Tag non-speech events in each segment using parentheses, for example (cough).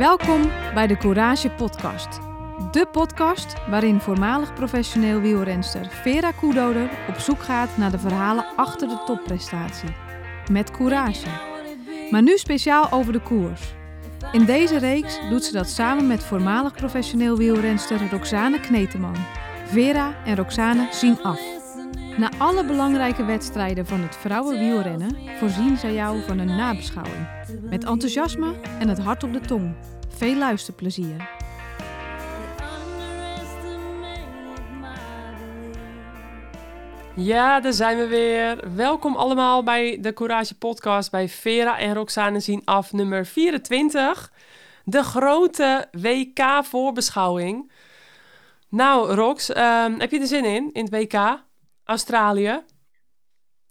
Welkom bij de Courage Podcast. De podcast waarin voormalig professioneel wielrenster Vera Koedoder op zoek gaat naar de verhalen achter de topprestatie. Met courage. Maar nu speciaal over de koers. In deze reeks doet ze dat samen met voormalig professioneel wielrenster Roxane Kneteman. Vera en Roxane zien af. Na alle belangrijke wedstrijden van het vrouwenwielrennen voorzien zij jou van een nabeschouwing. Met enthousiasme en het hart op de tong. Veel luisterplezier. Ja, daar zijn we weer. Welkom allemaal bij de Courage Podcast bij Vera en Roxane zien af, nummer 24. De grote WK-voorbeschouwing. Nou, Rox, ehm, heb je er zin in, in het WK? Australië?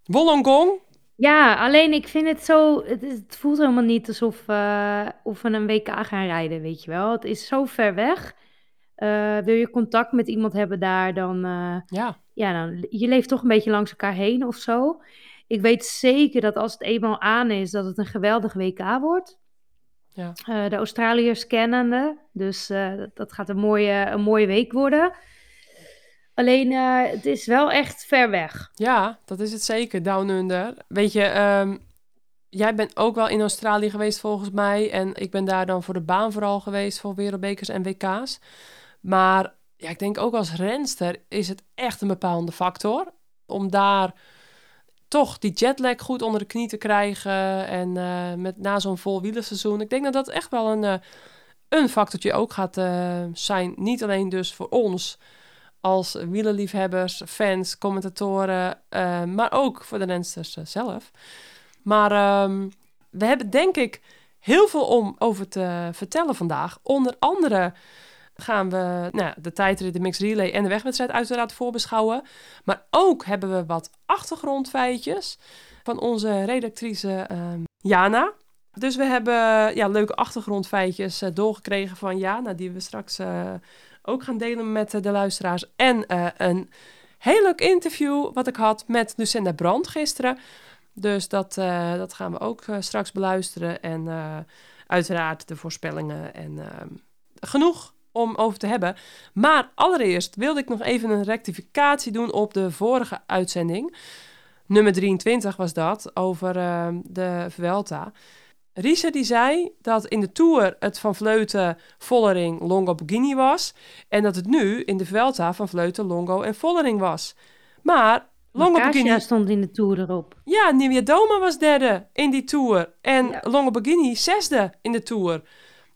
Wollongong? Ja, alleen ik vind het zo. Het, het voelt helemaal niet alsof, eh, of we een WK gaan rijden, weet je wel. Het is zo ver weg. Eh, wil je contact met iemand hebben daar, dan. eh, Ja, ja, dan, je leeft toch een beetje langs elkaar heen of zo. Ik weet zeker dat als het eenmaal aan is, dat het een geweldig WK wordt. Ja. De Australiërs kennende. Dus dat- dat gaat een mooie, een mooie week worden. Alleen, eh, het is wel echt ver weg. ja, dat is het zeker, Down Under. Weet je, ehm, jij bent ook wel in Australië geweest volgens mij. En ik ben daar dan voor de baan vooral geweest, voor wereldbekers en WK's. Maar ja, ik denk ook als renster is het echt een bepalende factor. Om daar toch die jetlag goed onder de knie te krijgen. En eh, met, na zo'n vol wielerseizoen. Ik denk dat dat echt wel een, eh, een factortje ook gaat zijn. Niet alleen dus voor ons als wielerliefhebbers, fans, commentatoren. eh, maar ook voor de rensters eh, zelf. Maar ehm, we hebben denk ik heel veel om over te vertellen vandaag. Onder andere gaan we nou, de tijdrit, de mixed relay en de wegwedstrijd uiteraard voorbeschouwen. Maar ook hebben we wat achtergrondfeitjes van onze redactrice ehm, Jana. Dus we hebben ja, leuke achtergrondfeitjes eh, doorgekregen van Jana, die we straks ook gaan delen met eh, de luisteraars. En eh, een heel leuk interview wat ik had met Lucinda Brand gisteren. Dus dat, eh, dat gaan we ook straks beluisteren. En uiteraard de voorspellingen en ehm, genoeg om over te hebben. Maar allereerst wilde ik nog even een rectificatie doen op de vorige uitzending. Nummer 23 was dat, over ehm, de Vuelta. Riese die zei dat in de Tour het van Vleuten, Vollering, Longo, Bugini was. En dat het nu in de Vuelta van Vleuten, Longo en Vollering was. Maar Longo, Bugini... stond in de Tour erop. Ja, Nivea Doma was derde in die Tour. En Ja. Longo Borghini zesde in de Tour.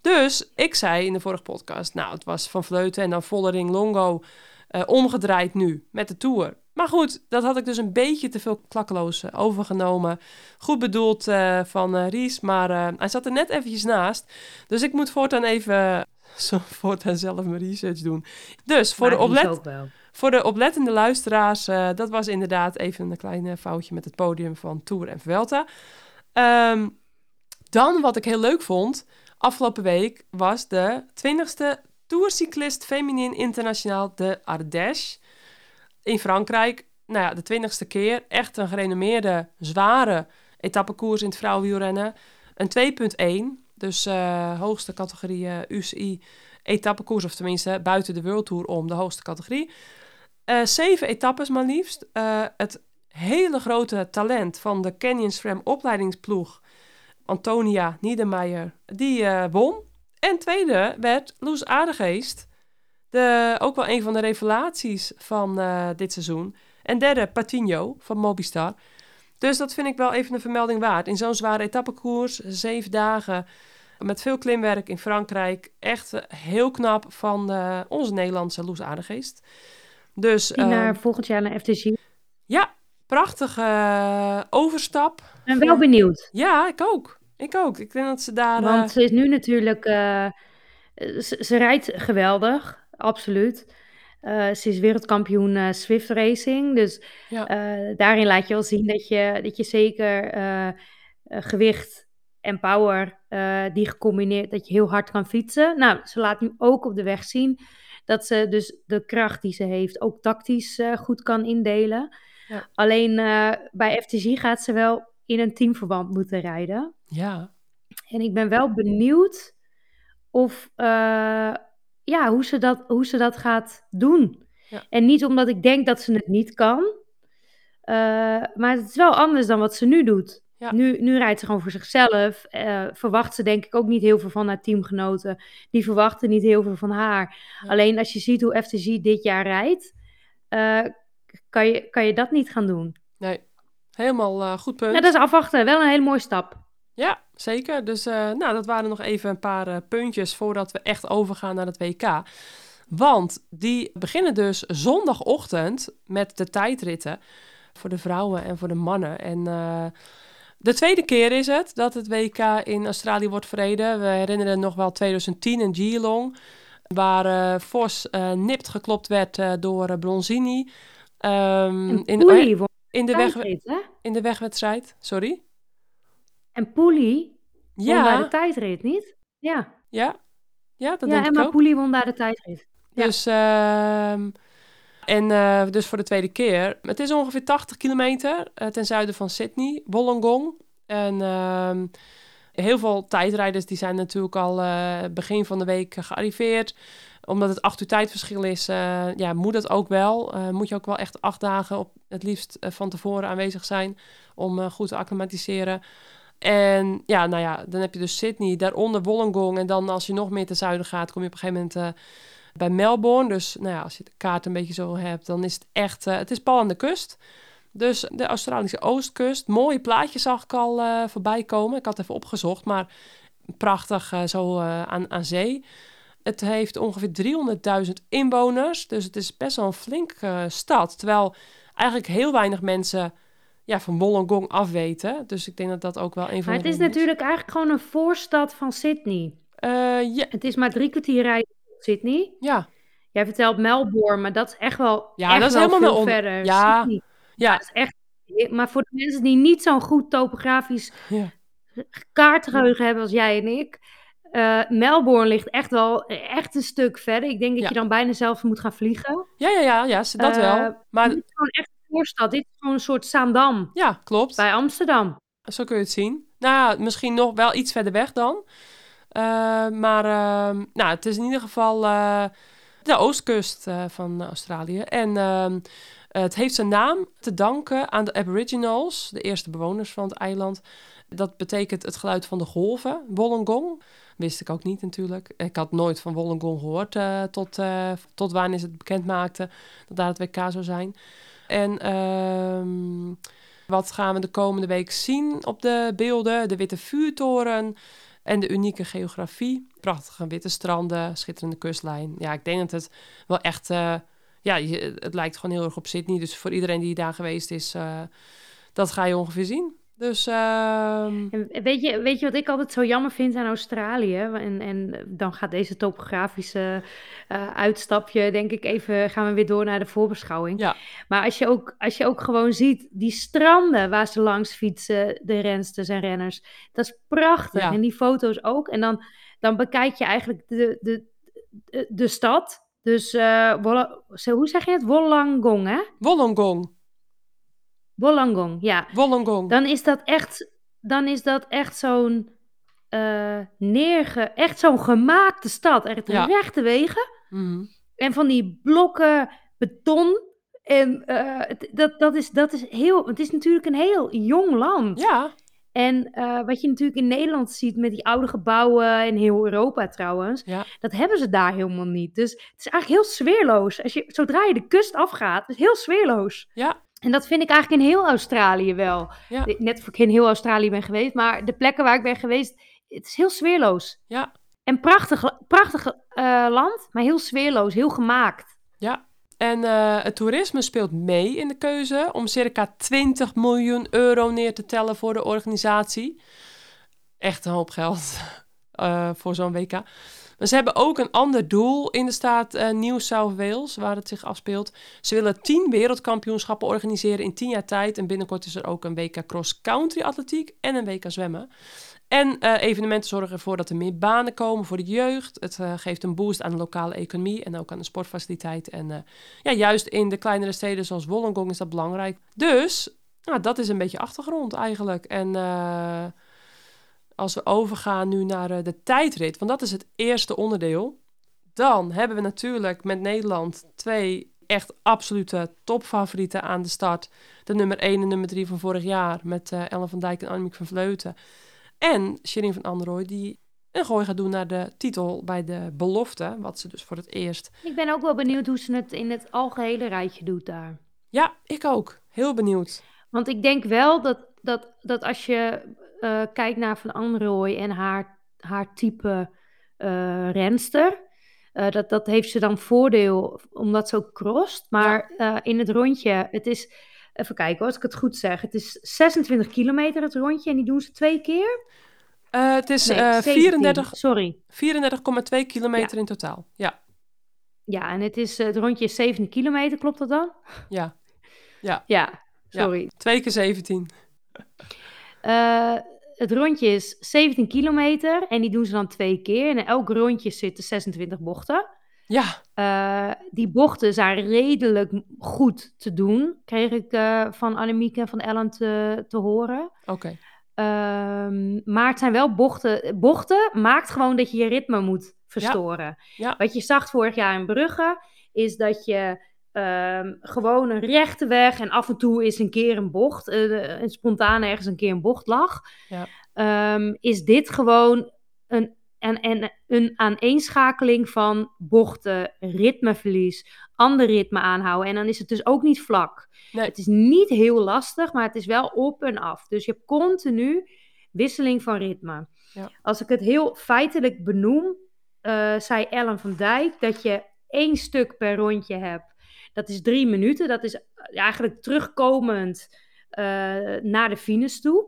Dus ik zei in de vorige podcast... Nou, het was Van Vleuten en dan Vollering Longo eh, omgedraaid nu met de Tour. Maar goed, dat had ik dus een beetje te veel klakkeloos eh, overgenomen. Goed bedoeld eh, van eh, Ries, maar hij zat er net eventjes naast. Dus ik moet voortaan even... (laughs) Zo voortaan zelf mijn research doen. Dus voor de Maar oplet... Voor de oplettende luisteraars, dat was inderdaad even een klein foutje met het podium van Tour en Vuelta. Ehm, dan, wat ik heel leuk vond, afgelopen week was de 20e Tourcyclist Feminin Internationaal de Ardèche in Frankrijk. Nou ja, de 20ste keer. Echt een gerenommeerde, zware etappekoers in het vrouwenwielrennen. Een 2.1, dus eh, hoogste categorie eh, UCI etappekoers, of tenminste buiten de World Tour om de hoogste categorie. Eh, zeven etappes maar liefst. Het hele grote talent van de Canyon SRAM opleidingsploeg, Antonia Niedermeyer, die won. En tweede werd Loes Aardegeest, de, ook wel een van de revelaties van eh, dit seizoen. En derde Patinho van Mobistar. Dus dat vind ik wel even een vermelding waard. In zo'n zware etappekoers, zeven dagen, met veel klimwerk in Frankrijk. Echt eh, heel knap van eh, onze Nederlandse Loes Aardegeest. Dus Die naar volgend jaar naar. Ik ja, prachtige overstap. ben wel benieuwd. Ja, ik ook. Ik ook. Ik denk dat ze daar... Want ze is nu natuurlijk... ze, ze rijdt geweldig, absoluut. Eh, ze is wereldkampioen eh, Swift Racing. Dus Ja. eh, daarin laat je wel zien dat je, dat je zeker gewicht en power, die gecombineerd, dat je heel hard kan fietsen. Nou, ze laat nu ook op de weg zien dat ze dus de kracht die ze heeft ook tactisch goed kan indelen. Ja. Alleen bij FTG gaat ze wel in een teamverband moeten rijden. ja, En ik ben wel benieuwd of ja, hoe, ze dat, hoe ze dat gaat doen. Ja. En niet omdat ik denk dat ze het niet kan, eh, maar het is wel anders dan wat ze nu doet. Ja. Nu, nu rijdt ze gewoon voor zichzelf. eh, verwacht ze denk ik ook niet heel veel van haar teamgenoten. Die verwachten niet heel veel van haar. Ja. Alleen als je ziet hoe FTG dit jaar rijdt, eh, kan, je, kan je dat niet gaan doen. Nee, helemaal goed punt. Ja, dat is afwachten. Wel een hele mooie stap. Ja, zeker. Dus eh, nou, dat waren nog even een paar eh, puntjes voordat we echt overgaan naar het WK. Want die beginnen dus zondagochtend met de tijdritten voor de vrouwen en voor de mannen. En eh, de tweede keer is het dat het WK in Australië wordt verreden. We herinneren nog wel 2010 in Geelong, waar Vos eh, nipt geklopt werd door Bronzini. Ehm, En in, in, de weg, in de wegwedstrijd, sorry. En Poelie won daar Ja, de tijdrit, niet? Ja, ja, ja, dat ja denk ik Emma ook. Poelie won daar de tijdrit. Ja. Dus, ehm, en eh, dus voor de tweede keer. Het is ongeveer 80 kilometer eh, ten zuiden van Sydney, Wollongong. En ehm, heel veel tijdrijders die zijn natuurlijk al eh, begin van de week gearriveerd. Omdat het acht uur tijdverschil is, ja, moet dat ook wel. Moet je ook wel echt acht dagen op het liefst van tevoren aanwezig zijn om goed te acclimatiseren. En ja, nou ja, dan heb je dus Sydney, daaronder Wollongong. En dan als je nog meer ten zuiden gaat, kom je op een gegeven moment eh, bij Melbourne. Dus nou ja, als je de kaart een beetje zo hebt, dan is het echt... eh, het is pal aan de kust. Dus de Australische oostkust. Mooie plaatjes zag ik al eh, voorbij komen. Ik had even opgezocht, maar prachtig zo aan, aan zee. Het heeft ongeveer 300.000 inwoners. Dus het is best wel een flinke eh, stad. Terwijl eigenlijk heel weinig mensen ja, van Wollongong afweten. Dus ik denk dat dat ook wel een van Maar de het is natuurlijk eigenlijk gewoon een voorstad van Sydney. Ja, Het is maar drie kwartier rijden tot Sydney. ja, Jij vertelt Melbourne, maar dat is echt wel, Ja, echt dat is helemaal veel verder. Ja. Sydney. ja, Dat is echt... Maar voor de mensen die niet zo'n goed topografisch ja. kaartgeheugen hebben als jij en ik. eh, Melbourne ligt echt wel echt een stuk verder. Ik denk dat Ja. je dan bijna zelf moet gaan vliegen. Ja, ja, ja, ja, dat Eh, wel. Maar Dit is gewoon echt voorstad. Dit is gewoon een soort Zaandam ja, klopt. bij Amsterdam. Zo kun je het zien. Nou, ja, misschien nog wel iets verder weg dan. Eh, maar ehm, nou, het is in ieder geval eh, de oostkust eh, van Australië. En ehm, het heeft zijn naam te danken aan de Aboriginals, de eerste bewoners van het eiland. Dat betekent het geluid van de golven, Wollongong. Wist ik ook niet natuurlijk. Ik had nooit van Wollongong gehoord eh, tot, tot wanneer ze het bekend maakten dat daar het WK zou zijn. En ehm, wat gaan we de komende week zien op de beelden? De witte vuurtoren en de unieke geografie. Prachtige witte stranden, schitterende kustlijn. Ja, ik denk dat het wel echt... eh, ja, het lijkt gewoon heel erg op Sydney. Dus voor iedereen die daar geweest is, eh, dat ga je ongeveer zien. Dus ehm, weet je, weet je wat ik altijd zo jammer vind aan Australië? En, en dan gaat deze topografische eh, uitstapje, denk ik, even gaan we weer door naar de voorbeschouwing. Ja. Maar als je, ook, als je ook gewoon ziet, die stranden waar ze langs fietsen, de rensters en renners, dat is prachtig. Ja. En die foto's ook. En dan, dan bekijk je eigenlijk de, de, de, de stad. Dus eh, hoe zeg je het? Wollongong, hè? Wollongong. Wollongong, ja. Wollongong. Dan is dat echt, dan is dat echt zo'n eh, neerge, echt zo'n gemaakte stad. Echt Ja. rechte wegen Mhm. en van die blokken beton. En eh, het- dat, dat, is, dat is heel, het is natuurlijk een heel jong land. Ja, En eh, wat je natuurlijk in Nederland ziet met die oude gebouwen in heel Europa trouwens, Ja. dat hebben ze daar helemaal niet. Dus het is eigenlijk heel sfeerloos. Als je, zodra je de kust afgaat, is het heel sfeerloos. ja, En dat vind ik eigenlijk in heel Australië wel. Ja. Net of ik in heel Australië ben geweest, maar de plekken waar ik ben geweest, het is heel sfeerloos. ja, En prachtig, prachtig eh, land, maar heel sfeerloos, heel gemaakt. ja. En eh, het toerisme speelt mee in de keuze om circa 20 miljoen euro neer te tellen voor de organisatie. Echt een hoop geld (laughs) eh, voor zo'n WK. Ze hebben ook een ander doel in de staat eh, New South Wales, waar het zich afspeelt. Ze willen 10 wereldkampioenschappen organiseren in 10 jaar tijd. En binnenkort is er ook een WK cross-country atletiek en een WK zwemmen. En eh, evenementen zorgen ervoor dat er meer banen komen voor de jeugd. Het eh, geeft een boost aan de lokale economie en ook aan de sportfaciliteit. En ja, juist in de kleinere steden zoals Wollongong is dat belangrijk. Dus nou, dat is een beetje achtergrond eigenlijk. En als we overgaan nu naar eh, de tijdrit, want dat is het eerste onderdeel, dan hebben we natuurlijk met Nederland twee echt absolute topfavorieten aan de start. De nummer 1 en nummer 3 van vorig jaar met uh, Ellen van Dijk en Annemiek van Vleuten. En Shirin van Androoy die een gooi gaat doen naar de titel bij de belofte, wat ze dus voor het eerst... Ik ben ook wel benieuwd hoe ze het in het algehele rijtje doet daar. Ja, ik ook. Heel benieuwd. Want ik denk wel dat, dat, dat als je uh, kijkt naar Van Androoy en haar, haar type uh, renster... Uh, dat, dat heeft ze dan voordeel omdat ze ook crost. Maar in het rondje, het is... Even kijken als ik het goed zeg. Het is 26 kilometer het rondje en die doen ze twee keer. Het is nee, uh, 34, sorry. 34,2 kilometer ja. in totaal. Ja. Ja, en het, is, het rondje is 7 kilometer, klopt dat dan? Ja. Ja. Ja, sorry. Ja. 2 keer 17. Uh, het rondje is 17 kilometer en die doen ze dan twee keer. En in elk rondje zitten 26 bochten. Ja. Uh, die bochten zijn redelijk goed te doen, kreeg ik uh, van Annemiek en van Ellen te, te horen. Oké. Okay. Um, maar het zijn wel bochten. Bochten maakt gewoon dat je je ritme moet verstoren. Ja. Ja. Wat je zag vorig jaar in Brugge, is dat je um, gewoon een rechte weg en af en toe is een keer een bocht, uh, een spontaan ergens een keer een bocht lag. Ja. Um, is dit gewoon een, een, een, een aaneenschakeling van bochten, ritmeverlies, ander ritme aanhouden. En dan is het dus ook niet vlak. Nee. Het is niet heel lastig, maar het is wel op en af. Dus je hebt continu wisseling van ritme. Ja. Als ik het heel feitelijk benoem, uh, zei Ellen van Dijk dat je één stuk per rondje hebt. Dat is drie minuten. Dat is eigenlijk terugkomend uh, naar de finish toe.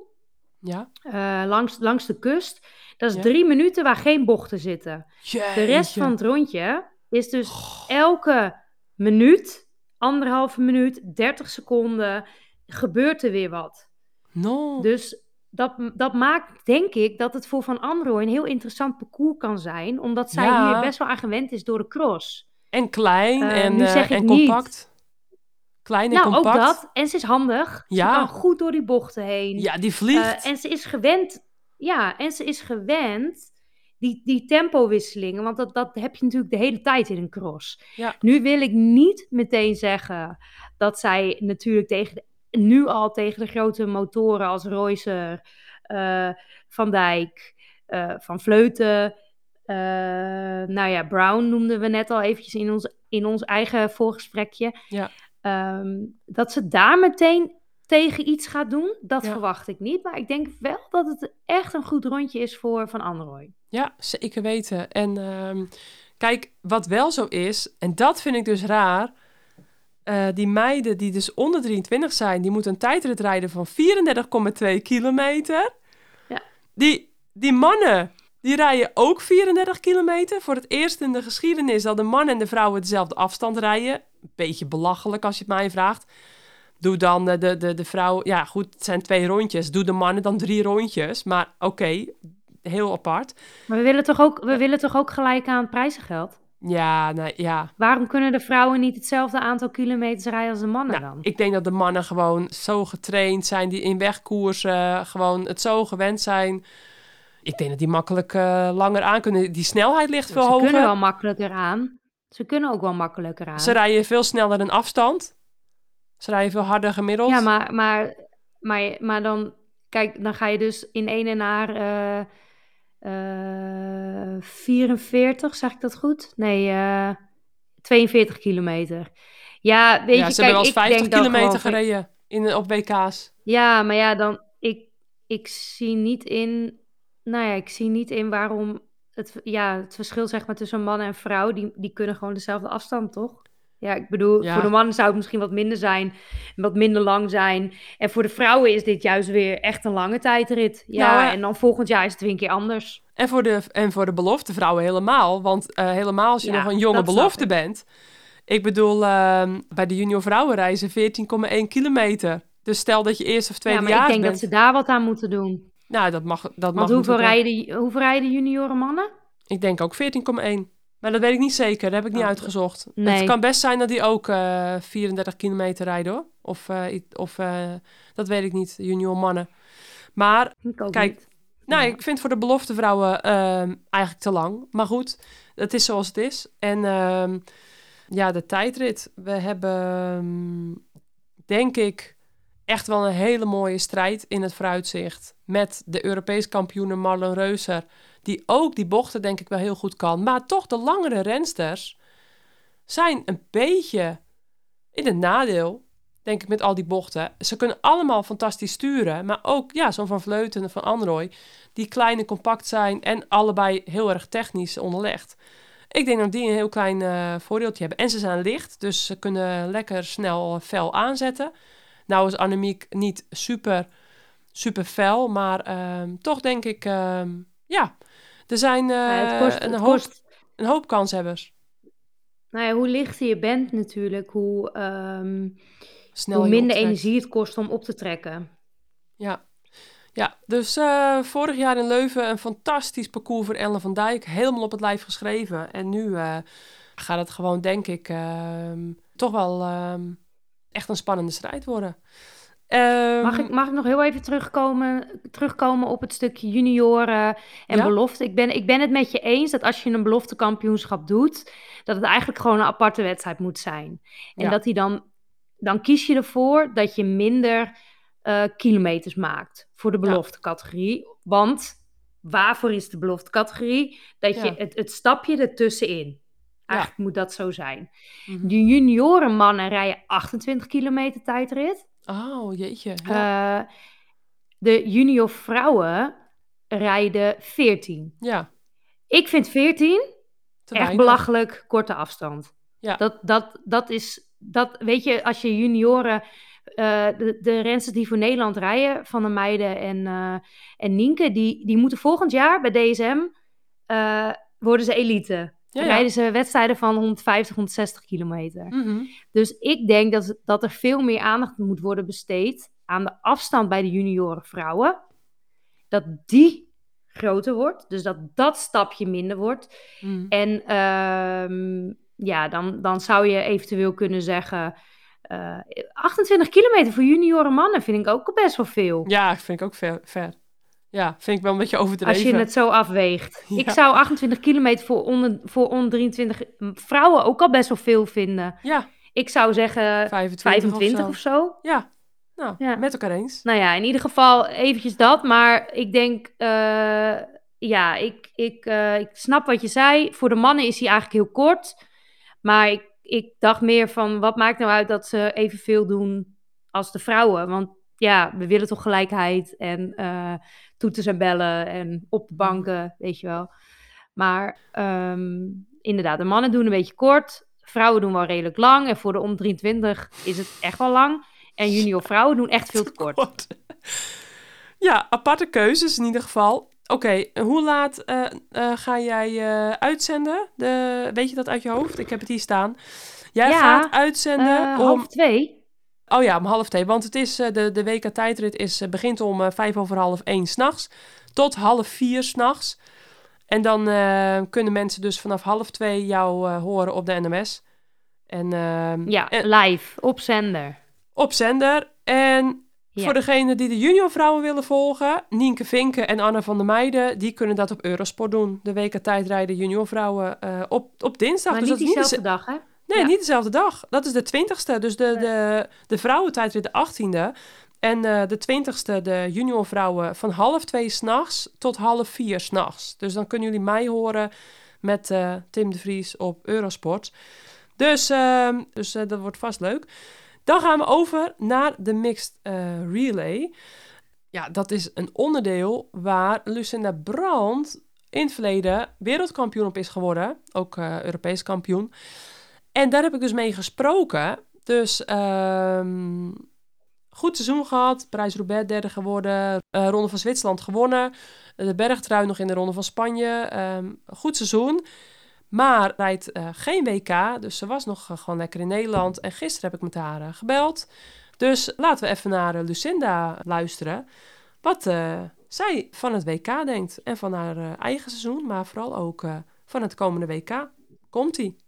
Ja. Uh, langs, langs de kust. Dat is Ja. drie minuten waar geen bochten zitten. De rest van het rondje is dus elke minuut, anderhalve minuut, 30 seconden, gebeurt er weer wat. No. Dus dat, dat maakt, denk ik, dat het voor Van Androoy een heel interessant parcours kan zijn. Omdat zij Ja. hier best wel aan gewend is door de cross. En klein Eh, en, nu eh, en niet. compact. Klein en nou, compact. ook dat. En ze is handig. Ja. Ze kan goed door die bochten heen. Ja, die vliegt. Eh, en ze is gewend, ja, en ze is gewend die, die tempowisselingen, want dat, dat heb je natuurlijk de hele tijd in een cross. Ja. Nu wil ik niet meteen zeggen dat zij natuurlijk tegen de, nu al tegen de grote motoren als Roycer, Van Dijk, Van Vleuten, eh, nou ja, Brown noemden we net al eventjes in ons, in ons eigen voorgesprekje. Ja. Ehm, dat ze daar meteen tegen iets gaat doen, dat Ja. verwacht ik niet. Maar ik denk wel dat het echt een goed rondje is voor Van Androoy. Ja, zeker weten. En ehm, kijk, wat wel zo is, en dat vind ik dus raar. eh, die meiden die dus onder 23 zijn, die moeten een tijdrit rijden van 34,2 kilometer. Ja. Die, die mannen, die rijden ook 34 kilometer. Voor het eerst in de geschiedenis dat de man en de vrouwen dezelfde afstand rijden. Beetje belachelijk als je het mij vraagt. Doe dan de, de, de, de vrouw... Ja, goed, het zijn twee rondjes. Doe de mannen dan drie rondjes. Maar oké, heel apart. Maar we willen toch ook, we willen toch ook gelijk aan prijzengeld? Ja, nou ja. Waarom kunnen de vrouwen niet hetzelfde aantal kilometers rijden als de mannen Nou, dan? ik denk dat de mannen gewoon zo getraind zijn, die in wegkoersen gewoon het zo gewend zijn. Ik denk dat die makkelijk eh, langer aan kunnen. Die snelheid ligt veel Ze hoger. kunnen wel makkelijker aan. Ze kunnen ook wel makkelijker aan. Ze rijden veel sneller een afstand. Ze rijden veel harder gemiddeld. Ja, maar, maar, maar, maar dan, kijk, dan ga je dus in ene naar eh, eh, 44, zeg ik dat goed? Nee, eh 42 kilometer. Ja, weet ja, je, ze kijk, hebben wel eens ik 50 denk dan kilometer gereden in, op WK's. Ja, maar ja, dan, ik, ik zie niet in, nou ja, ik zie niet in waarom het, ja, het verschil zeg maar tussen man en vrouw, die, die kunnen gewoon dezelfde afstand, toch? Ja, ik bedoel, Ja. voor de mannen zou het misschien wat minder zijn, wat minder lang zijn. En voor de vrouwen is dit juist weer echt een lange tijdrit. Ja, Nou, hè. en dan volgend jaar is het weer een keer anders. En voor de, en voor de belofte vrouwen helemaal. Want eh, helemaal als je Ja, nog een jonge belofte ik. bent. Ik bedoel, ehm, bij de junior vrouwen reizen 14,1 kilometer. Dus stel dat je eerst of Ja, tweede maar ik jaar denk bent. dat ze daar wat aan moeten doen. Nou, dat mag, dat mag Want hoeveel rijden, hoeveel rijden junioren mannen? Ik denk ook 14,1. Maar dat weet ik niet zeker. Dat heb ik niet Oh, uitgezocht. nee. Het kan best zijn dat die ook eh 34 kilometer rijden hoor. Of, eh, of eh, dat weet ik niet, junior mannen. Maar Kijk, niet. Nou, Ja. ik vind voor de belofte vrouwen ehm, eigenlijk te lang. Maar goed, het is zoals het is. En ehm, ja, de tijdrit. We hebben, ehm, denk ik, echt wel een hele mooie strijd in het vooruitzicht. Met de Europees kampioene Marlon Reuser. Die ook die bochten denk ik wel heel goed kan. Maar toch de langere rensters zijn een beetje in het nadeel. Denk ik met al die bochten. Ze kunnen allemaal fantastisch sturen. Maar ook ja, zo'n Van Vleuten en Van Anrooy. Die klein en compact zijn. En allebei heel erg technisch onderlegd. Ik denk dat die een heel klein eh, voordeeltje hebben. En ze zijn licht. Dus ze kunnen lekker snel fel aanzetten. Nou is Annemiek niet super, super fel. Maar ehm, toch denk ik... ehm, ja, er zijn eh, Ja, kost, een, hoop, kost een hoop kanshebbers. nou ja, hoe lichter je bent natuurlijk, hoe, ehm, Snel hoe minder optrekt. energie het kost om op te trekken. Ja. Ja, dus eh, vorig jaar in Leuven een fantastisch parcours voor Ellen van Dijk. Helemaal op het lijf geschreven. En nu eh, gaat het gewoon, denk ik, toch wel echt een spannende strijd worden. Ehm, Mag ik, mag ik nog heel even terugkomen, terugkomen op het stukje junioren en Ja? belofte? Ik ben, ik ben het met je eens dat als je een beloftekampioenschap doet, dat het eigenlijk gewoon een aparte wedstrijd moet zijn. En Ja. dat die dan, dan kies je ervoor dat je minder eh, kilometers maakt voor de Ja. beloftecategorie. Want waarvoor is de beloftecategorie? Dat je Ja. het, het stapje ertussenin. Eigenlijk moet dat zo zijn. mhm. De juniorenmannen rijden 28 kilometer tijdrit. Oh, jeetje. Eh, de junior vrouwen rijden 14. ja, Ik vind 14 te echt belachelijk korte afstand. Ja. Dat, dat, dat is, dat, weet je, als je junioren, eh, de, de rensters die voor Nederland rijden, Van de Meiden en, eh, en Nienke, die, die moeten volgend jaar bij DSM, eh, worden ze elite. Ja, ja. Rijden ze wedstrijden van 150, 160 kilometer. Mhm. Dus ik denk dat, dat er veel meer aandacht moet worden besteed aan de afstand bij de junioren vrouwen. Dat die groter wordt. Dus dat dat stapje minder wordt. Mhm. En ehm, ja, dan, dan zou je eventueel kunnen zeggen... eh, 28 kilometer voor junioren mannen vind ik ook best wel veel. Ja, vind ik ook ver, ver. Ja, vind ik wel een beetje overdreven. Als je het zo afweegt. (laughs) Ja. Ik zou 28 kilometer voor onder, voor onder 23 vrouwen ook al best wel veel vinden. Ja, Ik zou zeggen 25, 25 of of zo. Ja, nou, Ja. met elkaar eens. Nou ja, in ieder geval eventjes dat. Maar ik denk, eh, ja, ik, ik, eh, ik snap wat je zei. Voor de mannen is hij eigenlijk heel kort. Maar ik, ik dacht meer van, wat maakt nou uit dat ze evenveel doen als de vrouwen? Want ja, we willen toch gelijkheid en eh toeters en bellen en op de banken, weet je wel. Maar ehm, inderdaad, de mannen doen een beetje kort. Vrouwen doen wel redelijk lang. En voor de om 23 is het echt wel lang. En junior vrouwen doen echt veel te kort. (laughs) Ja, aparte keuzes in ieder geval. Oké, hoe laat eh, eh, ga jij eh, uitzenden? De, weet je dat uit je hoofd? Ik heb het hier staan. Jij Ja, gaat uitzenden om... half twee. Oh ja, om half twee. Want het is, eh, de, de WK tijdrit is, eh, begint om eh, vijf over half één s'nachts. Tot half vier s'nachts. En dan kunnen mensen dus vanaf half twee jou horen op de NMS. En, ehm, Ja, en live, op zender. op zender. En Ja. voor degenen die de juniorvrouwen willen volgen, Nienke Vinken en Anna van der Meijden, die kunnen dat op Eurosport doen. De WK tijdrijden juniorvrouwen op, op dinsdag. maar dus niet is niet diezelfde de, dag, hè? Nee, Ja. niet dezelfde dag. Dat is de 20ste. Dus de, de, de vrouwentijdrit de 18e. En eh, de 20ste de juniorvrouwen van half twee s'nachts tot half vier s'nachts. Dus dan kunnen jullie mij horen met eh, Tim de Vries op Eurosport. Dus, ehm, dus eh, dat wordt vast leuk. Dan gaan we over naar de Mixed Relay. Ja, dat is een onderdeel waar Lucinda Brandt in het verleden wereldkampioen op is geworden. Ook Europees kampioen. En daar heb ik dus mee gesproken. Dus ehm, goed seizoen gehad. Parijs-Roubaix derde geworden. eh, Ronde van Zwitserland gewonnen. De bergtrui nog in de Ronde van Spanje. Ehm, goed seizoen. Maar rijdt eh, geen WK. Dus ze was nog eh, gewoon lekker in Nederland. En gisteren heb ik met haar gebeld. Dus laten we even naar Lucinda luisteren. Wat zij van het WK denkt. En van haar eigen seizoen. Maar vooral ook van het komende WK. Komt-ie.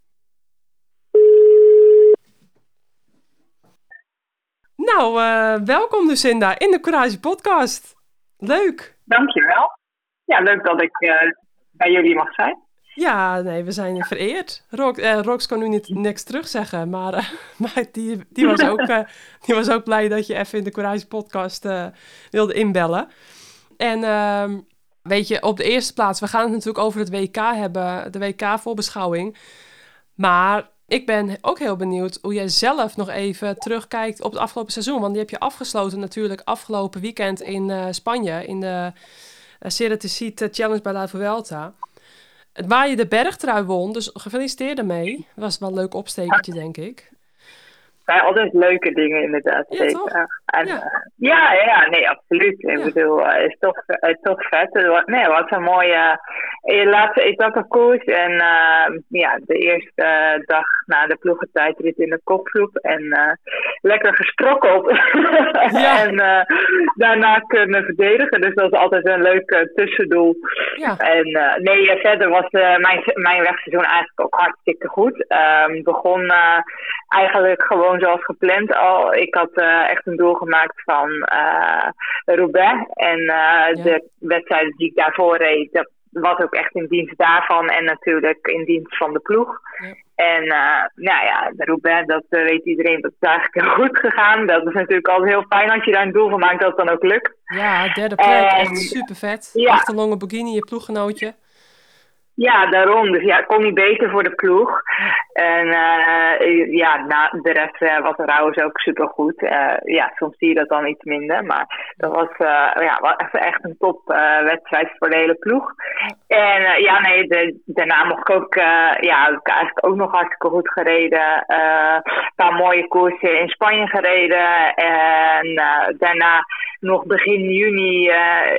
Nou, eh, welkom Lucinda in de Courage podcast. Leuk. Dankjewel. ja, leuk dat ik bij jullie mag zijn. Ja, nee, we zijn vereerd. Rox, eh, Rox kon nu niet, niks terugzeggen, maar, uh, (laughs) maar die, die, was ook, uh, (laughs) die was ook blij dat je even in de Courage podcast uh, wilde inbellen. En ehm, weet je, op de eerste plaats, we gaan het natuurlijk over het WK hebben, de WK-voorbeschouwing. Maar ik ben ook heel benieuwd hoe jij zelf nog even terugkijkt op het afgelopen seizoen. Want die heb je afgesloten natuurlijk afgelopen weekend in Spanje, in de uh, Ceratecite Challenge bij La Vuelta. Waar je de bergtrui won, dus gefeliciteerd ermee. Was wel een leuk opstekertje, denk ik zijn altijd leuke dingen inderdaad. Ja, zeker. En, ja. Uh, ja. ja, nee, absoluut. Ik bedoel, uh, is toch, uh, toch vet. Nee, wat een mooie laatste etappekoers. En ja, de eerste dag na de ploegentijdrit in de kopgroep. En lekker gesprokkeld. (laughs) En daarna kunnen verdedigen. Dus dat is altijd een leuk tussendoel. En nee, verder was mijn, mijn wegseizoen eigenlijk ook hartstikke goed. Um, begon eigenlijk gewoon zoals gepland al. Ik had uh, echt een doel gemaakt van uh, Roubaix. En uh, de wedstrijden die ik daarvoor reed, dat was ook echt in dienst daarvan. En natuurlijk in dienst van de ploeg. Ja. En nou ja, de Roubaix, dat weet iedereen, dat is eigenlijk heel goed gegaan. Dat is natuurlijk altijd heel fijn als je daar een doel van maakt, dat het dan ook lukt. Ja, derde plek, echt super vet. Ja. Achterlonge Bogini, je ploeggenootje. Ja, daarom. Dus ja, kon niet beter voor de ploeg. En uh, ja, na, de rest uh, was trouwens ook supergoed. Uh, ja, soms zie je dat dan iets minder. Maar dat was ja, echt een top wedstrijd voor de hele ploeg. En ja, nee, de, daarna mocht ik ook, ja, ik eigenlijk ook nog hartstikke goed gereden. een paar mooie koersen in Spanje gereden. En daarna nog begin juni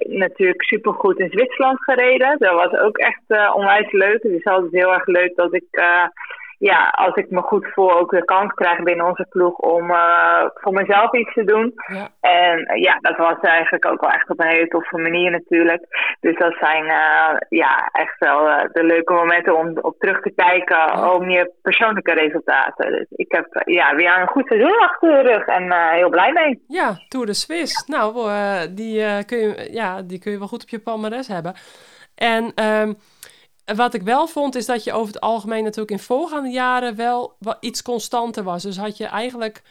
natuurlijk supergoed in Zwitserland gereden. Dat was ook echt onwijs leuk. Het is altijd heel erg leuk dat ik ja, als ik me goed voel, ook de kans krijg binnen onze ploeg om uh, voor mezelf iets te doen. Ja. En uh, ja, dat was eigenlijk ook wel echt op een hele toffe manier natuurlijk. Dus dat zijn uh, ja, echt wel de leuke momenten om op terug te kijken ja. om je persoonlijke resultaten. Dus ik heb ja, weer een goed seizoen achter de rug en heel blij mee. Ja, Tour de Swiss. Nou, die, kun je, ja, die kun je wel goed op je palmarès hebben. En... Um, wat ik wel vond, is dat je over het algemeen natuurlijk in voorgaande jaren wel, wel iets constanter was. Dus had je eigenlijk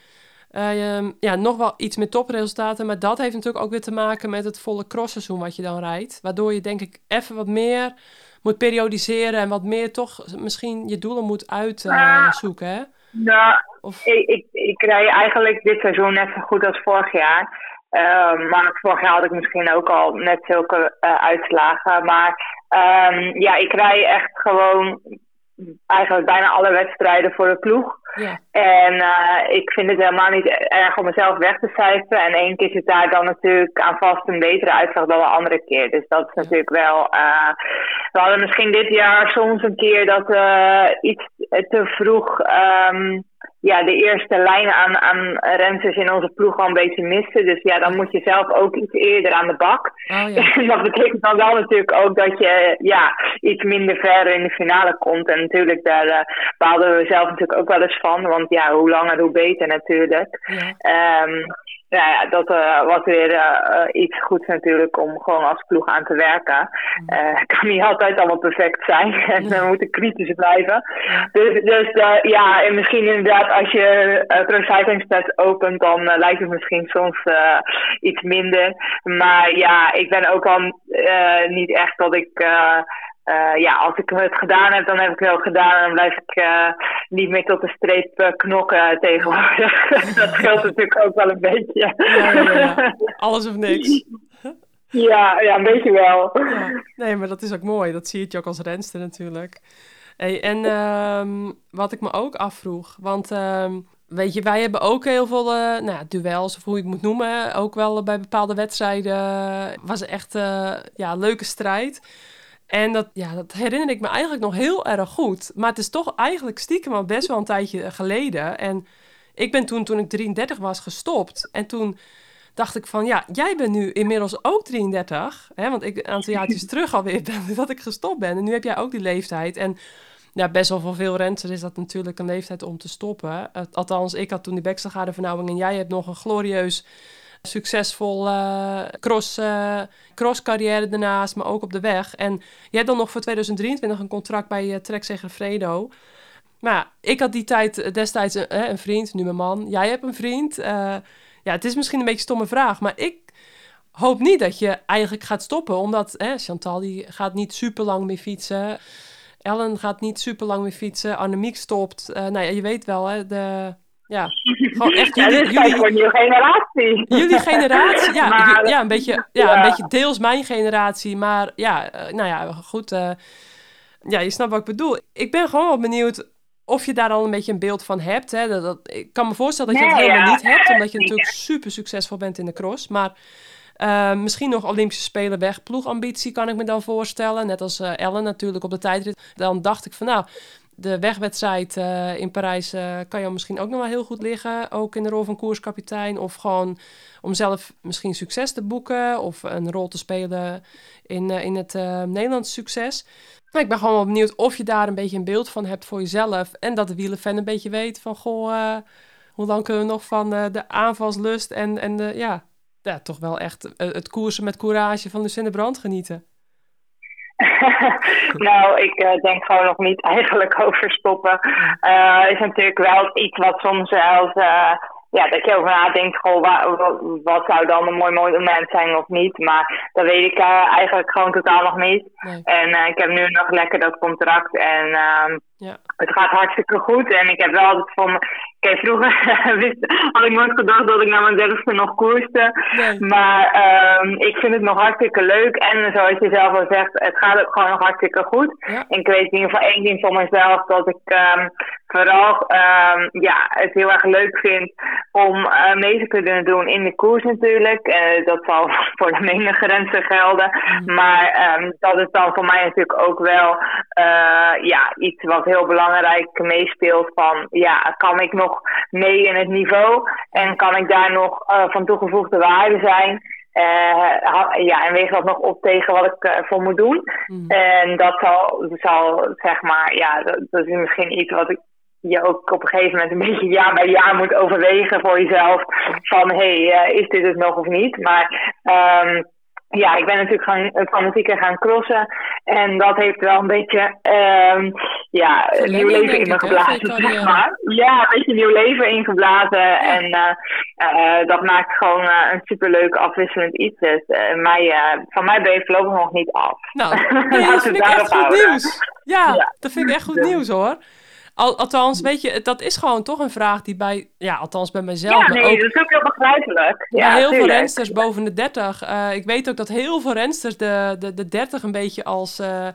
uh, ja, nog wel iets met topresultaten. Maar dat heeft natuurlijk ook weer te maken met het volle crossseizoen wat je dan rijdt. Waardoor je denk ik even wat meer moet periodiseren en wat meer toch misschien je doelen moet uitzoeken. Uh, hè? Nou, of... ik, ik, ik rij eigenlijk dit seizoen net zo goed als vorig jaar. Uh, maar vorig jaar had ik misschien ook al net zulke uh, uitslagen. Maar Um, ja, ik rij echt gewoon eigenlijk bijna alle wedstrijden voor de ploeg. Ja. En uh, ik vind het helemaal niet erg om mezelf weg te cijferen. En één keer zit daar dan natuurlijk aan vast een betere uitslag dan de andere keer. Dus dat is natuurlijk wel. Uh, we hadden misschien dit jaar soms een keer dat uh, iets te vroeg. Um, ja, de eerste lijn aan, aan renners in onze ploeg al een beetje missen. Dus ja, dan moet je zelf ook iets eerder aan de bak. Oh, ja. (laughs) En dat betekent dan wel natuurlijk ook dat je ja, iets minder ver in de finale komt. En natuurlijk, daar uh, baalden we zelf natuurlijk ook wel eens van. Want ja, hoe langer, hoe beter natuurlijk. Ja. Um, nou ja, dat uh, was weer uh, iets goeds natuurlijk om gewoon als ploeg aan te werken. Uh, kan niet altijd allemaal perfect zijn (laughs) en we moeten kritisch blijven. Dus, dus ja, en misschien inderdaad als je uh, Pro opent, dan lijkt het misschien soms iets minder. Maar ja, ik ben ook al niet echt dat ik uh, ja, als ik het gedaan heb, dan heb ik het wel gedaan. En dan blijf ik uh, niet meer tot de streep uh, knokken (laughs) tegenwoordig. dat scheelt natuurlijk ook wel een beetje. Ja, ja, ja. Alles of niks. (laughs) ja, ja, een beetje wel. Nee, maar dat is ook mooi. Dat zie je ook als renster natuurlijk. Hey, en um, wat ik me ook afvroeg, want um, weet je, wij hebben ook heel veel nou, duels, of hoe je het moet noemen. Ook wel bij bepaalde wedstrijden was echt ja, leuke strijd. En dat, ja, dat herinner ik me eigenlijk nog heel erg goed. Maar het is toch eigenlijk stiekem al best wel een tijdje geleden. En ik ben toen, toen ik 33 was, gestopt. En toen dacht ik van, ja, jij bent nu inmiddels ook 33. Hè, want ik een aantal jaartjes (laughs) terug alweer ben (laughs) dat ik gestopt ben. En nu heb jij ook die leeftijd. En ja, best wel voor veel renners is dat natuurlijk een leeftijd om te stoppen. Althans, ik had toen die bekselgadevernauwing en jij hebt nog een glorieus succesvol cross, cross carrière daarnaast, maar ook op de weg. En je hebt dan nog voor 2023 een contract bij uh, Trek Fredo. Maar ik had die tijd destijds een, een, vriend, nu mijn man. Jij hebt een vriend. ja, het is misschien een beetje een stomme vraag, maar ik hoop niet dat je eigenlijk gaat stoppen. Omdat hè, Chantal die gaat niet super lang meer fietsen. Ellen gaat niet super lang meer fietsen. Annemiek stopt. Nou ja, je weet wel, hè, de, ja, (laughs) gewoon echt jullie, ja, jullie, voor nieuwe generatie. Jullie generatie, ja, ja, een beetje, ja, een beetje deels mijn generatie, maar ja, uh, nou ja, goed. Uh, ja, je snapt wat ik bedoel. Ik ben gewoon wel benieuwd of je daar al een beetje een beeld van hebt. Hè? Dat, dat ik kan me voorstellen dat je het helemaal niet hebt, omdat je (laughs) natuurlijk super succesvol bent in de cross. Maar uh, misschien nog Olympische Spelen weg. Ploegambitie kan ik me dan voorstellen. Net als uh, Ellen natuurlijk op de tijdrit. Dan dacht ik van nou, de wegwedstrijd uh, in Parijs kan jou misschien ook nog wel heel goed liggen. Ook in de rol van koerskapitein. Of gewoon om zelf misschien succes te boeken. Of een rol te spelen in, in het Nederlandse succes. Ik ben gewoon wel benieuwd of je daar een beetje een beeld van hebt voor jezelf. En dat de wielenfan een beetje weet van goh, hoe lang kunnen we nog van de aanvalslust en, en de, ja, ja, toch wel echt eh, het koersen met courage van Lucinda Brand genieten? (laughs) nou, ik uh, denk gewoon nog niet eigenlijk (laughs) over stoppen. Uh, is natuurlijk wel iets wat soms zelfs, uh, ja, dat je over nadenkt, goh, wat, wat, zou dan een mooi moment zijn of niet. Maar dat weet ik eigenlijk gewoon totaal nog niet. En ik heb nu nog lekker dat contract en ehm, ja. het gaat hartstikke goed. En ik heb wel altijd van Kijk, vroeger (laughs) had ik nooit gedacht dat ik na mijn dertigste nog koerste. Maar um, ik vind het nog hartstikke leuk. En zoals je zelf al zegt, het gaat ook gewoon nog hartstikke goed. En ik weet in ieder geval één ding van mezelf, dat ik um, vooral um, ja, het heel erg leuk vind om uh, mee te kunnen doen in de koers natuurlijk. Uh, dat zal (laughs) voor de menige grenzen gelden. Mm. Maar dat is dan voor mij natuurlijk ook wel uh, ja, iets wat heel belangrijk meespeelt van ja, kan ik nog mee in het niveau en kan ik daar nog van toegevoegde waarde zijn. Uh, ja, en weeg dat nog op tegen wat ik uh, voor moet doen. Mm. En dat zal, zal, zeg maar, ja, dat, dat, is misschien iets wat ik je ook op een gegeven moment een beetje jaar bij jaar moet overwegen voor jezelf. Van hé, hey, uh, is dit het nog of niet? Maar um, ja, ik ben natuurlijk gaan, fanatieker gaan crossen. En dat heeft wel een beetje um, ja, nieuw leven in me geblazen, zeg maar. Ja, een beetje nieuw leven ingeblazen. En uh, uh, dat maakt gewoon een superleuk afwisselend iets. Dus mij, van mij ben je voorlopig nog niet af. Nou, (laughs) dat vind ik echt goed nieuws. Ja, ja, dat vind ik echt goed nieuws hoor. Al, althans, weet je, dat is gewoon toch een vraag die bij, ja, althans bij mezelf. Ja, nee, maar ook, dat is ook heel begrijpelijk. Ja, heel veel rensters boven de 30. Uh, ik weet ook dat heel veel rensters de, de, de 30 een beetje als. Uh,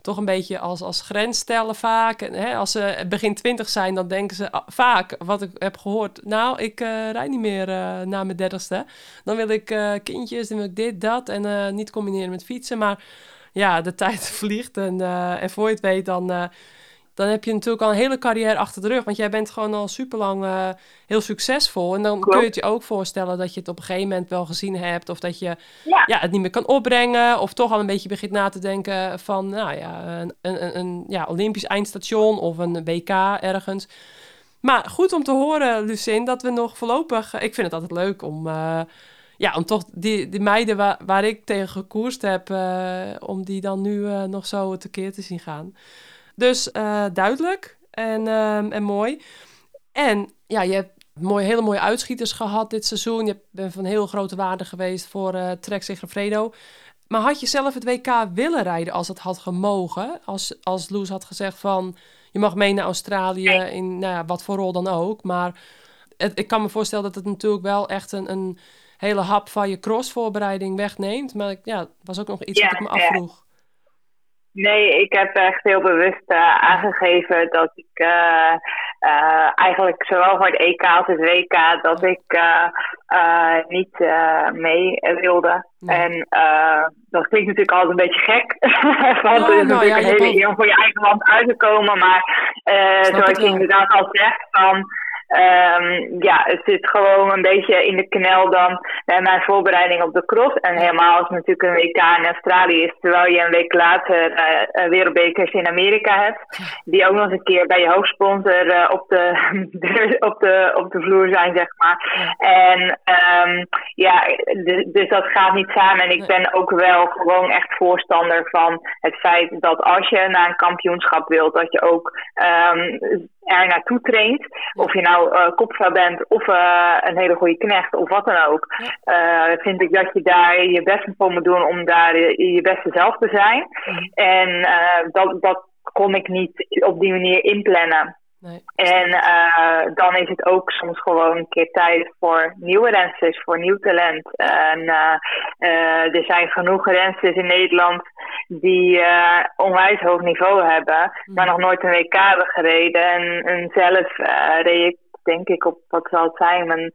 toch een beetje als, als grens stellen vaak. En, hè, als ze begin 20 zijn, dan denken ze ah, vaak, wat ik heb gehoord, nou, ik uh, rijd niet meer uh, na mijn dertigste. Dan wil ik uh, kindjes, dan wil ik dit, dat en niet combineren met fietsen. Maar ja, de (laughs) tijd vliegt en, en voor je het weet dan dan heb je natuurlijk al een hele carrière achter de rug. Want jij bent gewoon al super lang uh, heel succesvol. En dan kun je het je ook voorstellen dat je het op een gegeven moment wel gezien hebt. Of dat je ja. het niet meer kan opbrengen. Of toch al een beetje begint na te denken van nou ja, een, een, een ja, Olympisch eindstation of een WK ergens. Maar goed om te horen, Lucin, dat we nog voorlopig. Ik vind het altijd leuk om. Uh, ja, om toch die, die meiden waar, waar ik tegen gekoerst heb, uh, om die dan nu nog zo tekeer te zien gaan. Dus uh, duidelijk en, uh, en mooi. En ja, je hebt mooi, hele mooie uitschieters gehad dit seizoen. Je bent van heel grote waarde geweest voor uh, Trek Segafredo. Maar had je zelf het WK willen rijden als het had gemogen? Als, als Loes had gezegd van... je mag mee naar Australië in nou ja, wat voor rol dan ook. Maar het, ik kan me voorstellen dat het natuurlijk wel echt een, een hele hap van je crossvoorbereiding wegneemt. Maar ja, was ook nog iets wat ik me afvroeg. Nee, ik heb echt heel bewust uh, aangegeven dat ik uh, uh, eigenlijk zowel voor het EK als het WK dat ik niet mee wilde. En dat klinkt natuurlijk altijd een beetje gek. (laughs) Want het is nou, natuurlijk een hele eer om voor je eigen land uit te komen. Maar zoals je inderdaad al zegt, van um, ja, het zit gewoon een beetje in de knel dan bij mijn voorbereiding op de cross. En helemaal als het natuurlijk een WK in Australië is, terwijl je een week later uh, wereldbekers in Amerika hebt. Die ook nog eens een keer bij je hoofdsponsor uh, op, (laughs) de, op, de, op de vloer zijn, zeg maar. En um, ja, dus dat gaat niet samen. En ik ben ook wel gewoon echt voorstander van het feit dat als je naar een kampioenschap wilt, dat je ook um, er naartoe traint. Of je nou uh, kopvrouw bent of uh, een hele goede knecht of wat dan ook. Uh, vind ik dat je daar je best voor moet doen om daar je, je beste zelf te zijn. Mhm. En dat, dat kon ik niet op die manier inplannen. Nee. En uh, dan is het ook soms gewoon een keer tijd voor nieuwe rensters, voor nieuw talent. En uh, uh, er zijn genoeg rensters in Nederland die onwijs hoog niveau hebben, maar nog nooit een WK hebben gereden. En, en zelf reed ik, denk ik, op wat zal het zijn, mijn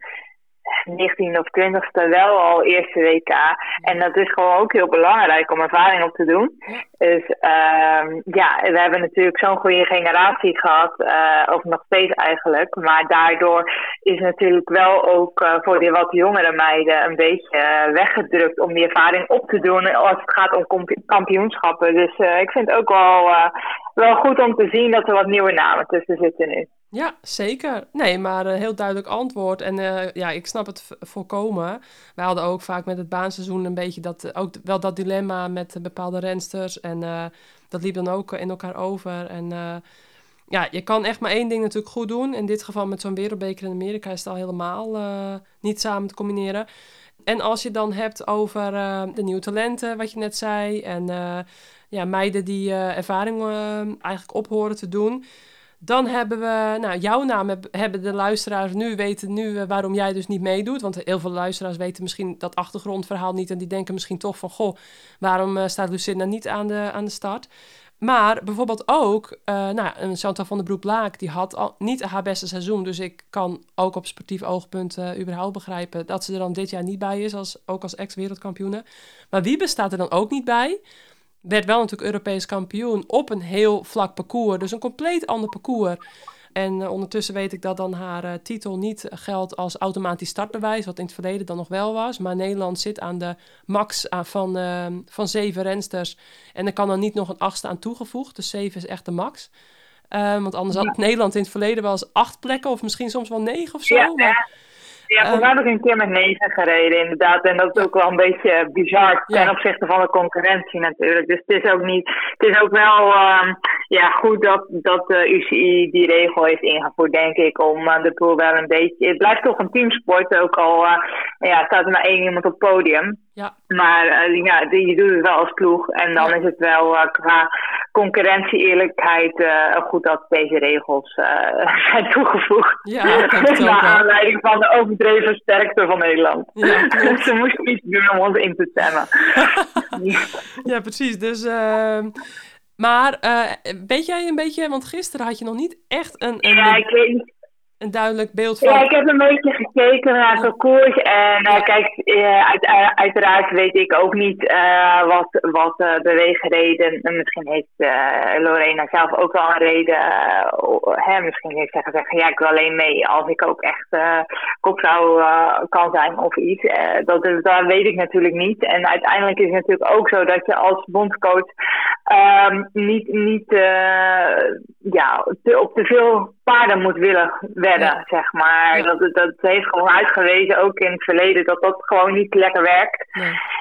19 of 20ste wel al eerste WK. En dat is gewoon ook heel belangrijk om ervaring op te doen. Dus uh, ja, we hebben natuurlijk zo'n goede generatie gehad, uh, of nog steeds eigenlijk. Maar daardoor is natuurlijk wel ook uh, voor die wat jongere meiden een beetje uh, weggedrukt om die ervaring op te doen als het gaat om kampioenschappen. Dus ik vind het ook wel, wel goed om te zien dat er wat nieuwe namen tussen zitten nu. Ja, zeker. Nee, maar een heel duidelijk antwoord. En uh, ja, ik snap het volkomen. Wij hadden ook vaak met het baanseizoen een beetje dat, ook wel dat dilemma met bepaalde rensters. En dat liep dan ook in elkaar over. En ja, je kan echt maar één ding natuurlijk goed doen. In dit geval met zo'n wereldbeker in Amerika is het al helemaal niet samen te combineren. En als je dan hebt over de nieuwe talenten, wat je net zei. En ja, meiden die ervaring eigenlijk ophoren te doen dan hebben we, nou, jouw naam hebben de luisteraars nu weten nu eh, waarom jij dus niet meedoet. Want heel veel luisteraars weten misschien dat achtergrondverhaal niet. En die denken misschien toch van, goh, waarom uh, staat Lucinda niet aan de, aan de start? Maar bijvoorbeeld ook, nou, Chantal van der Broek-Laak, die had al niet haar beste seizoen. Dus ik kan ook op sportief oogpunt überhaupt begrijpen dat ze er dan dit jaar niet bij is, als, ook als ex-wereldkampioene. Maar wie bestaat er dan ook niet bij? Werd wel natuurlijk Europees kampioen op een heel vlak parcours. Dus een compleet ander parcours. En uh, ondertussen weet ik dat dan haar uh, titel niet geldt als automatisch startbewijs, wat in het verleden dan nog wel was. Maar Nederland zit aan de max uh, van, van zeven rensters. En er kan dan niet nog een achtste aan toegevoegd. Dus zeven is echt de max. want anders had Nederland in het verleden wel eens acht plekken, of misschien soms wel negen of zo. Ja, maar, ja, voor mij heb ik een keer met negen gereden, inderdaad. En dat is ook wel een beetje bizar ten opzichte van de concurrentie natuurlijk. Dus het is ook niet. Het is ook wel uh, ja, goed dat, dat de UCI die regel heeft ingevoerd, denk ik. Om uh, de pool wel een beetje. Het blijft toch een teamsport, ook al uh, ja, staat er maar één iemand op het podium. Ja. Maar uh, ja, je doet het wel als ploeg. En dan is het wel uh, qua concurrentie-eerlijkheid uh, goed dat deze regels (laughs) zijn toegevoegd. Ja, Naar aanleiding van de overdreven sterkte van Nederland. Ja, (laughs) Ze moesten iets doen om ons in te stemmen. (laughs) ja, precies. Dus... Ehm, maar weet jij een beetje, want gisteren had je nog niet echt een. een ja, ik weet een duidelijk beeld van. Ja, ik heb een beetje gekeken naar het parcours. En uh, kijk, uh, uit, uh, uiteraard weet ik ook niet wat, wat beweegreden. Misschien heeft Lorena zelf ook wel een reden. hè, misschien heeft zij gezegd: ja, ik wil alleen mee als ik ook echt kopvrouw kan zijn of iets. dat, dat weet ik natuurlijk niet. En uiteindelijk is het natuurlijk ook zo dat je als bondscoach um, niet, niet ja, te, op te veel paarden moet willen wedden, zeg maar. Dat, dat heeft gewoon uitgewezen, ook in het verleden, dat dat gewoon niet lekker werkt.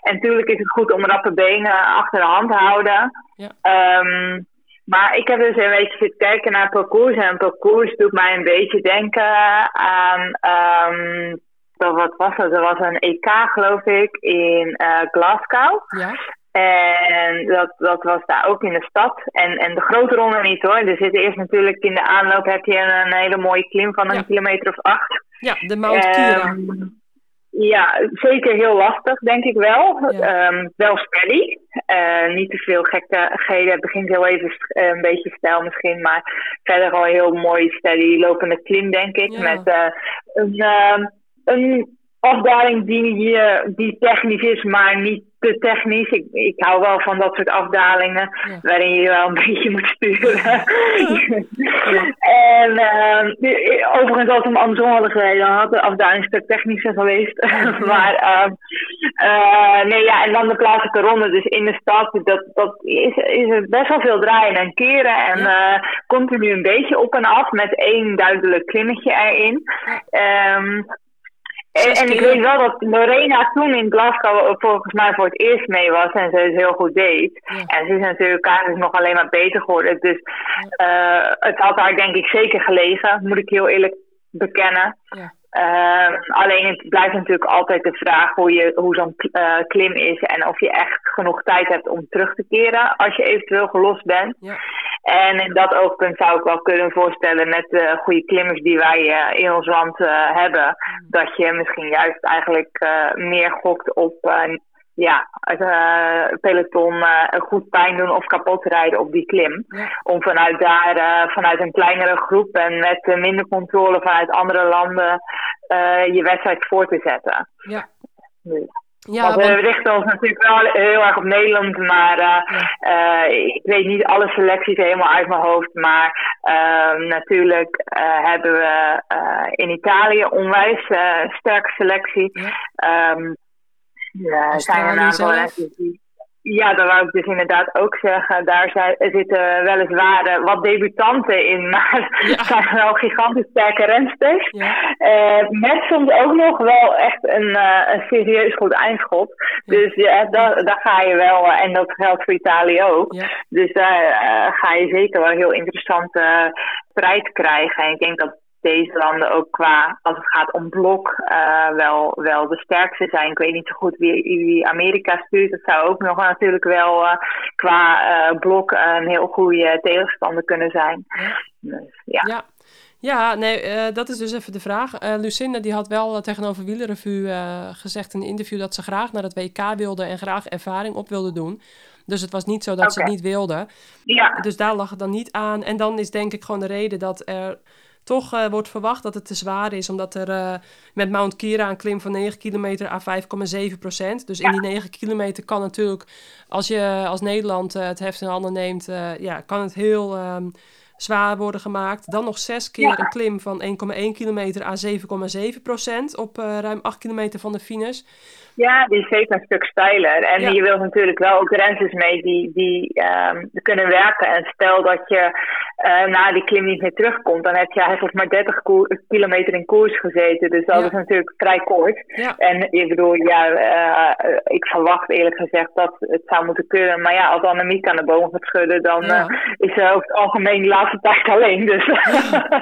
En natuurlijk is het goed om rappe benen achter de hand te houden. Ja. Um, maar ik heb dus een beetje zitten kijken naar parcours. En parcours doet mij een beetje denken aan... Um, wat was dat? Er was een EK, geloof ik, in uh, Glasgow. Ja. En dat, dat was daar ook in de stad. En, en de grote ronde niet hoor. Er zit eerst natuurlijk in de aanloop heb je een, hele mooie klim van een kilometer of acht. Ja, de Mount Kira. Um, ja, zeker heel lastig, denk ik wel. Um, wel steady. Uh, niet te veel gekkigheden. Het begint heel even uh, een beetje stijl misschien. Maar verder gewoon heel mooi steady lopende klim, denk ik. Met uh, een, een afdaling die, die technisch is, maar niet te technisch. Ik, ik hou wel van dat soort afdalingen waarin je wel een (laughs) beetje moet sturen. en uh, overigens, als we hem andersom hadden gereden, dan had de afdaling stuk technischer geweest. (laughs) maar uh, nee, ja, en dan de plaatselijke ronde. Dus in de stad, dat, dat is, is er best wel veel draaien en keren. En uh, continu een beetje op en af met één duidelijk klimmetje erin. Um, en, en, ik weet wel dat Lorena toen in Glasgow volgens mij voor het eerst mee was en ze het heel goed deed. En ze is natuurlijk eigenlijk nog alleen maar beter geworden. Dus uh, het had haar denk ik zeker gelegen, moet ik heel eerlijk bekennen. Ja. Uh, alleen het blijft natuurlijk altijd de vraag hoe, je, hoe zo'n uh, klim is en of je echt genoeg tijd hebt om terug te keren als je eventueel gelost bent. Ja. En in dat oogpunt zou ik wel kunnen voorstellen met de goede klimmers die wij uh, in ons land hebben, mm. dat je misschien juist eigenlijk meer gokt op ja, uh, peloton uh, goed pijn doen of kapot rijden op die klim. Om vanuit daar, uh, vanuit een kleinere groep en met minder controle vanuit andere landen je wedstrijd voor te zetten. Ja. Dus. Ja, we richten ons natuurlijk wel heel erg op Nederland, maar ja. ik weet niet alle selecties helemaal uit mijn hoofd. Maar ehm, natuurlijk hebben we in Italië onwijs sterke selectie. Ja. Um, ja, zijn ja, dat wou ik dus inderdaad ook zeggen. Daar zijn, er zitten weliswaar uh, wat debutanten in, maar (laughs) ja. zijn wel gigantisch sterke rensters. Ja. Uh, met soms ook nog wel echt een, uh, een serieus goed eindschot. Dus ja, daar, daar ga je wel, en dat geldt voor Italië ook. Dus daar ga je zeker wel heel interessante strijd krijgen. En ik denk dat deze landen ook qua, als het gaat om blok, uh, wel, wel de sterkste zijn. Ik weet niet zo goed wie, wie Amerika stuurt. Dat zou ook nog natuurlijk wel uh, qua uh, blok een heel goede tegenstander kunnen zijn. Dus, ja. ja. Ja, nee, dat is dus even de vraag. Lucinda die had wel tegenover Wielerrevue gezegd in een interview dat ze graag naar het WK wilde en graag ervaring op wilde doen. Dus het was niet zo dat ze het niet wilde. Ja. Dus daar lag het dan niet aan. En dan is denk ik gewoon de reden dat er toch uh, wordt verwacht dat het te zwaar is, omdat er uh, met Mount Kira een klim van 9 kilometer à 5,7 procent. Dus in die 9 kilometer kan natuurlijk, als je als Nederland uh, het heft in handen neemt, ja, kan het heel um, zwaar worden gemaakt. Dan nog zes keer ja. een klim van 1,1 kilometer à 7,7 procent op ruim 8 kilometer van de finish. Ja, die is zeker een stuk steiler. En je wilt natuurlijk wel ook rensters mee die, die um, kunnen werken. En stel dat je uh, na die klim niet meer terugkomt, dan heb je eigenlijk maar 30 kilometer in koers gezeten. Dus dat is natuurlijk vrij kort. En ik bedoel, ja, uh, ik verwacht eerlijk gezegd dat het zou moeten kunnen. Maar ja, als Annemiek aan de boom gaat schudden, dan uh, is ze over het algemeen de laatste tijd alleen. Dus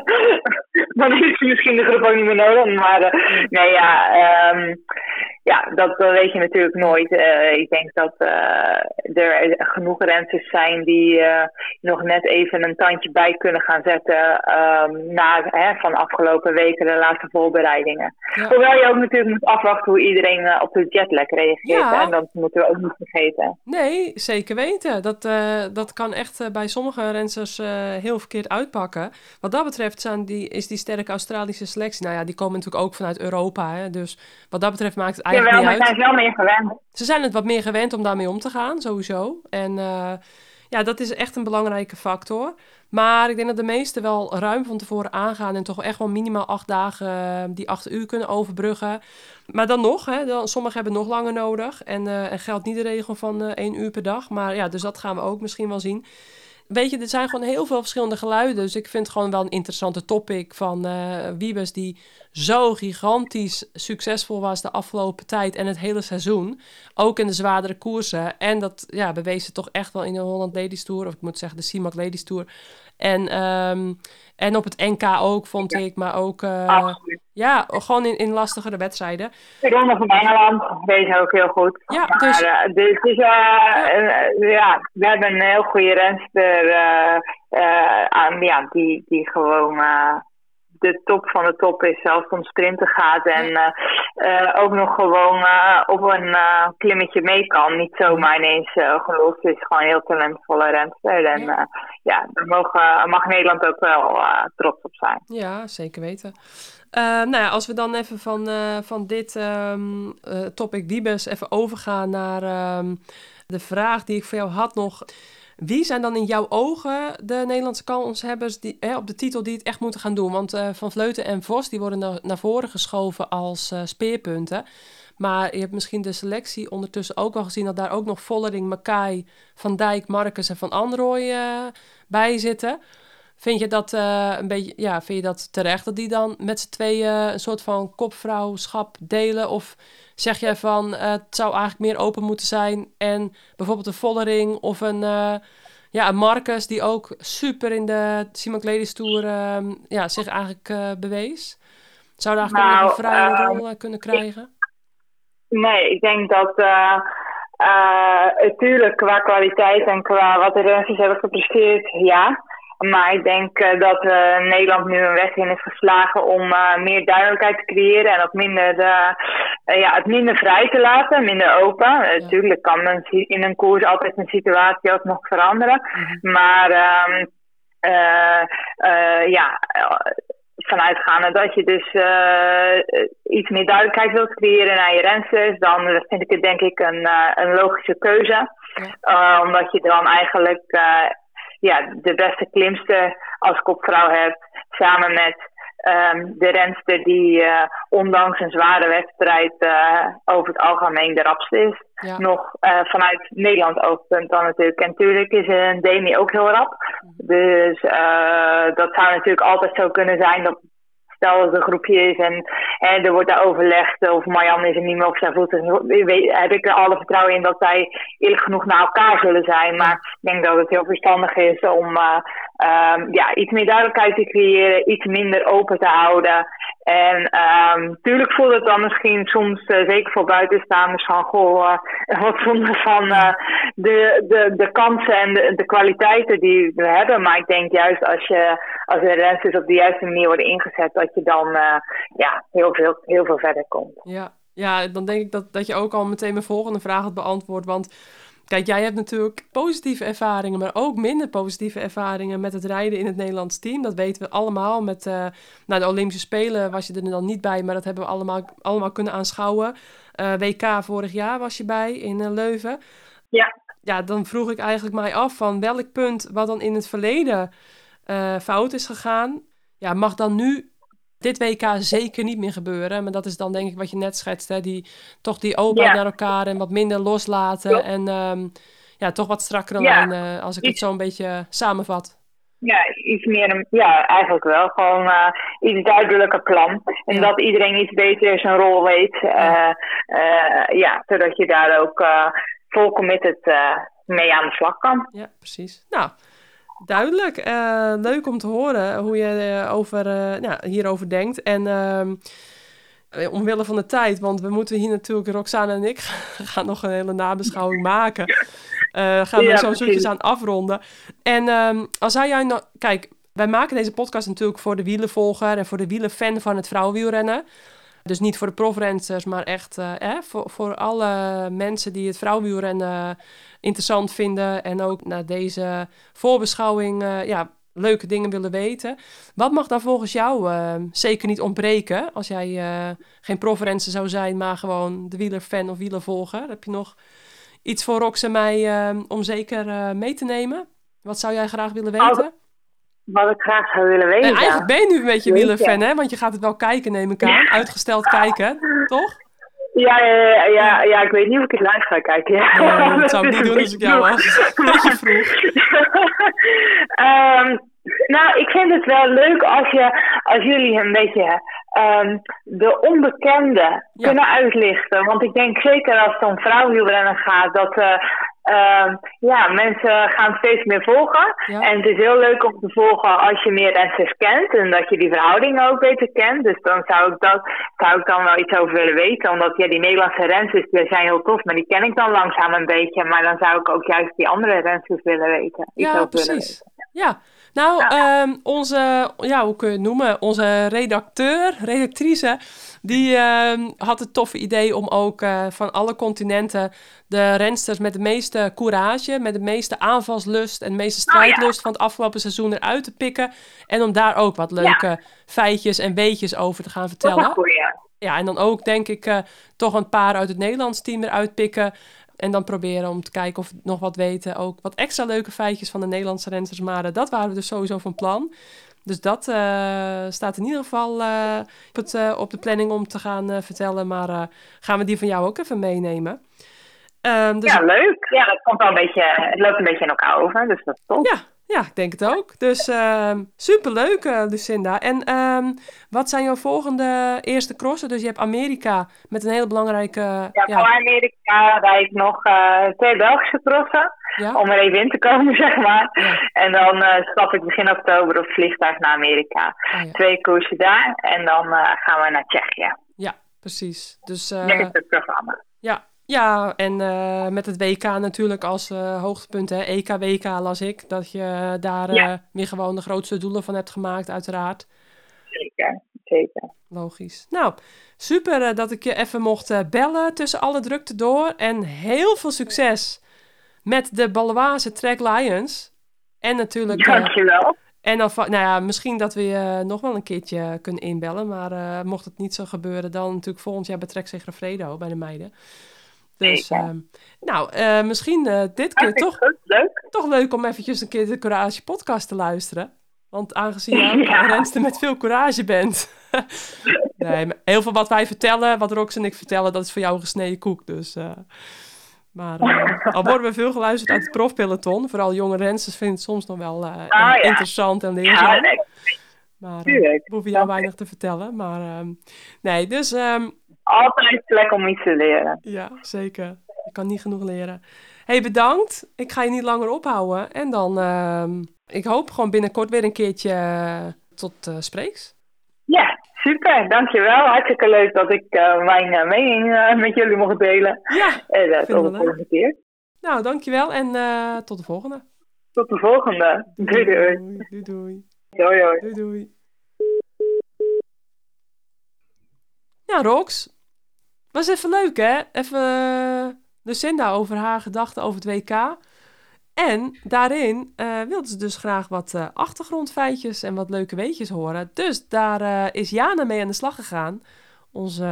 (laughs) dan is ze misschien de groep ook niet meer nodig. Maar nee, ja, um, ja, dat weet je natuurlijk nooit. Uh, ik denk dat uh, er genoeg rensters zijn die uh, nog net even een tandje bij kunnen gaan zetten um, na hè, van afgelopen weken de laatste voorbereidingen. Hoewel je ook natuurlijk moet afwachten hoe iedereen op de jetlag reageert. Ja. En dat moeten we ook niet vergeten. Nee, zeker weten. Dat, dat kan echt bij sommige rensters heel verkeerd uitpakken. Wat dat betreft zijn die, is die sterke Australische selectie, nou ja, die komen natuurlijk ook vanuit Europa. Hè, dus wat dat betreft maakt het eigenlijk Jawel, niet uit. zijn wel meer gewend. Ze zijn het wat meer gewend om daarmee om te gaan, sowieso. En ja, dat is echt een belangrijke factor. Maar ik denk dat de meesten wel ruim van tevoren aangaan en toch echt wel minimaal acht dagen eh, die acht uur kunnen overbruggen. Maar dan nog, hè, dan, sommigen hebben nog langer nodig. En, uh, en geldt niet de regel van uh, één uur per dag. Maar ja, dus dat gaan we ook misschien wel zien weet je, er zijn gewoon heel veel verschillende geluiden. Dus ik vind het gewoon wel een interessante topic van uh, Wiebes... die zo gigantisch succesvol was de afgelopen tijd en het hele seizoen. Ook in de zwaardere koersen. En dat ja, bewees toch echt wel in de Holland Ladies Tour... of ik moet zeggen de CIMAC Ladies Tour... En, um, en op het NK ook, vond ik. Maar ook uh, ja, gewoon in, in lastigere wedstrijden. De Ronde van Engeland deed ook heel goed. Ja, maar, dus, uh, dus, dus uh, ja, we hebben een heel goede renster aan, ja, die, die gewoon de top van de top is, zelfs om sprinten gaat en ook nog gewoon op een klimmetje mee kan. Niet zomaar ineens gelost is, gewoon een heel talentvolle renster. En ja, daar mogen, mag Nederland ook wel trots op zijn. Ja, zeker weten. nou ja, als we dan even van, van dit um, topic Wiebes even overgaan naar ehm, de vraag die ik voor jou had nog. Wie zijn dan in jouw ogen de Nederlandse kanshebbers die, hè, op de titel die het echt moeten gaan doen? Want uh, Van Vleuten en Vos die worden naar, voren geschoven als uh, speerpunten. Maar je hebt misschien de selectie ondertussen ook al gezien dat daar ook nog Vollering, Makai, Van Dijk, Marcus en Van Androoy uh, bij zitten. Vind je dat een beetje, ja, vind je dat terecht dat die dan met z'n tweeën een soort van kopvrouwschap delen? Of zeg jij van uh, het zou eigenlijk meer open moeten zijn. En bijvoorbeeld een Vollering of een, uh, ja, een Marcus die ook super in de Simon Ladies Tour uh, ja, zich eigenlijk bewees. Zou daar eigenlijk nou, een vrije ehm, rol kunnen krijgen? nee, ik denk dat natuurlijk qua kwaliteit en qua wat de renners hebben gepresteerd, ja. Maar ik denk uh, dat uh, Nederland nu een weg in is geslagen om uh, meer duidelijkheid te creëren en ook minder, ja, het minder vrij te laten, minder open. Natuurlijk kan men in een koers altijd een situatie ook nog veranderen. Mhm. Maar um, ja, vanuitgaande dat je dus iets meer duidelijkheid wilt creëren naar je rensters, dan vind ik het denk ik een, een logische keuze. Ja. omdat je dan eigenlijk ja, de beste klimster als kopvrouw hebt. Samen met um, de renster die uh, ondanks een zware wedstrijd uh, over het algemeen de rapste is. Nog uh, vanuit Nederland oogpunt dan natuurlijk. En natuurlijk is een Demi ook heel rap. Mhm. Dus dat zou natuurlijk altijd zo kunnen zijn dat stel het een groepje is en, er wordt daar overlegd of Marjan is er niet meer op zijn voeten. Heb ik er alle vertrouwen in dat zij eerlijk genoeg naar elkaar zullen zijn. Maar ik denk dat het heel verstandig is om uh, um, ja, iets meer duidelijkheid te creëren, iets minder open te houden. En um, tuurlijk voelt het dan misschien soms, uh, zeker voor buitenstaanders, van goh, uh, wat zonde van uh, de, de, de kansen en de, de kwaliteiten die we hebben. Maar ik denk juist als je als de rensters op de juiste manier worden ingezet, dat je dan ja, heel, veel, heel veel verder komt. Ja. ja, dan denk ik dat, dat je ook al meteen mijn volgende vraag had beantwoord. Want Kijk, jij hebt natuurlijk positieve ervaringen, maar ook minder positieve ervaringen met het rijden in het Nederlands team. Dat weten we allemaal. Met uh, nou, de Olympische Spelen was je er dan niet bij, maar dat hebben we allemaal, allemaal kunnen aanschouwen. Uh, eh, WK vorig jaar was je bij in uh, Leuven. Ja. Ja, dan vroeg ik eigenlijk mij af van welk punt wat dan in het verleden fout is gegaan, ja, mag dan nu dit WK zeker niet meer gebeuren. Maar dat is dan denk ik wat je net schetst. Hè? Die, toch die openheid naar elkaar en wat minder loslaten. En ehm, ja, toch wat strakker ja. als ik het zo een beetje samenvat. Ja, iets meer, een, ja, eigenlijk wel. Gewoon uh, iets duidelijker plan. En dat iedereen iets beter zijn rol weet. ja, uh, zodat je daar ook vol committed mee aan de slag kan. Ja, precies. Nou, Duidelijk. Uh, leuk om te horen hoe je uh, over, uh, nou, hierover denkt. En ehm, omwille van de tijd, want we moeten hier natuurlijk, Roxane en ik, (laughs) gaan nog een hele nabeschouwing maken. gaan we zo zoetjes aan afronden. En um, als zou jij nou... Kijk, wij maken deze podcast natuurlijk voor de wielenvolger en voor de wielenfan van het vrouwenwielrennen. Dus niet voor de profrenners, maar echt eh, voor, voor alle mensen die het vrouwenwielrennen interessant vinden. En ook naar deze voorbeschouwing uh, ja, leuke dingen willen weten. Wat mag dan volgens jou uh, zeker niet ontbreken als jij uh, geen profrenser zou zijn, maar gewoon de wielerfan of wielervolger? Heb je nog iets voor Rox en mij om zeker mee te nemen? Wat zou jij graag willen weten? Wat ik graag zou willen weten. En eigenlijk ben je nu een beetje wielerfan, hè? Want je gaat het wel kijken, neem ik aan. Uitgesteld kijken, toch? Ja, ja, ja, ja, ik weet niet of ik het live ga kijken. Ja. (laughs) dat zou ik niet doen als ik jou (laughs) was. Beetje vroeg. um, (laughs) nou, ik vind het wel leuk als, je, als jullie een beetje um, de onbekende kunnen uitlichten. Want ik denk zeker als het om vrouwenwielrennen gaat, dat uh, uh, ja, mensen gaan steeds meer volgen. En het is heel leuk om te volgen als je meer renners kent en dat je die verhoudingen ook beter kent. Dus dan zou ik, dat, zou ik dan wel iets over willen weten. Omdat ja, die Nederlandse renners die zijn heel tof, maar die ken ik dan langzaam een beetje. Maar dan zou ik ook juist die andere renners willen weten. ja, precies. Ja, Nou, ehm, onze, ja, hoe kun je het noemen? Onze redacteur, redactrice, die ehm, had het toffe idee om ook eh, van alle continenten de rensters met de meeste courage, met de meeste aanvalslust en de meeste Oh, ja. strijdlust van het afgelopen seizoen eruit te pikken. En om daar ook wat leuke feitjes en weetjes over te gaan vertellen. Ja, en dan ook denk ik eh, toch een paar uit het Nederlands team eruit pikken. En dan proberen om te kijken of we nog wat weten. Ook wat extra leuke feitjes van de Nederlandse rensters. Maar dat waren we dus sowieso van plan. Dus dat eh, staat in ieder geval eh, op, het, eh, op de planning om te gaan vertellen. Maar gaan we die van jou ook even meenemen. Ehm, dus Ja, leuk. Ja, dat komt wel een beetje, het loopt een beetje in elkaar over, dus dat is top. ja, ja, ik denk het ook. Dus ehm superleuk, eh, Lucinda. En ehm, wat zijn jouw volgende eerste crossen? Dus je hebt Amerika met een hele belangrijke... Ja, ja, voor Amerika rijd ik nog eh, twee Belgische crossen, ja? om er even in te komen, (laughs) zeg maar. Ja. En dan eh, stap ik begin oktober op het vliegtuig naar Amerika. Oh, ja. Twee koersen daar en dan gaan we naar Tsjechië. ja, precies. Dus Lekker stuk programma. ja, ja, en eh, met het WK natuurlijk als eh, hoogtepunt, hè, EK-WK las ik, dat je daar Ja. eh, weer gewoon de grootste doelen van hebt gemaakt, uiteraard. Zeker, zeker. Logisch. Nou, super dat ik je even mocht bellen tussen alle drukte door. En heel veel succes met de Baloise Track Lions. En natuurlijk... Dankjewel. en dan, nou ja, misschien dat we je nog wel een keertje kunnen inbellen. Maar mocht het niet zo gebeuren, dan natuurlijk volgend jaar bij Trek Segafredo bij de meiden. Dus, ehm, nou, eh, misschien eh, dit keer toch, goed, leuk. toch leuk om eventjes een keer de Courage podcast te luisteren. Want aangezien je (laughs) ook Ja. een renster met veel courage bent. (laughs) nee, maar heel veel wat wij vertellen, wat Rox en ik vertellen, dat is voor jou gesneden koek. Dus, eh, maar (laughs) al worden we veel geluisterd uit het profpeloton. Vooral jonge rensters vinden het soms nog wel Ah, ja. interessant en leerzaam. Ja, nee, maar we hoeven jou weinig te vertellen. Maar ehm, nee, dus ehm, Altijd lekker om iets te leren. ja, zeker. Ik kan niet genoeg leren. hey, bedankt. Ik ga je niet langer ophouden. En dan, ehm, ik hoop gewoon binnenkort weer een keertje eh, tot eh, spreeks. Ja, super. Dankjewel. Hartstikke leuk dat ik eh, mijn mening met jullie mocht delen. Ja, En tot de volgende keer. nou dankjewel en tot de volgende. Tot de volgende. Doei doei. Doei, doei. Doei doei. Doei, doei. Ja, Rox. Was even leuk, hè? Even eh, Lucinda over haar gedachten over het WK. En daarin eh wilde ze dus graag wat eh, achtergrondfeitjes en wat leuke weetjes horen. Dus daar eh, is Jana mee aan de slag gegaan. Onze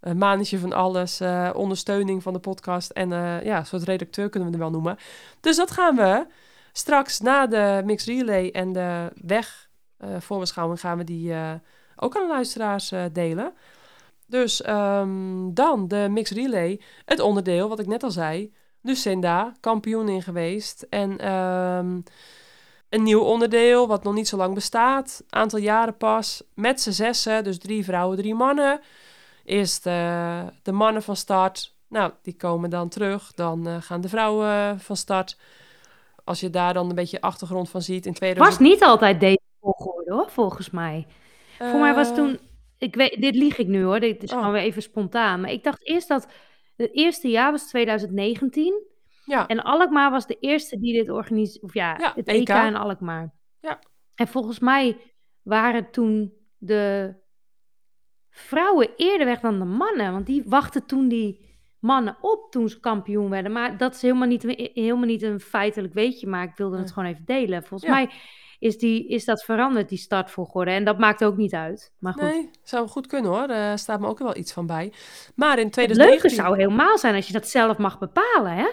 eh manetje van alles, eh, ondersteuning van de podcast en eh, ja, een soort redacteur kunnen we hem wel noemen. Dus dat gaan we straks na de mixed relay en de weg eh voorbeschouwing gaan we die eh, ook aan de luisteraars eh, delen. Dus ehm, dan de mixed relay, het onderdeel wat ik net al zei. Lucinda, kampioen in geweest. En ehm, een nieuw onderdeel wat nog niet zo lang bestaat. Aantal jaren pas. Met z'n zessen, dus drie vrouwen, drie mannen. Eerst eh, de mannen van start. Nou, die komen dan terug. Dan eh, gaan de vrouwen van start. Als je daar dan een beetje achtergrond van ziet. In was 2000... niet altijd deze volgorde hoor, volgens mij. Voor mij was Eh, toen, ik weet, dit lieg ik nu hoor, dit is Oh. gewoon weer even spontaan. Maar ik dacht eerst dat het eerste jaar was 2019 Ja, en Alkmaar was de eerste die dit organiseerde, of ja, Ja, het EK. In Alkmaar. Ja. En volgens mij waren toen de vrouwen eerder weg dan de mannen, want die wachten toen die mannen op toen ze kampioen werden. Maar dat is helemaal niet, helemaal niet een feitelijk weetje, maar ik wilde het gewoon even delen. Volgens Ja. mij is, die, is dat veranderd, die startvolgorde. En dat maakt ook niet uit. Maar goed, nee, zou goed kunnen hoor. Er staat me ook wel iets van bij. Maar in het 2019... leuke zou helemaal zijn als je dat zelf mag bepalen, hè?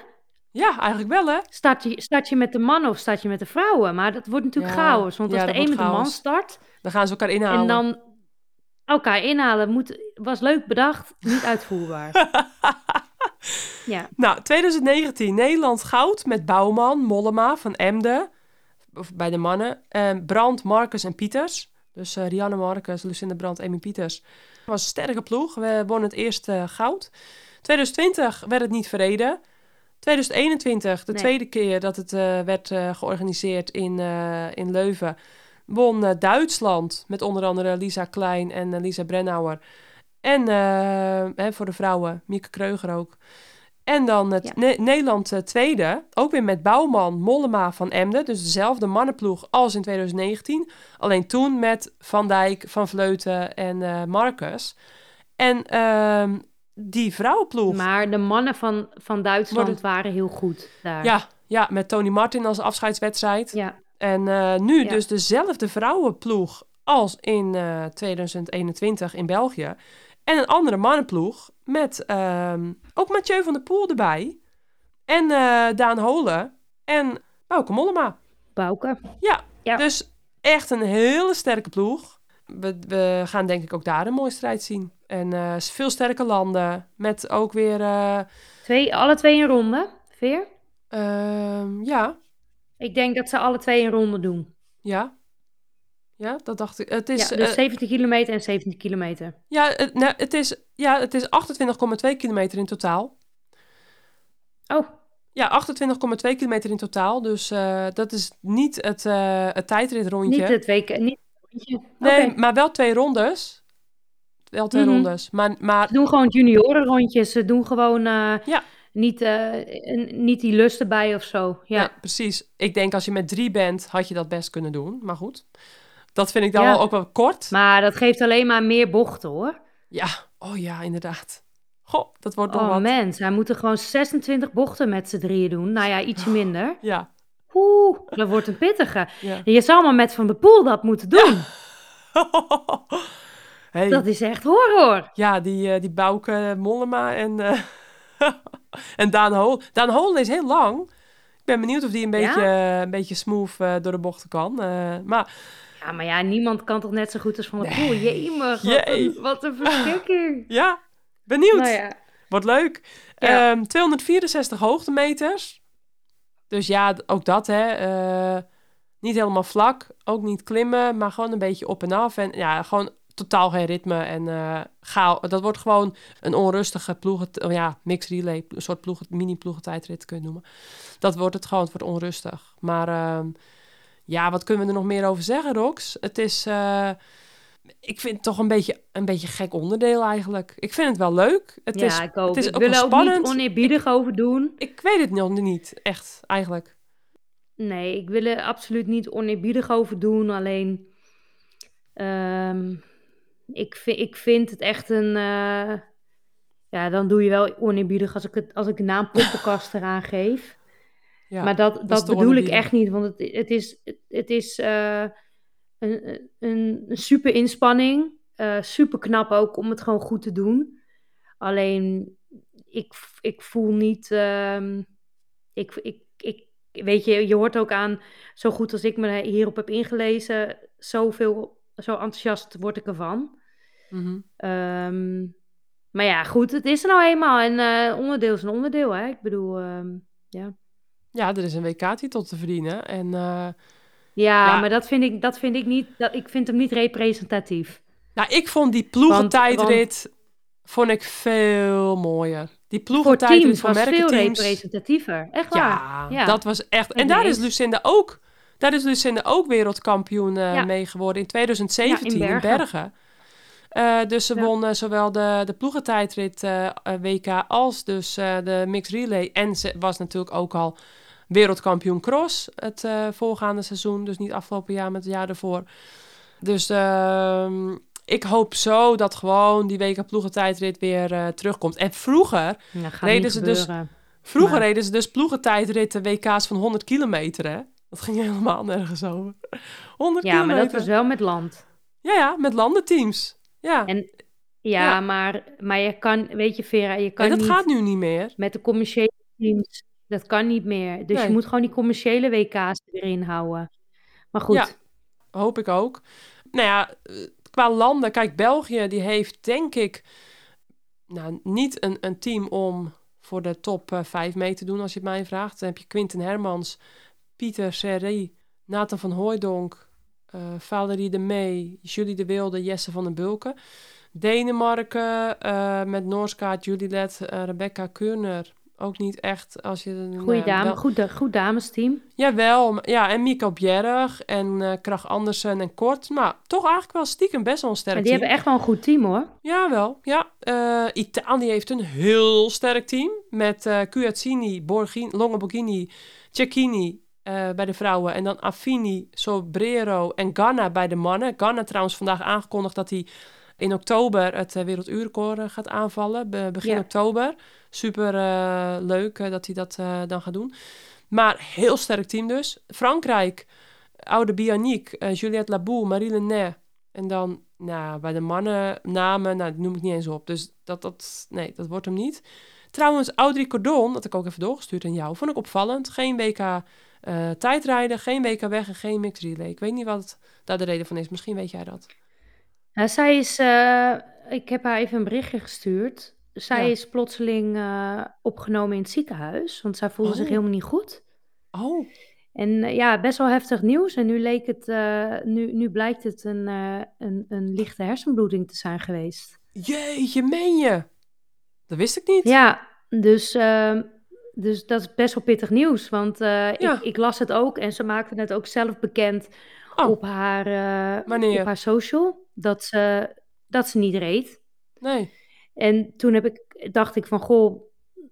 Ja, eigenlijk wel hè. Start je, start je met de mannen of start je met de vrouwen? Maar dat wordt natuurlijk Ja, chaos. Want ja, als de dat een met de man start Dan gaan ze elkaar inhalen. en dan elkaar inhalen, moet, was leuk bedacht, niet uitvoerbaar. (laughs) ja. Nou, 2019. Nederland goud met Bouwman, Mollema van Emden. Of bij de mannen. En Brand, Marcus en Pieters. Dus eh, Rianne Marcus, Lucinda Brand, Amy Pieters. Het was een sterke ploeg. We wonnen het eerste goud. 2020 werd het niet verreden. 2021, de Nee. tweede keer dat het eh, werd eh, georganiseerd in, eh, in Leuven, won eh, Duitsland met onder andere Lisa Klein en eh, Lisa Brennauer. En eh, hè, voor de vrouwen, Mieke Kreuger ook. En dan het Ja. Ne- Nederland eh, tweede, ook weer met Bouwman, Mollema van Emden. Dus dezelfde mannenploeg als in 2019. Alleen toen met Van Dijk, Van Vleuten en eh Marcus. En ehm, die vrouwenploeg, Maar de mannen van, van Duitsland waren heel goed daar. ja, ja, met Tony Martin als afscheidswedstrijd. Ja, En eh, nu Ja. dus dezelfde vrouwenploeg als in eh, 2021 in België. En een andere mannenploeg met ehm, ook Mathieu van der Poel erbij. En eh, Daan Holen en Bauke Mollema. Bouke. Ja, Ja. dus echt een hele sterke ploeg. We, we gaan denk ik ook daar een mooie strijd zien. En eh, veel sterke landen met ook weer... eh, Twee, alle twee een ronde, Veer? ehm, ja, Ik denk dat ze alle twee een ronde doen. ja. Ja, dat dacht ik. Het is, ja, dus eh, 70 kilometer en 70 kilometer. Ja, het, nou, het is, ja, het is 28,2 kilometer in totaal. Oh, Ja, 28,2 kilometer in totaal. Dus eh, dat is niet het, eh het tijdritrondje. niet het WK. Niet het rondje. nee, maar wel twee rondes. Wel twee Mhm. rondes. Maar, maar Ze doen gewoon juniorenrondjes. Ze doen gewoon Ja. niet, eh, niet die lust erbij of zo. Ja, ja. precies. Ik denk als je met drie bent, had je dat best kunnen doen. Maar goed. Dat vind ik dan Ja. wel ook wel kort. maar dat geeft alleen maar meer bochten hoor. Ja, oh ja, inderdaad. Goh, dat wordt nog Oh wat. mens, hij moet er gewoon 26 bochten met z'n drieën doen. Nou ja, ietsje minder. Ja. Oeh, dat wordt een pittige. ja. Je zou maar met Van der Poel dat moeten doen. (laughs) hey. Dat is echt horror. Ja, die, eh die Bouke Mollema en, eh, (laughs) en Daan Hol. Daan Hol is heel lang. Ik ben benieuwd of die een Ja? beetje, een beetje smooth eh, door de bochten kan. Eh, maar Ja, maar ja, niemand kan toch net zo goed als Van der Nee. Poel. Jemig, wat Jee. een, wat een verschrikking. (laughs) ja, benieuwd. Nou ja, Wordt leuk. Ja. Ehm, 264 hoogtemeters. Dus ja, ook dat hè. eh, niet helemaal vlak. Ook niet klimmen, maar gewoon een beetje op en af. En ja, gewoon totaal geen ritme. En eh gauw, dat wordt gewoon een onrustige ploegen... oh ja, mixed relay. Een soort ploegen, mini-ploegentijdrit kun je het noemen. Dat wordt het gewoon. Het wordt onrustig. Maar ehm, ja, wat kunnen we er nog meer over zeggen, Rox? Het is... eh, ik vind het toch een beetje een beetje gek onderdeel eigenlijk. Ik vind het wel leuk. Het ja is, ik ook. het is ik ook wil er ook niet oneerbiedig over doen. Ik weet het nog niet, echt, eigenlijk. Nee, ik wil er absoluut niet oneerbiedig over doen. Alleen, ehm, ik, vind, ik vind het echt een... eh, ja, dan doe je wel oneerbiedig als ik, het, als ik de naam (laughs) poppenkast eraan geef. Ja, maar dat, dat bedoel ik echt niet, want het, het is, het, is eh, een, een, super inspanning. eh, super knap ook om het gewoon goed te doen. Alleen, ik, ik voel niet... ehm, ik, ik, ik, weet je, je hoort ook aan, zo goed als ik me hierop heb ingelezen, zoveel, zo enthousiast word ik ervan. Ehm, maar ja, goed, het is er nou eenmaal. En eh, onderdeel is een onderdeel, hè. Ik bedoel, ehm, ja. Ja, er is een WK-titel te verdienen. En eh, ja. Ja. maar dat vind ik, dat vind ik niet, dat, ik vind hem niet representatief. nou, ik vond die ploegentijdrit vond ik veel mooier. Die Voor ploegentijdrit teams voor was veel representatiever. Echt waar. Ja, Ja. dat was echt. En daar is. Lucinda ook. Daar is Lucinda ook wereldkampioen Ja. mee geworden in 2017 Ja, in in Bergen. Eh, dus ze won zowel de, de ploegentijdrit eh, WK als dus de mixed relay. En ze was natuurlijk ook al wereldkampioen cross het eh, voorgaande seizoen. Dus niet afgelopen jaar, maar het jaar ervoor. Dus ehm, ik hoop zo dat gewoon die WK ploegentijdrit weer eh, terugkomt. En vroeger Ja, Reden ze dus-. Vroeger Maar- reden ze dus ploegentijdritten WK's van 100 kilometer, hè? Dat ging helemaal nergens over. 100 Ja, maar dat was wel met land. Ja, ja, met landenteams. Ja, En ja, Ja. Maar, maar je kan, weet je Vera, je en kan dat niet gaat nu niet meer. met de commerciële teams, dat kan niet meer. Dus Nee. je moet gewoon die commerciële WK's erin houden. Maar goed, Ja. Hoop ik ook. Nou ja, eh, qua landen, kijk, België die heeft denk ik nou, niet een, een team om voor de top 5 mee te doen, als je het mij vraagt. Dan heb je Quinten Hermans, Pieter Serri, Nathan van Hooijdonk, eh Valerie de Mee, Julie de Wilde, Jesse van den Bulken. Denemarken eh, met Noorskaart, Juliet, eh, Rebecca Keurner, ook niet echt als je... nou Goeie ja, dame, wel- goed, goed damesteam. Jawel, ja, en Mico Bjerg en eh Krach Andersen en Kort. Maar toch eigenlijk wel stiekem best wel een sterk Maar die team. hebben echt wel een goed team hoor. Jawel, ja. Eh, Italië heeft een heel sterk team. Met eh Cuazzini, Borghini, Longoborghini, Cecchini eh, bij de vrouwen. En dan Affini, Sobrero en Ganna bij de mannen. Ganna trouwens vandaag aangekondigd dat hij in oktober het uh, werelduurrecord eh, gaat aanvallen. be- begin Ja. oktober. Super eh, leuk eh, dat hij dat eh, dan gaat doen. Maar heel sterk team dus. Frankrijk, oude Bianique, eh, Juliette Labou, Marie Lenet. En dan nou, bij de mannen namen, nou, die noem ik niet eens op. Dus dat, dat, nee, dat wordt hem niet. Trouwens, Audrey Cordon, dat ik ook even doorgestuurd aan jou, vond ik opvallend. Geen WK eh, tijdrijden, geen WK weg en geen mixed relay. Ik weet niet wat daar de reden van is. Misschien weet jij dat. Nou, zij is, eh, ik heb haar even een berichtje gestuurd. Zij Ja. is plotseling eh, opgenomen in het ziekenhuis, want zij voelde zich Oh. helemaal niet goed. Oh, En eh, ja, best wel heftig nieuws. En nu, leek het, eh, nu, nu blijkt het een, eh, een, een lichte hersenbloeding te zijn geweest. jeetje, meen je? Dat wist ik niet. Ja, dus, ehm, dus dat is best wel pittig nieuws. Want eh, Ja. ik, ik las het ook en ze maakte het ook zelf bekend Oh. op, haar, eh, op haar social. Dat ze, dat ze niet reed. Nee. En toen heb ik, dacht ik van, goh,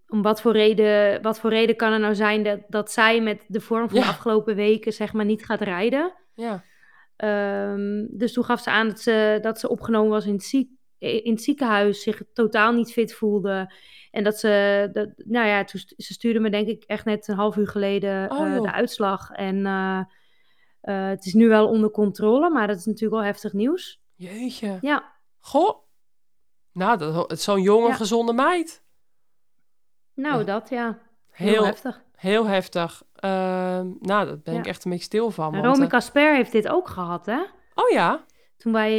om wat voor reden, wat voor reden kan er nou zijn dat, dat zij met de vorm van de afgelopen weken zeg maar niet gaat rijden? Ja. Ehm, dus toen gaf ze aan dat ze, dat ze opgenomen was in het, ziek, in het ziekenhuis, zich totaal niet fit voelde. En dat ze, dat, nou ja, toen, ze stuurde me denk ik echt net een half uur geleden Oh, eh, de uitslag. En eh, eh, het is nu wel onder controle, maar dat is natuurlijk wel heftig nieuws. Jeetje. Ja, Goh. Nou, dat, het is zo'n jonge, Ja. gezonde meid. nou Ja. dat ja, heel, Heel, heftig. heel heftig. Ehm, nou, daar ben Ja. ik echt een beetje stil van. Want, Romy eh, Casper heeft dit ook gehad, hè? oh ja? Toen wij,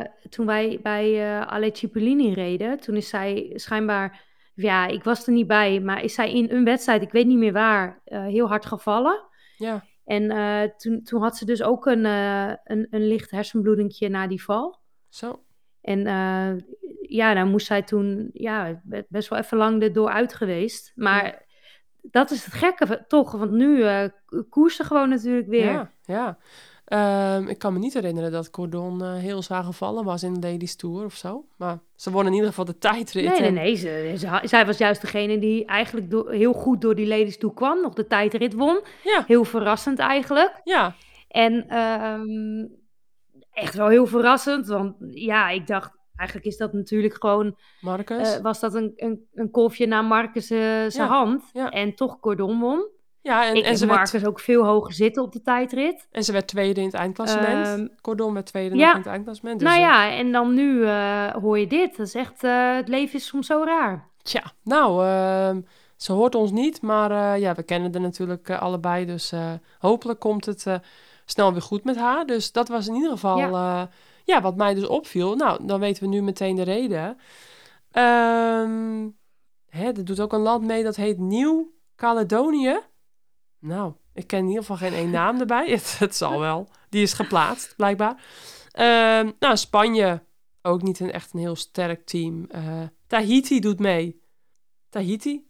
eh, toen wij bij eh Ale Cipollini reden, toen is zij schijnbaar, ja, ik was er niet bij, maar is zij in een wedstrijd, ik weet niet meer waar, heel hard gevallen. Ja. En eh, toen, toen had ze dus ook een, eh, een, een licht hersenbloedingje na die val. Zo. En eh, ja, dan moest zij toen, ja, be- best wel even lang erdoor uit geweest. Maar dat is het gekke toch, want nu koers ze gewoon natuurlijk weer. Ja, ja. Ehm, ik kan me niet herinneren dat Cordon eh, heel zwaar gevallen was in de Ladies Tour of zo. Maar ze won in ieder geval de tijdrit. Nee, nee, en- nee. Ze, ze- zij was juist degene die eigenlijk door- heel goed door die ladies toe kwam. Nog de tijdrit won. Ja, Heel verrassend eigenlijk. ja, En ehm, echt wel heel verrassend. Want ja, ik dacht, eigenlijk is dat natuurlijk gewoon... Marcus. eh, was dat een, een, een kolfje naar Marcus eh, zijn Ja, hand. ja. En toch Cordon won. Ja, en, ik en, ze werd, Marcus ook veel hoger zitten op de tijdrit. en ze werd tweede in het eindklassement. Ehm, Cordon werd tweede ja. in het eindklassement. Dus, nou eh, ja, en dan nu eh, hoor je dit. Dat is echt, eh, het leven is soms zo raar. Tja, nou, ehm, ze hoort ons niet, maar ja, we kennen er natuurlijk allebei. Dus hopelijk komt het snel weer goed met haar. Dus dat was in ieder geval ja. ja, wat mij dus opviel. Nou, dan weten we nu meteen de reden. Ehm hè, er doet ook een land mee dat heet Nieuw-Caledonië. Nou, ik ken in ieder geval geen één naam erbij. (laughs) Het, zal wel. Die is geplaatst, blijkbaar. Ehm, nou, Spanje, ook niet een, echt een heel sterk team. Eh, Tahiti doet mee. Tahiti?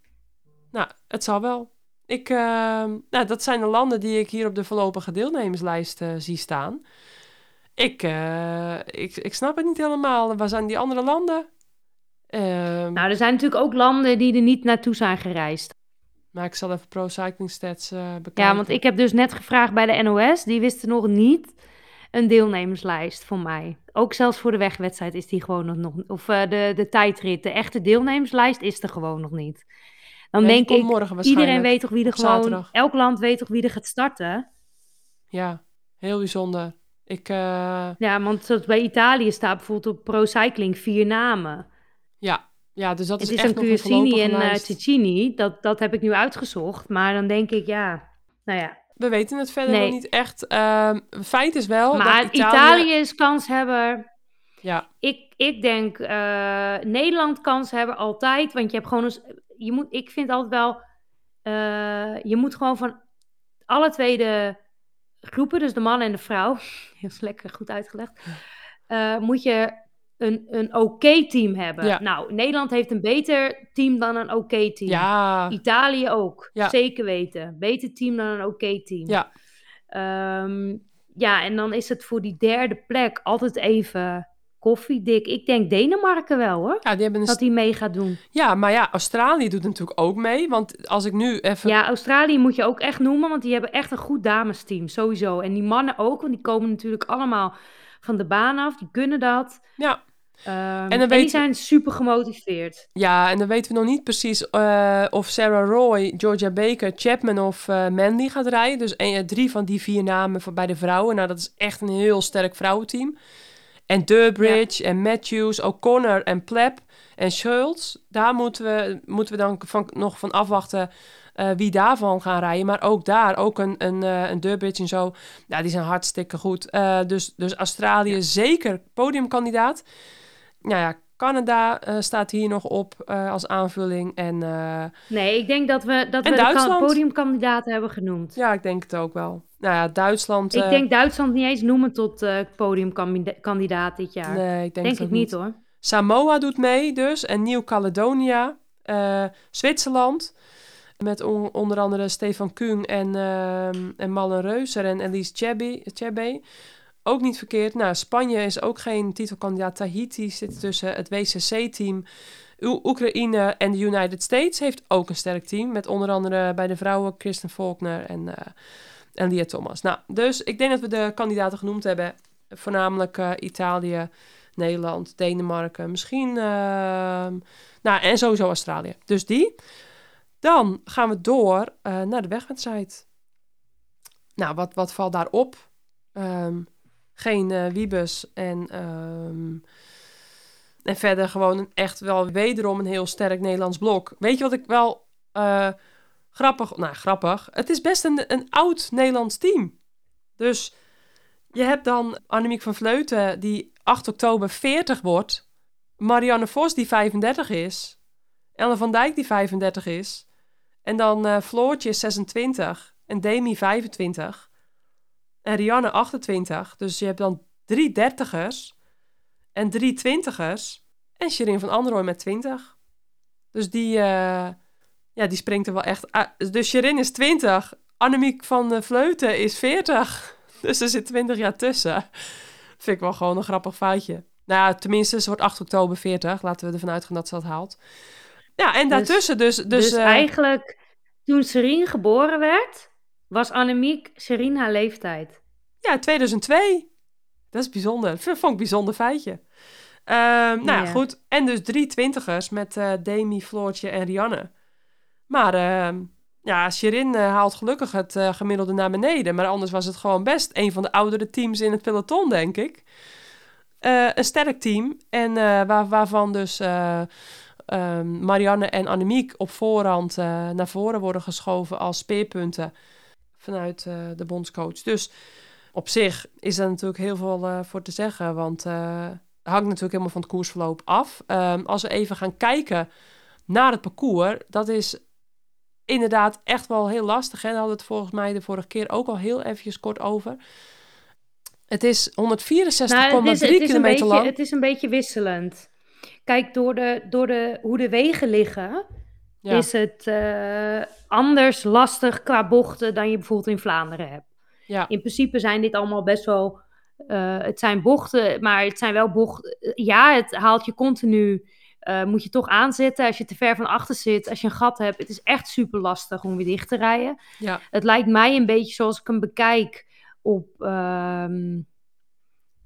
Nou, het zal wel. Ik, ehm, nou, dat zijn de landen die ik hier op de voorlopige deelnemerslijst eh, zie staan. Ik, eh, ik, ik snap het niet helemaal. Waar zijn die andere landen? Ehm, Nou, er zijn natuurlijk ook landen die er niet naartoe zijn gereisd. Maar ik zal even Pro Cycling Stats eh, bekijken. Ja, want ik heb dus net gevraagd bij de NOS. Die wisten nog niet een deelnemerslijst voor mij. Ook zelfs voor de wegwedstrijd is die gewoon nog... Of eh, de, de tijdrit, de echte deelnemerslijst is er gewoon nog niet. Dan denk ik, iedereen weet toch wie er gewoon... zaterdag. Elk land weet toch wie er gaat starten? Ja, heel bijzonder. Ik, eh, Ja, want zoals bij Italië staat bijvoorbeeld op Pro Cycling vier namen. ja, ja, dus dat het is, is echt een Cuisini voorlopige en uh. Dat, dat heb ik nu uitgezocht. Maar dan denk ik, ja... Nou ja, We weten het verder Nee. nog niet echt. Ehm feit is wel maar dat Italië... Italië... is kanshebber. Ja, Ik, ik denk eh, Nederland kans hebben altijd. Want je hebt gewoon eens. Je moet, ik vind altijd wel. eh, je moet gewoon van alle twee de groepen, dus de man en de vrouw. (laughs) Heel lekker goed uitgelegd. eh, moet je een, een oké-team hebben. Ja. Nou, Nederland heeft een beter team dan een oké-team. Ja, Italië ook, Ja. zeker weten. Beter team dan een oké-team. Ja. Ehm, ja, en dan is het voor die derde plek altijd even koffiedik. Ik denk Denemarken wel hoor, ja, die hebben een dat die mee gaat doen. ja, maar ja, Australië doet natuurlijk ook mee. Want als ik nu even... Ja, Australië moet je ook echt noemen, want die hebben echt een goed damesteam, sowieso. En die mannen ook, want die komen natuurlijk allemaal van de baan af, die kunnen dat. Ja. Ehm, dan en, weten die zijn super gemotiveerd. Ja, en dan weten we nog niet precies eh, of Sarah Roy, Georgia Baker, Chapman of eh, Mandy gaat rijden. Dus een- eh, drie van die vier namen voor bij de vrouwen. Nou, dat is echt een heel sterk vrouwenteam. En Durbridge en Matthews, O'Connor en Pleb en Schultz. Daar moeten we, moeten we dan van, nog van afwachten wie daarvan gaan rijden. Maar ook daar, ook een, een, een Durbridge en zo. Ja, die zijn hartstikke goed. Dus, dus Australië zeker podiumkandidaat. Nou ja, Canada eh, staat hier nog op eh, als aanvulling. En eh, Nee, ik denk dat we, dat we de podiumkandidaten hebben genoemd. ja, ik denk het ook wel. Nou ja, Duitsland... Ik denk Duitsland niet eens noemen tot podiumkandidaat dit jaar. Nee, ik denk, ik niet hoor. Samoa doet mee dus. En Nieuw-Caledonia. Zwitserland. Met on- onder andere Stefan Kuhn en, ehm en Reuser en Elise Chebe. Ook niet verkeerd. Nou, Spanje is ook geen titelkandidaat. Tahiti zit tussen het WCC-team. Oekraïne en de United States heeft ook een sterk team. Met onder andere bij de vrouwen Kristen Faulkner en, eh en Lia Thomas. Nou, dus ik denk dat we de kandidaten genoemd hebben. Voornamelijk eh, Italië, Nederland, Denemarken, misschien... ehm, nou, en sowieso Australië. Dus die. Dan gaan we door eh, naar de wegwedstrijd. Nou, wat, wat valt daarop? Ehm geen eh Wiebes en... ehm, en verder gewoon een, echt wel wederom een heel sterk Nederlands blok. Weet je wat ik wel eh, grappig... Nou, grappig. Het is best een, een oud Nederlands team. Dus je hebt dan Annemiek van Vleuten die 8 oktober 40 wordt. Marianne Vos die 35 is. Ellen van Dijk die 35 is. En dan eh Floortje is 26. En Demi 25. En Rianne 28. Dus je hebt dan drie dertigers. En drie twintigers. En Shirin van Androoy met 20. Dus die, eh, ja, die springt er wel echt uit. Dus Shirin is 20. Annemiek van de Vleuten is 40. (laughs) Dus er zit 20 jaar tussen. Vind ik wel gewoon een grappig feitje. Nou ja, tenminste, ze wordt 8 oktober 40. Laten we ervan uitgaan dat ze dat haalt. Ja, en Dus- daartussen dus... Dus, Dus, eh, eigenlijk, toen Serien geboren werd, was Annemiek haar leeftijd. Ja, 2002. Dat is bijzonder. Dat vond ik een bijzonder feitje. Ehm, nou ja, goed. En dus drie twintigers met eh Demi, Floortje en Rianne. Maar ehm, ja, Shirin eh, haalt gelukkig het eh, gemiddelde naar beneden. Maar anders was het gewoon best een van de oudere teams in het peloton, denk ik. Een sterk team. En waar, waarvan dus eh, ehm, Marianne en Annemiek op voorhand naar voren worden geschoven als speerpunten vanuit eh, de bondscoach. Dus op zich is er natuurlijk heel veel eh, voor te zeggen, want eh het hangt natuurlijk helemaal van het koersverloop af. Ehm, als we even gaan kijken naar het parcours, dat is inderdaad echt wel heel lastig. Hè? Daar hadden we het volgens mij de vorige keer ook al heel eventjes kort over. Het is 164,3 Nou, kilometer beetje, lang. het is een beetje wisselend. Kijk, door, de, door de, hoe de wegen liggen, Ja. is het anders lastig qua bochten dan je bijvoorbeeld in Vlaanderen hebt. Ja. In principe zijn dit allemaal best wel. eh, het zijn bochten, maar het zijn wel bochten. Ja, het haalt je continu. eh, moet je toch aanzetten als je te ver van achter zit. Als je een gat hebt. Het is echt super lastig om weer dicht te rijden. Ja. Het lijkt mij een beetje zoals ik hem bekijk op. ehm,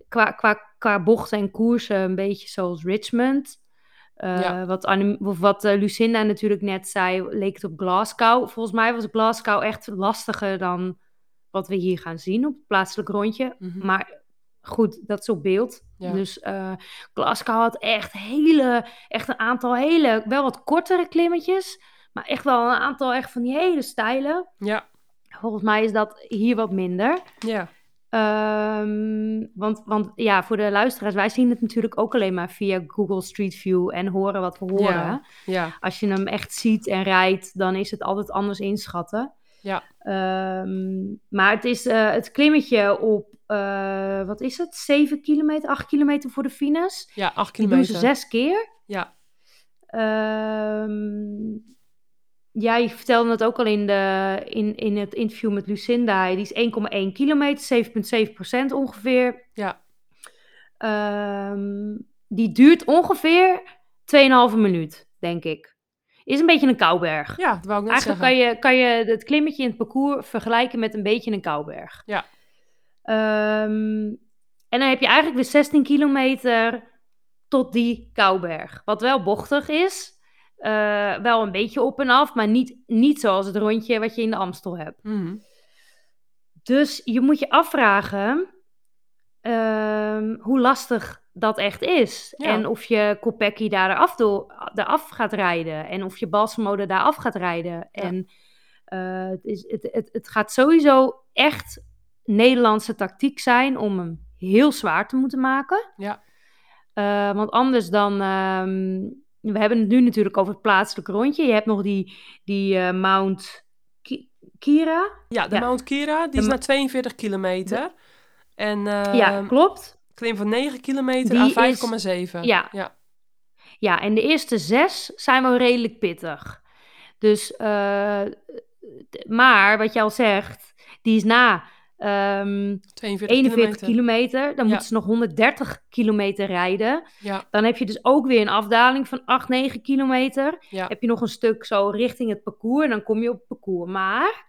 qua, qua, qua bochten en koersen, een beetje zoals Richmond. Eh, Ja. Wat, Anne, of wat eh, Lucinda natuurlijk net zei, leek het op Glasgow. Volgens mij was Glasgow echt lastiger dan wat we hier gaan zien op het plaatselijk rondje. Mhm. Maar goed, dat is op beeld. Ja. Dus eh, Glasgow had echt, hele, echt een aantal hele, wel wat kortere klimmetjes. Maar echt wel een aantal echt van die hele stijlen. Ja. Volgens mij is dat hier wat minder. Ja. Ehm, want, want ja, voor de luisteraars, wij zien het natuurlijk ook alleen maar via Google Street View en horen wat we horen. Ja. Ja. Als je hem echt ziet en rijdt, dan is het altijd anders inschatten. Ja. Ehm, maar het is eh, het klimmetje op, eh, wat is het? 7 kilometer, 8 kilometer voor de fines. Ja, acht Die doen kilometer. ze zes keer. Ja, Ehm, ja, je vertelde het ook al in, de, in, in het interview met Lucinda. Die is 1,1 kilometer, 7,7 procent ongeveer. ja, Ehm, die duurt ongeveer 2,5 minuut, denk ik. Is een beetje een kouberg. ja, dat wou ik net Eigenlijk zeggen. kan je, kan je het klimmetje in het parcours vergelijken met een beetje een kouberg. Ja. Ehm, en dan heb je eigenlijk weer 16 kilometer tot die kouberg. Wat wel bochtig is. Eh, wel een beetje op en af, maar niet, niet zoals het rondje wat je in de Amstel hebt. Mhm. Dus je moet je afvragen ehm, hoe lastig dat echt is. Ja. En of je Kopecky daar eraf, door, eraf gaat rijden. En of je Balsamode daar af gaat rijden. En eh, het, is, het, het, het gaat sowieso echt Nederlandse tactiek zijn om hem heel zwaar te moeten maken. Ja. Eh, want anders dan... ehm, we hebben het nu natuurlijk over het plaatselijke rondje. Je hebt nog die, die eh, Mount Ki- Kira. Ja, de Ja. Mount Kira, die De is naar 42 kilometer. En ja, ja, klopt. klim van 9 kilometer Die aan is- 5,7. ja. ja. Ja, en de eerste zes zijn wel redelijk pittig. Dus, eh, maar wat je al zegt, die is na ehm 42 41 kilometer. kilometer. Dan Ja. moeten ze nog 130 kilometer rijden. Ja, Dan heb je dus ook weer een afdaling van 8, 9 kilometer. ja, Heb je nog een stuk zo richting het parcours en dan kom je op het parcours. Maar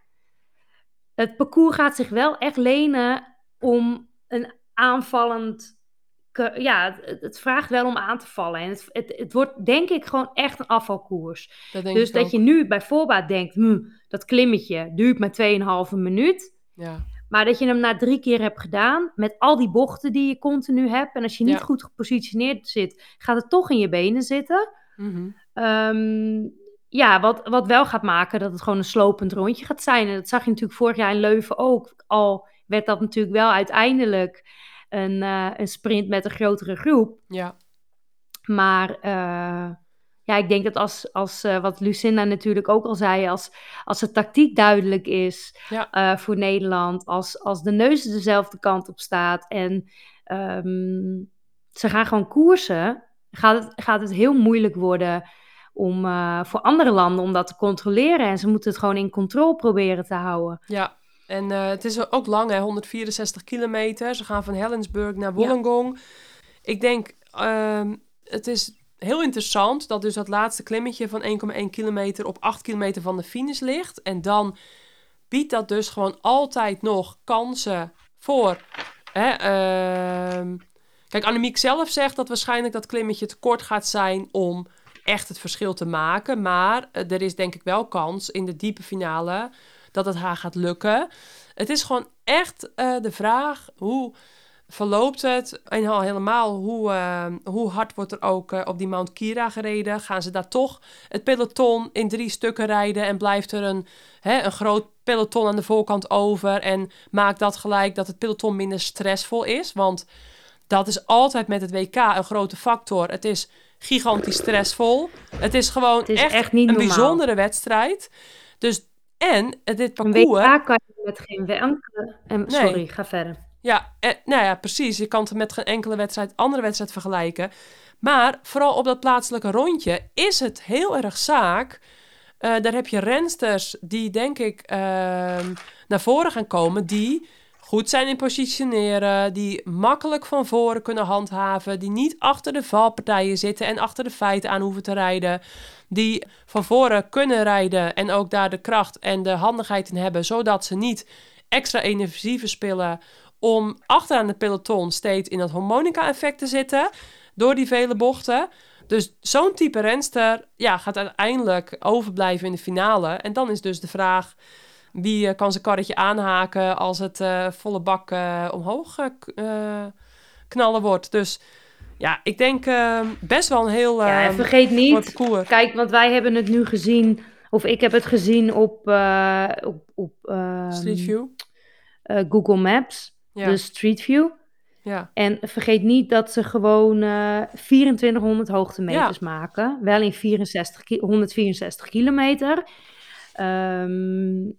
het parcours gaat zich wel echt lenen om een aanvallend... Ja, het, het vraagt wel om aan te vallen. En het, het, het wordt denk ik gewoon echt een afvalkoers. dat Dus dat ook. je nu bij voorbaat denkt, hm, dat klimmetje duurt maar 2,5 minuut. Ja, Maar dat je hem na drie keer hebt gedaan, met al die bochten die je continu hebt. En als je niet Ja. goed gepositioneerd zit, gaat het toch in je benen zitten. mhm. Ehm, ja, wat, wat wel gaat maken dat het gewoon een slopend rondje gaat zijn. En dat zag je natuurlijk vorig jaar in Leuven ook. Al werd dat natuurlijk wel uiteindelijk een, eh, een sprint met een grotere groep. ja, Maar eh, ja, ik denk dat als, als eh, wat Lucinda natuurlijk ook al zei, als, als de tactiek duidelijk is Ja. eh, voor Nederland, als, als de neus dezelfde kant op staat en ehm, ze gaan gewoon koersen, gaat het, gaat het heel moeilijk worden om, eh, voor andere landen om dat te controleren. En ze moeten het gewoon in controle proberen te houden. ja. En het is ook lang, hè, 164 kilometer. Ze gaan van Helensburg naar Wollongong. Ik denk, ehm, het is heel interessant dat dus dat laatste klimmetje van 1,1 kilometer op 8 kilometer van de finish ligt. En dan biedt dat dus gewoon altijd nog kansen voor. Hè, ehm, kijk, Annemiek zelf zegt dat waarschijnlijk dat klimmetje te kort gaat zijn om echt het verschil te maken. Maar eh, er is denk ik wel kans in de diepe finale dat het haar gaat lukken. Het is gewoon echt eh, de vraag hoe verloopt het en al helemaal hoe, eh, hoe hard wordt er ook eh, op die Mount Kira gereden. Gaan ze daar toch het peloton in drie stukken rijden en blijft er een, hè, een groot peloton aan de voorkant over en maakt dat gelijk dat het peloton minder stressvol is? Want dat is altijd met het WK een grote factor. Het is gigantisch stressvol. Het is gewoon Het is echt, echt niet een normaal. bijzondere wedstrijd. Dus en dit Een parcours. WK kan je met geen en- Nee. Sorry, ga verder. Ja, nou ja, precies. Je kan het met geen enkele wedstrijd, andere wedstrijd vergelijken. Maar vooral op dat plaatselijke rondje is het heel erg zaak. Eh, daar heb je rensters die, denk ik, ehm, naar voren gaan komen. Die goed zijn in positioneren. Die makkelijk van voren kunnen handhaven. Die niet achter de valpartijen zitten en achter de feiten aan hoeven te rijden. Die van voren kunnen rijden en ook daar de kracht en de handigheid in hebben. Zodat ze niet extra energie verspillen om achteraan het peloton steeds in dat harmonica-effect te zitten. Door die vele bochten. Dus zo'n type renster ja, gaat uiteindelijk overblijven in de finale. En dan is dus de vraag... wie eh, kan zijn karretje aanhaken als het eh, volle bak eh, omhoog knallen wordt. Dus ja, ik denk eh, best wel een heel Ja, en eh vergeet niet. Kijk, want wij hebben het nu gezien, of ik heb het gezien op, op, op ehm, Street View. Google Maps, Ja, dus Street View. ja, En vergeet niet dat ze gewoon eh 2400 hoogtemeters maken. Wel in 64, ki- 164 kilometer. Ehm,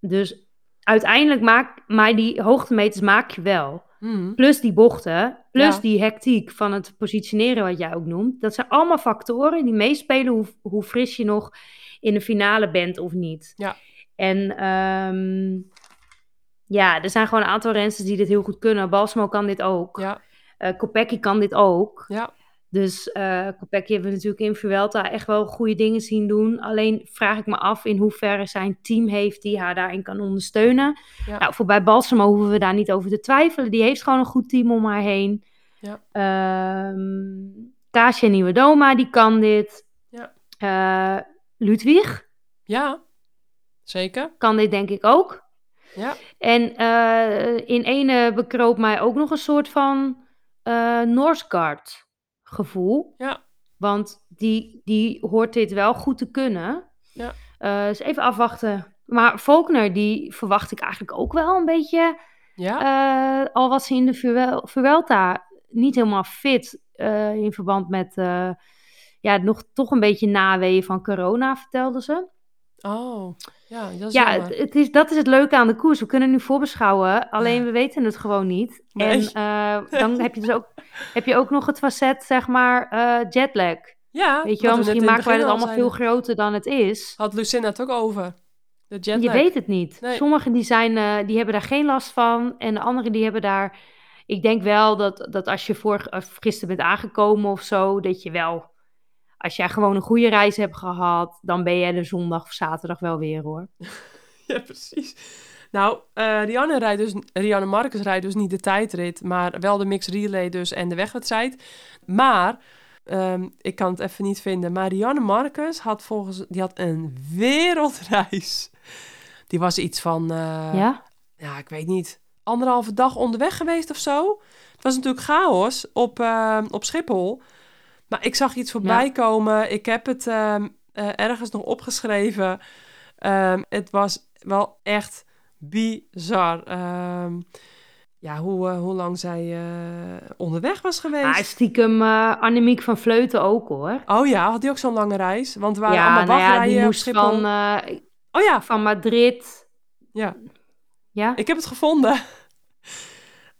Dus uiteindelijk maak, maar die hoogtemeters maak je wel. Mhm. Plus die bochten, plus Ja. die hectiek van het positioneren wat jij ook noemt. Dat zijn allemaal factoren die meespelen hoe, hoe fris je nog in de finale bent of niet. Ja. En ehm, ja, er zijn gewoon een aantal rensters die dit heel goed kunnen. Balsamo kan dit ook. Ja, Eh Kopecky kan dit ook. ja, Dus Kopecky hebben we natuurlijk in Vuelta echt wel goede dingen zien doen. Alleen vraag ik me af in hoeverre zijn team heeft die haar daarin kan ondersteunen. Ja. Nou, voor bij Balsamo hoeven we daar niet over te twijfelen. Die heeft gewoon een goed team om haar heen. Ja. Ehm Kasia Nieuwedoma, die kan dit. Ja. Eh, Ludwig ja. Zeker. kan dit denk ik ook. Ja. En eh, in ene bekroop mij ook nog een soort van eh Northgard gevoel. Ja. Want die, die hoort dit wel goed te kunnen. Ja. Dus even afwachten. Maar Faulkner, die verwacht ik eigenlijk ook wel een beetje. Ja. al was hij in de Vuel- Vuelta niet helemaal fit in verband met... ja, nog toch een beetje naweeën van corona, vertelde ze. Oh, ja, dat is Ja, het, het is, dat is het leuke aan de koers. We kunnen nu voorbeschouwen, alleen we weten het gewoon niet. Nee. En eh, dan heb je dus ook, (laughs) heb je ook nog het facet, zeg maar, eh, jetlag. ja, Weet je wel, misschien maken wij het al allemaal veel groter dan het is. Had Lucinda het ook over. De jetlag. Je weet het niet. Nee. Sommigen die, zijn, eh, die hebben daar geen last van en de anderen die hebben daar... Ik denk wel dat, dat als je voor, of gisteren bent aangekomen of zo, dat je wel... Als jij gewoon een goede reis hebt gehad, dan ben jij de zondag of zaterdag wel weer hoor. (laughs) Ja, precies. Nou, eh Rianne, rijdt dus, Rianne Marcus rijdt dus niet de tijdrit, maar wel de mixed relay dus en de wegwedstrijd. Maar, ehm, ik kan het even niet vinden, maar Rianne Marcus had volgens, die had een wereldreis. Die was iets van, eh, ja? ja, ik weet niet, anderhalve dag onderweg geweest of zo. Het was natuurlijk chaos op, eh, op Schiphol. Maar ik zag iets voorbij Ja. komen. Ik heb het ehm, eh, ergens nog opgeschreven. Ehm, het was wel echt bizar. Ehm, ja, hoe, eh, hoe lang zij eh, onderweg was geweest. Ah, stiekem Annemiek van Vleuten ook hoor. Oh ja, had die ook zo'n lange reis? Want waren ja, allemaal nou ja, die moest van, Oh ja, van Madrid. ja. Ja? Ik heb het gevonden.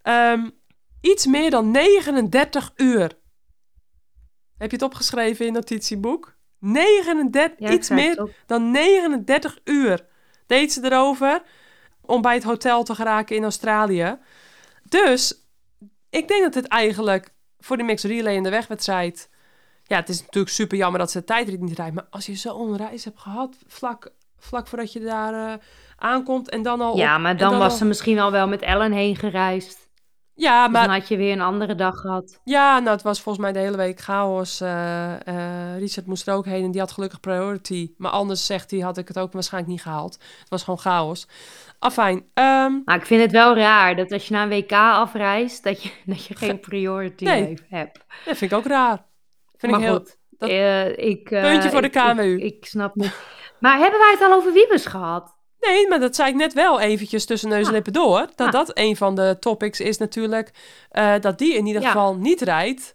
(laughs) Iets meer dan 39 uur. Heb je het opgeschreven in notitieboek? 39, Ja, ik iets meer op. dan 39 uur deed ze erover om bij het hotel te geraken in Australië. Dus ik denk dat het eigenlijk voor de mixed relay en de wegwedstrijd... Ja, het is natuurlijk super jammer dat ze de tijdrit niet rijdt. Maar als je zo'n reis hebt gehad, vlak, vlak voordat je daar eh, aankomt en dan al... Ja, op- maar dan was al- ze misschien al wel met Ellen heen gereisd. Ja, maar dan had je weer een andere dag gehad. Ja, nou, het was volgens mij de hele week chaos. Eh, eh, Richard moest er ook heen en die had gelukkig priority. Maar anders zegt hij, had ik het ook waarschijnlijk niet gehaald. Het was gewoon chaos. Afijn, ehm, Maar ik vind het wel raar dat als je naar een WK afreist, dat je, (laughs) dat je geen priority Nee. hebt. dat vind ik ook raar. Vind maar ik heel... goed, dat- eh, ik, Puntje voor de KMU. Ik, ik snap niet. Maar hebben wij het al over Wiebes gehad? Nee, maar dat zei ik net wel eventjes tussen neus en Ah. lippen door. Dat Ah. dat een van de topics is natuurlijk. eh, dat die in ieder Ja. geval niet rijdt.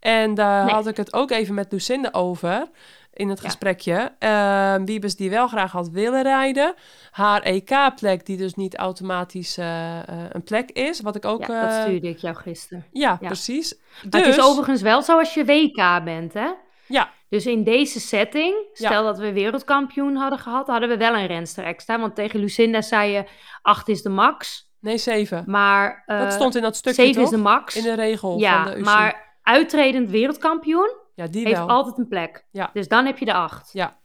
En daar Nee. had ik het ook even met Lucinda over. In het Ja. gesprekje. Ehm Wiebes die wel graag had willen rijden. Haar EK-plek die dus niet automatisch eh, eh, een plek is. Wat ik ook... Ja, dat stuurde ik jou gisteren. ja, precies. Maar het Dus- is overigens wel zo als je WK bent, hè? Ja, Dus in deze setting, Ja. stel dat we wereldkampioen hadden gehad, hadden we wel een renster extra. Want tegen Lucinda zei je, 8 is de max. nee, zeven. Maar dat eh, stond in dat stukje 7 toch? is de max. In de regel ja, van de UC. maar uitredend wereldkampioen ja, die heeft wel. altijd een plek. Ja. Dus dan heb je de 8. Ja.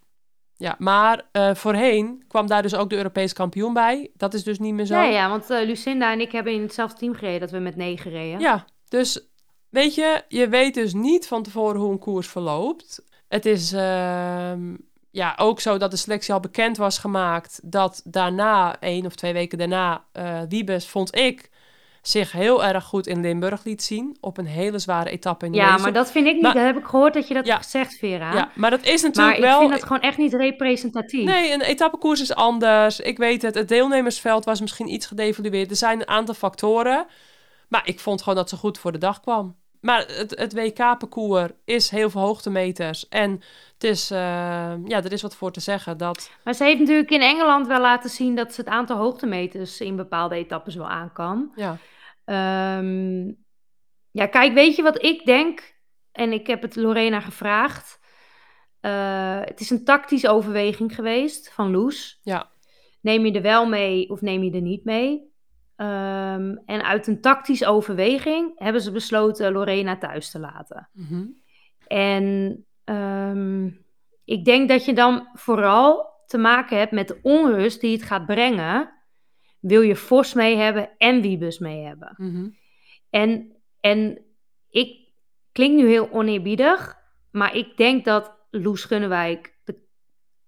Ja, maar eh, voorheen kwam daar dus ook de Europees kampioen bij. Dat is dus niet meer zo. Ja, ja, want eh, Lucinda en ik hebben in hetzelfde team gereden dat we met 9 reden. Ja, dus weet je, je weet dus niet van tevoren hoe een koers verloopt. Het is ehm, ja, ook zo dat de selectie al bekend was gemaakt. Dat daarna, één of twee weken daarna, eh Wiebes, vond ik, zich heel erg goed in Limburg liet zien. Op een hele zware etappe in de Ja, maar dat vind ik niet. Maar- dat heb ik gehoord dat je dat Ja. gezegd, Vera. Ja, maar dat is maar natuurlijk ik wel... vind dat gewoon echt niet representatief. Nee, een etappekoers is anders. Ik weet het. Het deelnemersveld was misschien iets gedevalueerd. Er zijn een aantal factoren. Maar ik vond gewoon dat ze goed voor de dag kwam. Maar het, het WK-parcours is heel veel hoogtemeters. En het is, eh, ja, er is wat voor te zeggen. Dat... Maar ze heeft natuurlijk in Engeland wel laten zien dat ze het aantal hoogtemeters in bepaalde etappes wel aan kan. Ja. Ehm, ja, kijk, weet je wat ik denk? En ik heb het Lorena gevraagd. Eh, het is een tactische overweging geweest van Loes. Ja. Neem je er wel mee of neem je er niet mee? Ehm, en uit een tactische overweging hebben ze besloten Lorena thuis te laten. Mhm. En ehm, ik denk dat je dan vooral te maken hebt met de onrust die het gaat brengen. Wil je Vos mee hebben en Wiebes mee hebben? Mhm. En, en ik klink nu heel oneerbiedig, maar ik denk dat Loes Gunnewijk de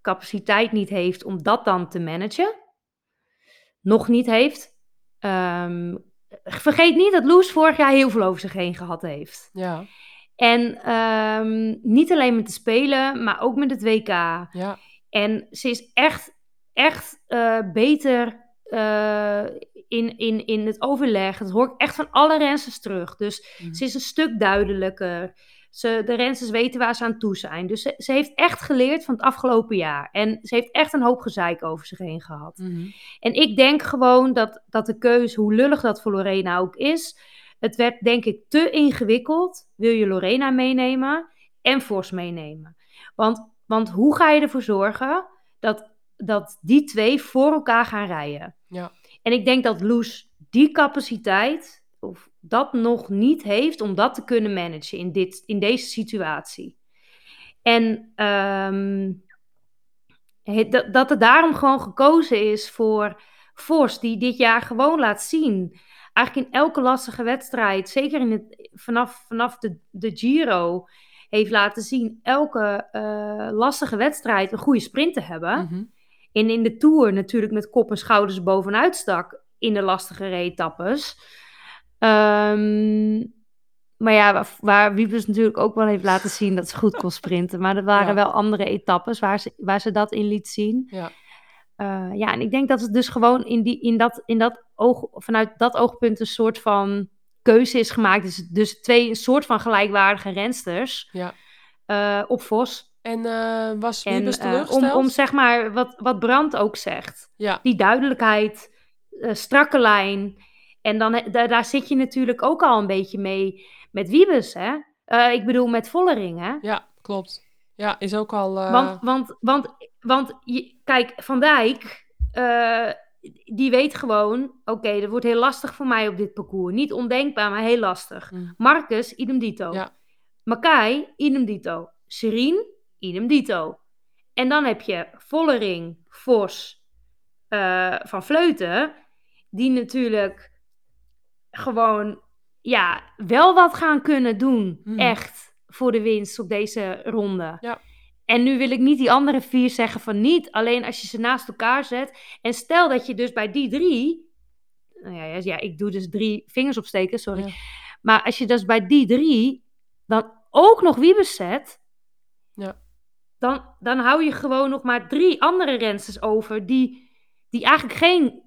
capaciteit niet heeft om dat dan te managen. Nog niet heeft. Ehm, vergeet niet dat Loes vorig jaar heel veel over zich heen gehad heeft. Ja. En ehm, niet alleen met de Spelen, maar ook met het WK. Ja. En ze is echt, echt eh, beter eh, in, in, in het overleg. Dat hoor ik echt van alle rensters terug. Dus Mhm. ze is een stuk duidelijker. Ze, de rensters weten waar ze aan toe zijn. Dus ze, ze heeft echt geleerd van het afgelopen jaar. En ze heeft echt een hoop gezeik over zich heen gehad. Mhm. En ik denk gewoon dat, dat de keuze, hoe lullig dat voor Lorena ook is, het werd denk ik te ingewikkeld. Wil je Lorena meenemen en Vos meenemen? Want, want hoe ga je ervoor zorgen dat, dat die twee voor elkaar gaan rijden? Ja. En ik denk dat Loes die capaciteit of dat nog niet heeft om dat te kunnen managen in, dit, in deze situatie. En ehm, het- dat, dat er daarom gewoon gekozen is voor Vos, die dit jaar gewoon laat zien. Eigenlijk in elke lastige wedstrijd, zeker in het, vanaf, vanaf de, de Giro, heeft laten zien elke eh, lastige wedstrijd een goede sprint te hebben. Mhm. En in de Tour natuurlijk met kop en schouders bovenuit stak in de lastige etappes. Ehm, maar ja, waar, waar Wiebes natuurlijk ook wel heeft laten zien dat ze goed kon (laughs) sprinten. Maar er waren Ja. wel andere etappes waar ze, waar ze dat in liet zien. Ja. Eh, ja, en ik denk dat het dus gewoon in, die, in dat, in dat oog, vanuit dat oogpunt een soort van keuze is gemaakt. Dus, dus twee een soort van gelijkwaardige rensters Ja. eh, op Vos. En eh, was Wiebes teleurgesteld? om, om zeg maar, wat, wat Brand ook zegt, Ja. die duidelijkheid, strakke lijn. En dan, he- daar, daar zit je natuurlijk ook al een beetje mee met Wiebes, hè? Eh, ik bedoel met Vollering, hè? ja, klopt. Ja, is ook al... eh, Want, want, want, want je, kijk, Van Dijk, eh, die weet gewoon, oké, dat wordt heel lastig voor mij op dit parcours. Niet ondenkbaar, maar heel lastig. mm, Marcus, idem dito. Ja. Makai, idem dito. Serien, idem dito. En dan heb je Vollering, Vos, eh, Van Vleuten, die natuurlijk gewoon, ja, wel wat gaan kunnen doen, Mhm. echt, voor de winst op deze ronde. Ja. En nu wil ik niet die andere vier zeggen van niet, alleen als je ze naast elkaar zet. En stel dat je dus bij die drie, nou ja, ja, ja, ik doe dus drie vingers opsteken, sorry. Ja. Maar als je dus bij die drie dan ook nog Wiebes zet, Ja. dan, dan hou je gewoon nog maar drie andere rensters over die, die eigenlijk geen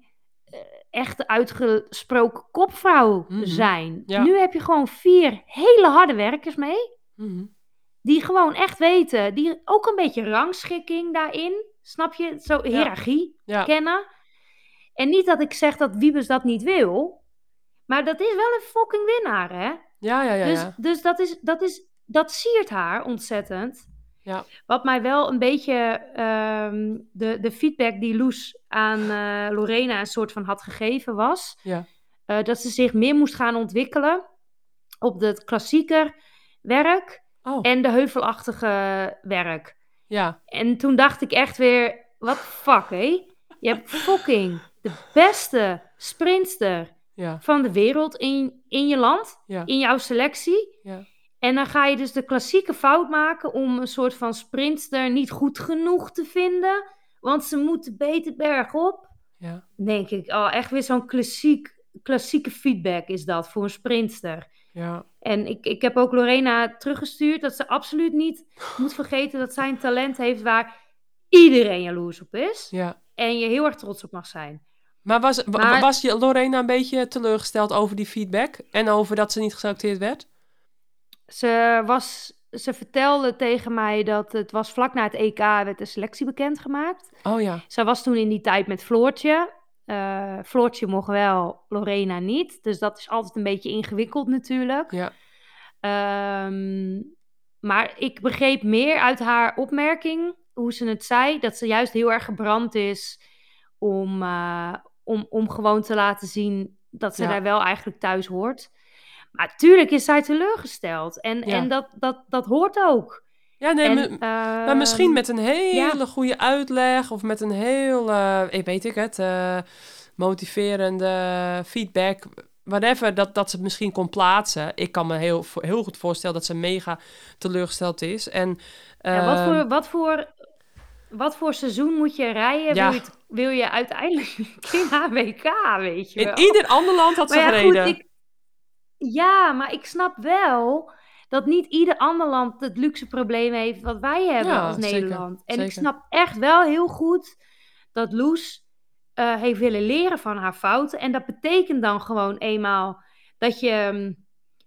echte uitgesproken kopvrouw Mhm. zijn. Ja. Nu heb je gewoon vier hele harde werkers mee, mhm. die gewoon echt weten, die ook een beetje rangschikking daarin, snap je, zo hiërarchie Ja. kennen. En niet dat ik zeg dat Wiebes dat niet wil, maar dat is wel een fucking winnaar, hè? Ja, ja, ja. dus dus dat, is, dat, is, dat siert haar ontzettend. Ja. Wat mij wel een beetje ehm, de, de feedback die Loes aan eh, Lorena een soort van had gegeven was. Ja. eh, dat ze zich meer moest gaan ontwikkelen op het klassieker werk Oh, en de heuvelachtige werk. ja. En toen dacht ik echt weer, wat fuck hé? Je hebt fucking de beste sprintster Ja. van de wereld in, in je land, Ja. in jouw selectie. Ja. En dan ga je dus de klassieke fout maken om een soort van sprintster niet goed genoeg te vinden, want ze moeten beter bergop. Ja. Denk ik, oh, echt weer zo'n klassiek, klassieke feedback is dat voor een sprintster. Ja. En ik, ik heb ook Lorena teruggestuurd dat ze absoluut niet moet vergeten dat zij een talent heeft waar iedereen jaloers op is. Ja. En je heel erg trots op mag zijn. Maar was, Maar- was je Lorena een beetje teleurgesteld over die feedback? En over dat ze niet geselecteerd werd? ze, was, ze vertelde tegen mij dat het was vlak na het EK werd de selectie bekendgemaakt. Oh ja. Zij was toen in die tijd met Floortje. Uh, Floortje mocht wel, Lorena niet. Dus dat is altijd een beetje ingewikkeld natuurlijk. Ja. Um, maar ik begreep meer uit haar opmerking, hoe ze het zei, dat ze juist heel erg gebrand is om, uh, om, om gewoon te laten zien dat ze Ja. daar wel eigenlijk thuis hoort. Maar natuurlijk is zij teleurgesteld. En, Ja. en dat, dat, dat hoort ook. Ja, nee, en, me- maar ehm, misschien met een hele ja. goede uitleg of met een heel, eh, ik weet ik het, eh, motiverende feedback, whatever, dat, dat ze het misschien kon plaatsen. Ik kan me heel, heel goed voorstellen dat ze mega teleurgesteld is. En, ja, wat, ehm, voor, wat, voor, wat voor seizoen moet je rijden? Ja. Wil, je het- wil je uiteindelijk (laughs) in AWK, weet je in ieder ander land had ze gereden. goed, ik, ja, maar ik snap wel dat niet ieder ander land het luxe probleem heeft wat wij hebben Ja, als zeker, Nederland. En ik snap echt wel heel goed dat Loes eh, heeft willen leren van haar fouten. En dat betekent dan gewoon eenmaal dat je mm,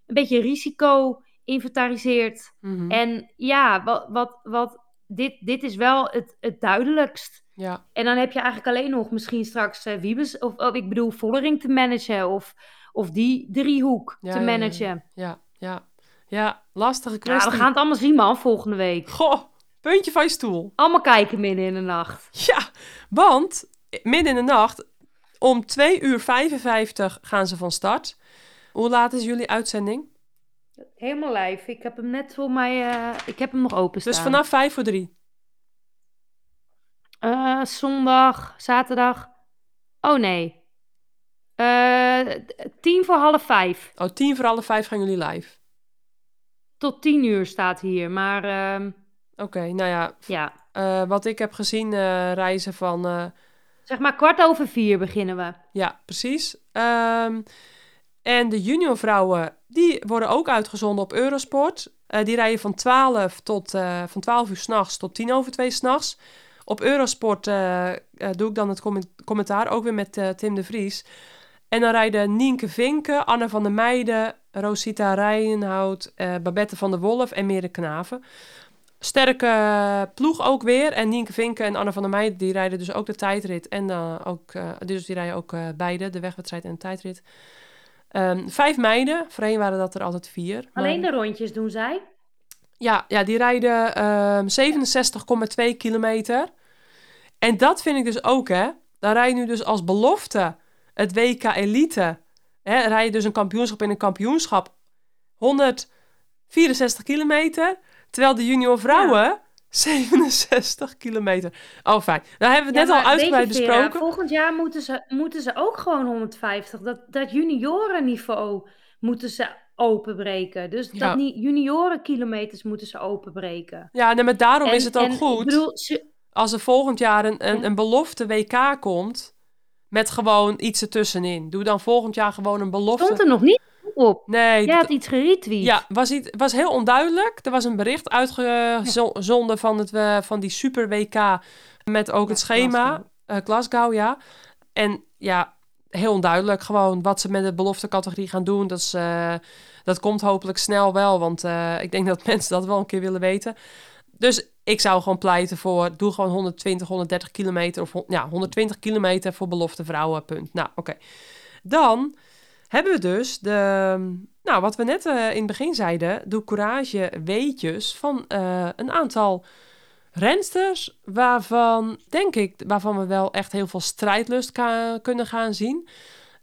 een beetje risico inventariseert. Mhm. En ja, wat, wat, wat, dit, dit is wel het, het duidelijkst. Ja, En dan heb je eigenlijk alleen nog misschien straks eh, Wiebes, of, of ik bedoel Vollering te managen, of, of die driehoek Ja, te ja, ja, ja. managen. ja, ja. Ja, lastige Ja, kwestie. we gaan het allemaal zien man, volgende week. Goh, puntje van je stoel. Allemaal kijken midden in de nacht. Ja, want midden in de nacht om 2 uur 55 gaan ze van start. Hoe laat is jullie uitzending? Helemaal live. Ik heb hem net voor mij, eh, ik heb hem nog openstaan. Dus vanaf 5 voor 3. Eh, zondag, zaterdag. Oh nee. Eh, tien voor half vijf. Oh, 10 voor alle 5 gaan jullie live. Tot tien uur staat hier. Maar ehm, Oké, nou ja, ja, eh, wat ik heb gezien eh, reizen van... zeg maar kwart over vier beginnen we. ja, precies. Ehm, en de juniorvrouwen, die worden ook uitgezonden op Eurosport. Die rijden van 12, tot, van 12 uur s'nachts tot 10 over 2 s'nachts. Op Eurosport doe ik dan het commen- commentaar, ook weer met Tim de Vries. En dan rijden Nienke Vinken, Anne van der Meijden, Rosita Rijenhout, eh, Babette van der Wolf en Mere Knaven. Sterke eh, ploeg ook weer. En Nienke Vinken en Anne van der Meijden, die rijden dus ook de tijdrit. En eh, ook, dus die rijden ook beide, de wegwedstrijd en de tijdrit. Ehm, vijf meiden, voorheen waren dat er altijd vier. maar- Alleen de rondjes doen zij. ja, ja, die rijden ehm 67,2 kilometer. En dat vind ik dus ook, hè. Dan rij je nu dus als belofte het WK Elite. Hè, rij je dus een kampioenschap in een kampioenschap. 164 kilometer. Terwijl de junior vrouwen 67 (laughs) kilometer. Oh, fijn. Nou hebben we het Ja, net al uitgebreid je, Vera, besproken. volgend jaar moeten ze, moeten ze ook gewoon 150. Dat, dat juniorenniveau moeten ze openbreken. Dus Ja. dat niet juniorenkilometers moeten ze openbreken. Ja, nee, maar daarom En- is het ook en goed. Ik bedoel, ze- als er volgend jaar een, een belofte WK komt. Met gewoon iets ertussenin. Doe dan volgend jaar gewoon een belofte. stond er nog niet op. Nee, Jij had iets geretweet. Ja, was, iets, was heel onduidelijk. Er was een bericht uitgezonden van, het, eh, van die Super WK met ook het schema. Glasgow. eh, Glasgow, ja. En ja, heel onduidelijk gewoon wat ze met de beloftecategorie gaan doen. Dat, is, eh, dat komt hopelijk snel wel, want ik denk dat (laughs) mensen dat wel een keer willen weten. Dus ik zou gewoon pleiten voor, doe gewoon 120, 130 kilometer of ja, 120 kilometer voor belofte vrouwen, punt. Nou, oké. Dan hebben we dus de, nou, wat we net eh, in het begin zeiden, de courage weetjes van eh, een aantal rensters waarvan, denk ik, waarvan we wel echt heel veel strijdlust kunnen gaan zien.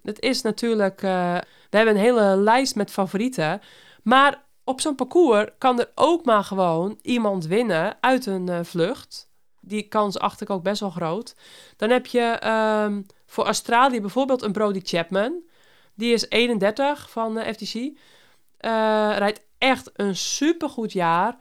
Het is natuurlijk, eh, we hebben een hele lijst met favorieten, maar op zo'n parcours kan er ook maar gewoon iemand winnen uit een eh, vlucht. Die kans acht ik ook best wel groot. Dan heb je ehm, voor Australië bijvoorbeeld een Brody Chapman. Die is 31 van de FTC. Eh, rijdt echt een supergoed jaar.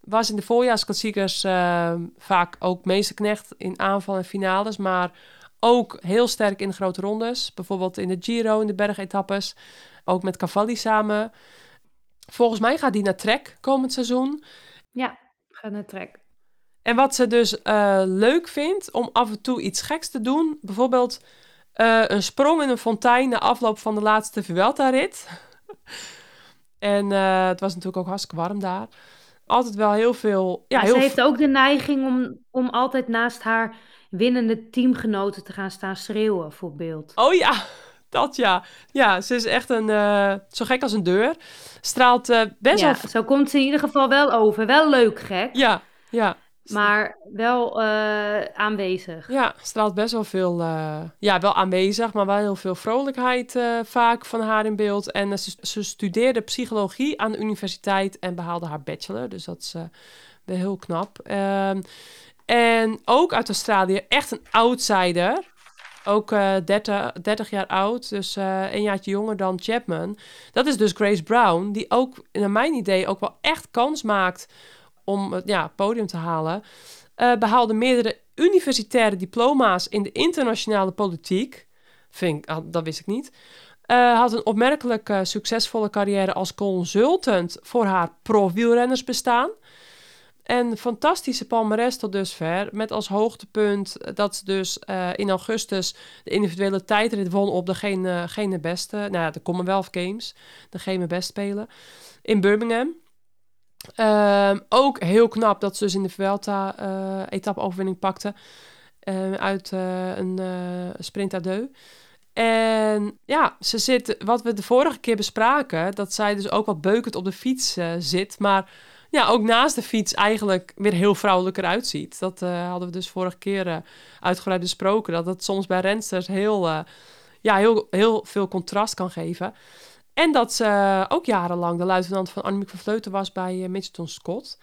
Was in de voorjaarsklassiekers eh, vaak ook meesterknecht in aanval en finales. Maar ook heel sterk in grote rondes. Bijvoorbeeld in de Giro, in de bergetappes. Ook met Cavalli samen. Volgens mij gaat die naar Trek komend seizoen. Ja, ga naar trek. En wat ze dus eh, leuk vindt om af en toe iets geks te doen. Bijvoorbeeld eh, een sprong in een fontein na afloop van de laatste Vuelta-rit. (laughs) En eh, het was natuurlijk ook hartstikke warm daar. Altijd wel heel veel... Ja, heel ze heeft ook de neiging om, om altijd naast haar winnende teamgenoten te gaan staan schreeuwen, voor beeld. Oh ja, dat ja. Ja, ze is echt een... eh, zo gek als een deur. Straalt eh, best Ja, wel... zo komt ze in ieder geval wel over. Wel leuk, gek, Ja, ja. maar wel eh, aanwezig. Ja, straalt best wel veel, ja, wel aanwezig, maar wel heel veel vrolijkheid vaak van haar in beeld. En ze, ze studeerde psychologie aan de universiteit en behaalde haar bachelor, dus dat is wel heel knap. Ehm, en ook uit Australië, echt een outsider. Ook eh 30, 30 jaar oud, dus eh een jaartje jonger dan Chapman. Dat is dus Grace Brown, die ook, naar mijn idee, ook wel echt kans maakt om het ja, podium te halen. Eh, behaalde meerdere universitaire diploma's in de internationale politiek. Vind ah, dat wist ik niet. Had een opmerkelijk succesvolle carrière als consultant voor haar pro-wielrenners bestaan. En fantastische palmares tot dusver. Met als hoogtepunt dat ze dus eh, in augustus de individuele tijdrit won op de geen, eh, geen beste. Nou ja, de Commonwealth Games. De geen best spelen. In Birmingham. Ehm, ook heel knap dat ze dus in de Vuelta eh etappe-overwinning pakte. eh, uit een sprint à deux. En ja, ze zit, wat we de vorige keer bespraken, dat zij dus ook wat beukend op de fiets zit. Maar ja, ook naast de fiets eigenlijk weer heel vrouwelijk eruit ziet. Dat eh, hadden we dus vorige keer eh, uitgebreid besproken. Dat het soms bij rensters heel, eh, ja, heel, heel veel contrast kan geven. En dat ze ook jarenlang de luitenant van Annemiek van Vleuten was bij uh, Mitchelton Scott.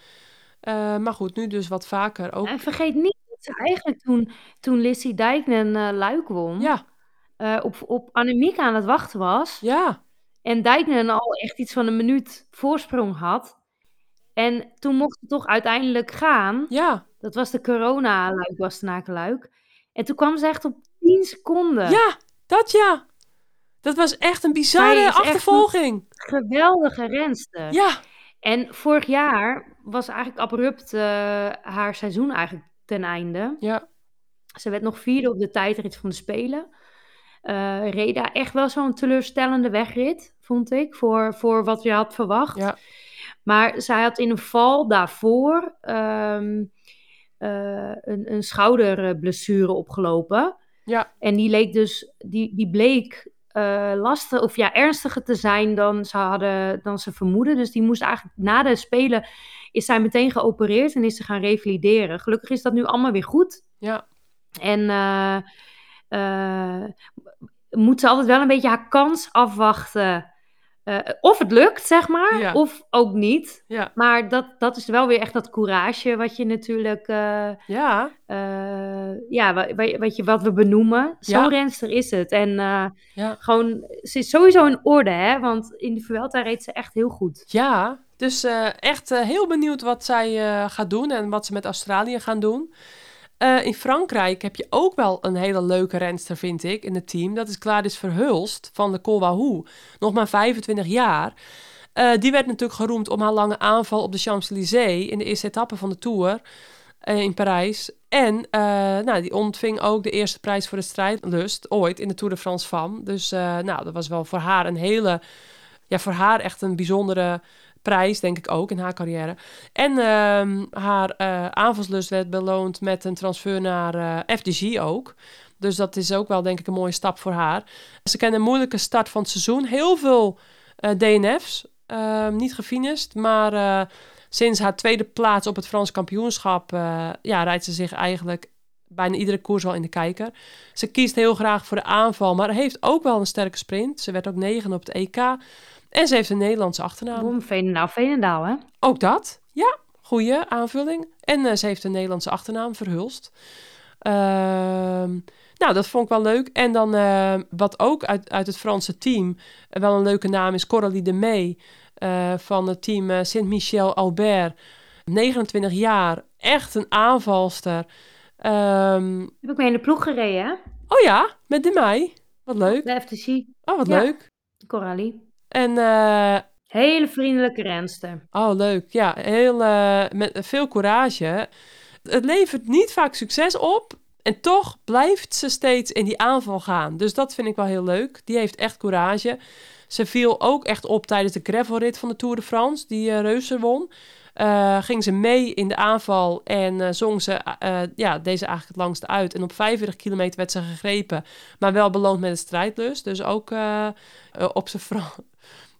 Maar goed, nu dus wat vaker ook. En vergeet niet dat ze eigenlijk toen, toen Lissy Dijknen Luik won, Ja, op, op Annemiek aan het wachten was. ja, En Dijknen al echt iets van een minuut voorsprong had. En toen mocht het toch uiteindelijk gaan. ja, Dat was de corona-luik, Bastenaken-luik. En toen kwam ze echt op 10 seconden. ja, dat ja. Dat was echt een bizarre echt achtervolging. Geweldige renster. Ja, En vorig jaar was eigenlijk abrupt eh, haar seizoen eigenlijk ten einde. ja, Ze werd nog vierde op de tijdrit van de Spelen. Eh Reda echt wel zo'n teleurstellende wegrit, vond ik, voor, voor wat je had verwacht. ja, Maar zij had in een val daarvoor ehm, eh, een, een schouderblessure opgelopen. ja, En die leek dus, die, die bleek eh, lastig, of ja, ernstiger te zijn dan ze hadden, dan ze vermoeden. Dus die moest eigenlijk na de Spelen, is zij meteen geopereerd en is ze gaan revalideren. Gelukkig is dat nu allemaal weer goed. ja, En eh, moet ze altijd wel een beetje haar kans afwachten. Eh, of het lukt, zeg maar, Ja. of ook niet. ja, Maar dat, dat is wel weer echt dat courage wat je natuurlijk, eh, ja, eh, ja, wa- wa- wat, je, wat we benoemen. Ja. renster is het. En gewoon, ze is sowieso in orde, hè. Want in de Vuelta reed ze echt heel goed. Ja, dus echt heel benieuwd wat zij gaat doen en wat ze met Australië gaan doen. Eh, in Frankrijk heb je ook wel een hele leuke renster, vind ik, in het team. Dat is Gladys Verhulst van de Col Wahoo. Nog maar 25 jaar. Eh, die werd natuurlijk geroemd om haar lange aanval op de Champs-Élysées in de eerste etappe van de Tour eh, in Parijs. En nou, die ontving ook de eerste prijs voor de strijdlust ooit in de Tour de France Femme. Dus nou, dat was wel voor haar een hele, ja, voor haar echt een bijzondere prijs, denk ik ook, in haar carrière. En ehm, haar eh, aanvalslust werd beloond met een transfer naar eh, FDG ook. Dus dat is ook wel, denk ik, een mooie stap voor haar. Ze kende een moeilijke start van het seizoen. Heel veel eh, DNF's. ehm, niet gefinist, maar sinds haar tweede plaats op het Frans kampioenschap... ja, rijdt ze zich eigenlijk bijna iedere koers wel in de kijker. Ze kiest heel graag voor de aanval, maar heeft ook wel een sterke sprint. Ze werd ook negen op het EK. En ze heeft een Nederlandse achternaam. Bom, Veenendaal, Veenendaal, hè. Ook dat, ja. Goede aanvulling. En eh, ze heeft een Nederlandse achternaam, Verhulst. Ehm, nou, dat vond ik wel leuk. En dan eh, wat ook uit, uit het Franse team eh, wel een leuke naam is, Coralie de May van het team Saint-Michel Albert. 29 jaar, echt een aanvalster. Ehm, Heb ik mee in de ploeg gereden, hè. oh ja, met de May. Wat leuk. De FTC, Oh, wat Ja. leuk. Coralie. En eh, Hele vriendelijke renster. Oh, leuk. Ja, heel, eh, met veel courage. Het levert niet vaak succes op. En toch blijft ze steeds in die aanval gaan. Dus dat vind ik wel heel leuk. Die heeft echt courage. Ze viel ook echt op tijdens de gravelrit van de Tour de France, die uh, Reuser won. Uh, ging ze mee in de aanval en uh, zong ze ja, deze eigenlijk het langste uit. En op 45 kilometer werd ze gegrepen, maar wel beloond met een strijdlust. Dus ook op zijn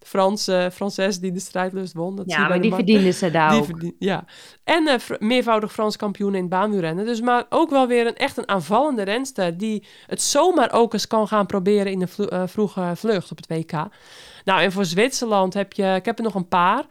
Franse Franses die de strijdlust won. Dat ja, maar die verdiende ze daar (laughs) ook. ja. En uh, meervoudig Frans kampioen in het baanwielrennen. Dus maar ook wel weer een echt een aanvallende renster... die het zomaar ook eens kan gaan proberen in de uh, vroege vlucht op het WK. Nou, en voor Zwitserland heb je... Ik heb er nog een paar.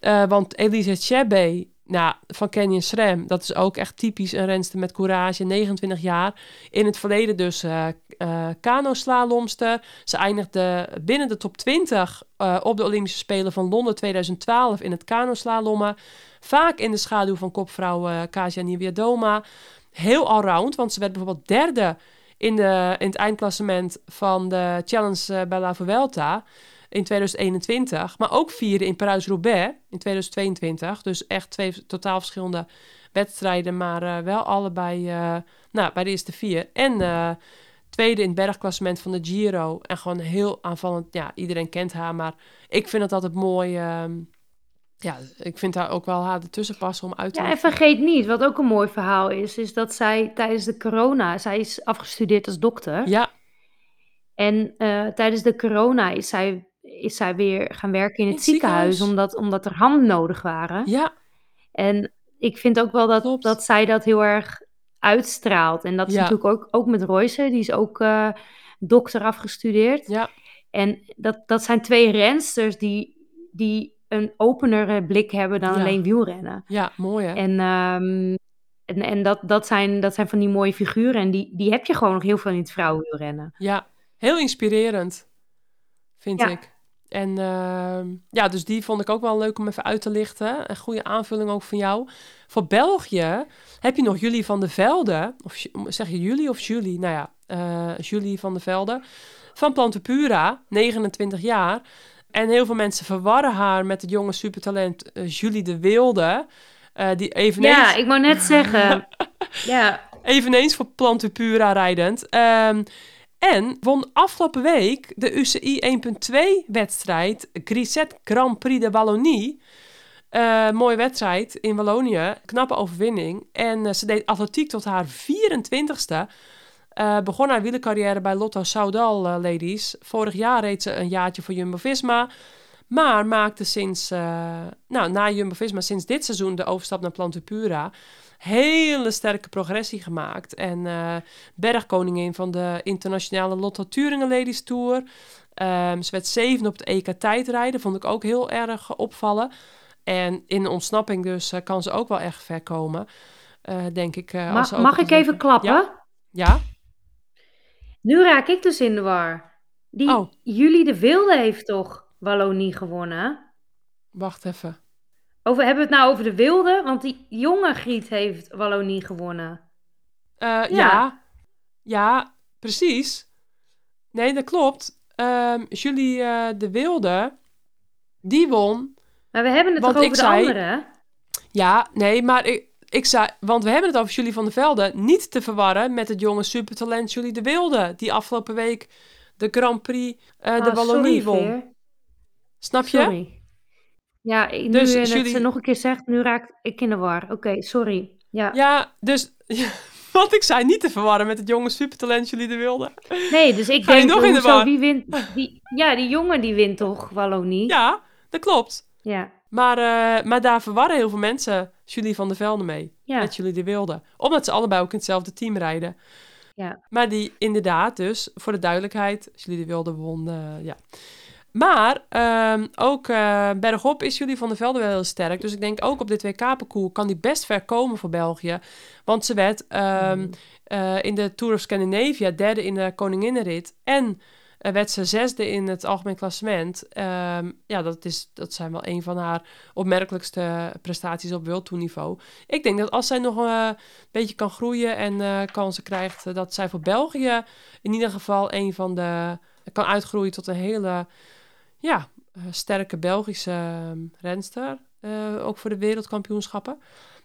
Uh, want Elise Chebe nou, van Canyon SRAM, dat is ook echt typisch een renster met courage, 29 jaar. In het verleden dus uh, uh, kano-slalomster. Ze eindigde binnen de top 20 uh, op de Olympische Spelen van Londen 2012 in het kano-slalommen. Vaak in de schaduw van kopvrouw uh, Kasia Niewiadoma. Heel allround, want ze werd bijvoorbeeld derde in, de, in het eindklassement van de Challenge bij La Vuelta in 2021, maar ook vierde in Parijs-Roubaix in 2022. Dus echt twee totaal verschillende wedstrijden, maar uh, wel allebei uh, nou, bij de eerste vier. En uh, tweede in het bergklassement van de Giro. En gewoon heel aanvallend. Ja, iedereen kent haar, maar ik vind het altijd mooi. Ehm, ja, ik vind haar ook wel haar ertussen passen om uit te Ja, en vergeet niet, wat ook een mooi verhaal is, is dat zij tijdens de corona, zij is afgestudeerd als dokter. Ja. En tijdens de corona is zij is zij weer gaan werken in het, ziekenhuis, Omdat, omdat er handen nodig waren. Ja. En ik vind ook wel dat, dat zij dat heel erg uitstraalt. En dat is natuurlijk ook, ook met Royce, die is ook uh, dokter afgestudeerd. Ja. En dat, dat zijn twee rensters die, die een openere blik hebben dan alleen wielrennen. Ja, mooi hè? En, um, en, en dat, dat, zijn, dat zijn van die mooie figuren. En die, die heb je gewoon nog heel veel in het vrouwenwielrennen. Ja, heel inspirerend, vind ik. En uh, ja, dus die vond ik ook wel leuk om even uit te lichten. Een goede aanvulling ook van jou. Voor België heb je nog Julie van de Velde. Of zeg je Julie of Julie? Nou ja, uh, Julie van de Velde. Van Plantepura, 29 jaar. En heel veel mensen verwarren haar met het jonge supertalent uh, Julie de Wilde. Uh, die eveneens... Ja, ik wou net zeggen. (laughs) ja. Eveneens voor Plantepura rijdend. Um, en won afgelopen week de UCI 1.2 wedstrijd Grisette Grand Prix de Wallonie. Uh, mooie wedstrijd in Wallonië, knappe overwinning. En uh, ze deed atletiek tot haar 24ste. Uh, eh, begon haar wielercarrière bij Lotto Soudal Ladies. Vorig jaar reed ze een jaartje voor Jumbo-Visma. Maar maakte sinds, nou, na Jumbo-Visma sinds dit seizoen de overstap naar Plantupura hele sterke progressie gemaakt. En uh, bergkoningin van de internationale Lotto Thuringen Ladies Tour. Um, ze werd zeven op het EK tijdrijden. Vond ik ook heel erg opvallen. En in de ontsnapping dus uh, kan ze ook wel echt ver komen. Uh, denk ik. Ma als mag ik even klappen? Ja? ja? Nu raak ik dus in de war. Die oh. Jullie de Wilde heeft toch Wallonie gewonnen? Wacht even. Over, hebben we het nou over de wilde? Want die jonge Griet heeft Wallonie gewonnen. Uh, ja. ja. ja. precies. Nee, dat klopt. Um, Julie uh, de Wilde, die won. Maar we hebben het toch over de zei, andere? Ja, nee, maar ik, ik zei... Want we hebben het over Julie van der Velde. Niet te verwarren met het jonge supertalent Julie de Wilde. Die afgelopen week de Grand Prix uh, de Wallonie won. Snap je? Sorry. Ja, nu dus je jullie... het nog een keer zegt, nu raak ik in de war. Oké, sorry. Ja, ja dus... (laughs) wat ik zei, niet te verwarren met het jonge supertalent jullie de wilde. Nee, dus ik denk, nog in de war? wie wint... Die, ja, die jongen die wint toch, Wallonie? Ja, dat klopt. Ja. Maar, uh, maar daar verwarren heel veel mensen Julie van der Velde mee. Ja. Met jullie de wilde. Omdat ze allebei ook in hetzelfde team rijden. Ja. Maar die inderdaad dus, voor de duidelijkheid, jullie de wilde won, uh, ja... Maar um, ook uh, bergop is jullie van der Velde wel heel sterk. Dus ik denk ook op dit WK-parcours kan die best ver komen voor België. Want ze werd um, uh, in de Tour of Scandinavia derde in de Koninginnenrit. En uh, werd ze zesde in het algemeen klassement. Um, ja, dat, is, dat zijn wel een van haar opmerkelijkste prestaties op wereldtoerniveau. Ik denk dat als zij nog een beetje kan groeien en kansen krijgt... dat zij voor België in ieder geval een van de... kan uitgroeien tot een hele ja, uh, sterke Belgische uh, renster. Uh, ook voor de wereldkampioenschappen.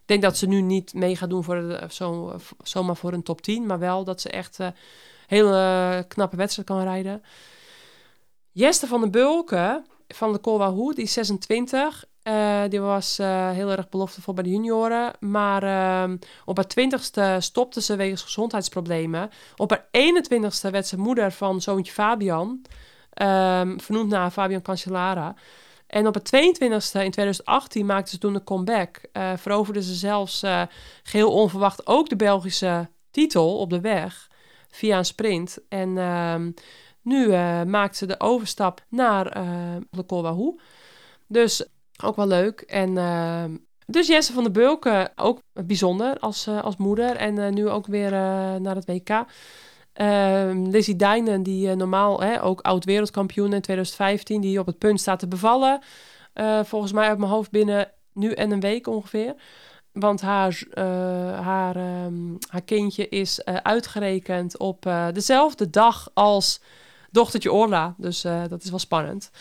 denk dat ze nu niet mee gaat doen voor de, zo, zomaar voor een top 10. Maar wel dat ze echt uh, hele knappe wedstrijd kan rijden. Jeste van den Bulken van de Colwa die is 26. Uh, die was heel erg beloftevol bij de junioren. Maar uh, op haar twintigste stopte ze wegens gezondheidsproblemen. Op haar 21ste werd ze moeder van zoontje Fabian. Um, vernoemd naar Fabian Cancellara. En op het 22e in 2018 maakte ze toen een comeback. Uh, veroverde ze zelfs geheel onverwacht ook de Belgische titel op de weg. Via een sprint. En ehm, nu maakt ze de overstap naar de Colwa Dus ook wel leuk. En uh, dus Jesse van der Bulken, ook bijzonder als, uh, als moeder. En uh, nu ook weer naar het WK. Ehm, Lizzie Dijnen, die normaal hè, ook oud-wereldkampioen in 2015, die op het punt staat te bevallen. volgens mij uit mijn hoofd binnen nu en een week ongeveer. Want haar, haar, um, haar kindje is uitgerekend op dezelfde dag als dochtertje Orla. Dus dat is wel spannend.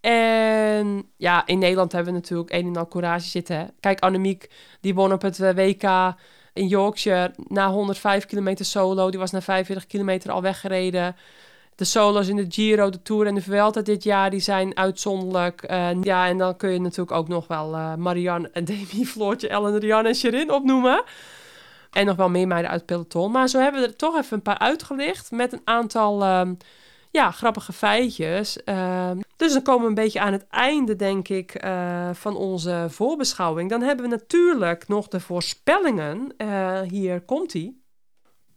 En ja, in Nederland hebben we natuurlijk een en al courage zitten. Kijk, Annemiek, die won op het eh, WK in Yorkshire na 105 kilometer solo. Die was na 45 kilometer al weggereden. De solo's in de Giro, de Tour en de Vuelta dit jaar, die zijn uitzonderlijk. Uh, ja, en dan kun je natuurlijk ook nog wel uh, Marianne (laughs) Demi, Floortje, Ellen, Rianne en Sherin opnoemen. En nog wel meer meiden uit peloton. Maar zo hebben we er toch even een paar uitgelicht met een aantal... Uh, ja, grappige feitjes. Ehm, dus dan komen we een beetje aan het einde, denk ik, eh, van onze voorbeschouwing. Dan hebben we natuurlijk nog de voorspellingen. Uh, hier komt ie.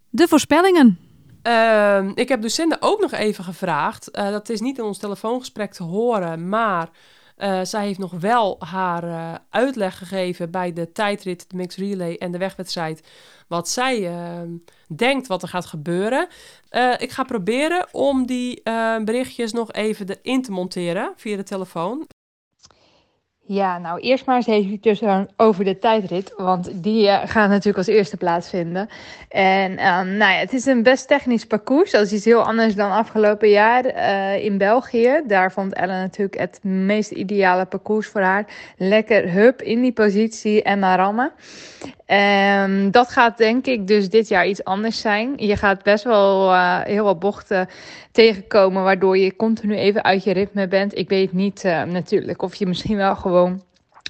De voorspellingen. Ehm, ik heb Lucinda ook nog even gevraagd. Uh, dat is niet in ons telefoongesprek te horen, maar zij heeft nog wel haar uitleg gegeven bij de tijdrit, de mixed relay en de wegwedstrijd wat zij uh, denkt wat er gaat gebeuren. Uh, ik ga proberen om die uh, berichtjes nog even erin te monteren via de telefoon. Ja, nou eerst maar eens even over de tijdrit, want die uh, gaat natuurlijk als eerste plaatsvinden. En um, nou ja, het is een best technisch parcours, dat is iets heel anders dan afgelopen jaar uh, in België. Daar vond Ellen natuurlijk het meest ideale parcours voor haar. Lekker hup in die positie en naar rammen. Um, dat gaat denk ik dus dit jaar iets anders zijn. Je gaat best wel heel wat bochten tegenkomen, waardoor je continu even uit je ritme bent. Ik weet niet uh, natuurlijk of je misschien wel gewoon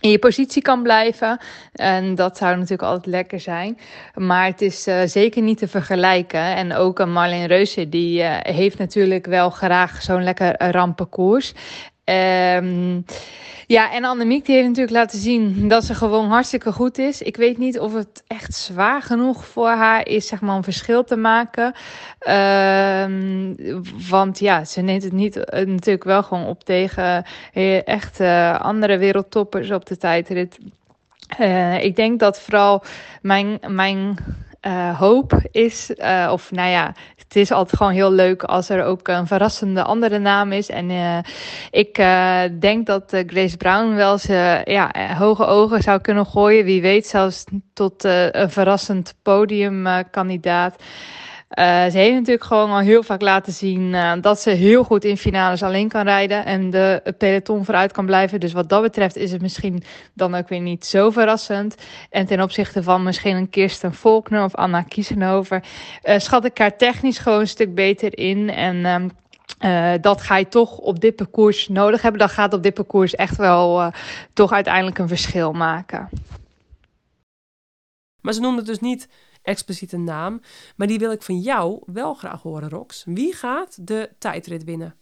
in je positie kan blijven. En dat zou natuurlijk altijd lekker zijn. Maar het is uh, zeker niet te vergelijken. En ook een Marleen Reuser, die uh, heeft natuurlijk wel graag zo'n lekker ramppenkoers. Um, ja, en Annemiek die heeft natuurlijk laten zien dat ze gewoon hartstikke goed is. Ik weet niet of het echt zwaar genoeg voor haar is, zeg maar, een verschil te maken. Um, want ja, ze neemt het niet uh, natuurlijk wel gewoon op tegen uh, echt uh, andere wereldtoppers op de tijdrit. Ik denk dat vooral mijn, mijn uh, hoop is, uh, of nou ja, het is altijd gewoon heel leuk als er ook een verrassende andere naam is. En uh, ik denk dat Grace Brown wel eens ja, hoge ogen zou kunnen gooien. Wie weet zelfs tot een verrassend podiumkandidaat. Uh, ze heeft natuurlijk gewoon al heel vaak laten zien uh, dat ze heel goed in finales alleen kan rijden en de peloton vooruit kan blijven. Dus wat dat betreft is het misschien dan ook weer niet zo verrassend. En ten opzichte van misschien een Kirsten Volkner of Anna Kiesenhover, uh, schat ik haar technisch gewoon een stuk beter in. En uh, dat ga je toch op dit parcours nodig hebben. Dat gaat op dit parcours echt wel toch uiteindelijk een verschil maken. Maar ze noemde dus niet expliciete naam. Maar die wil ik van jou wel graag horen, Rox. Wie gaat de tijdrit winnen?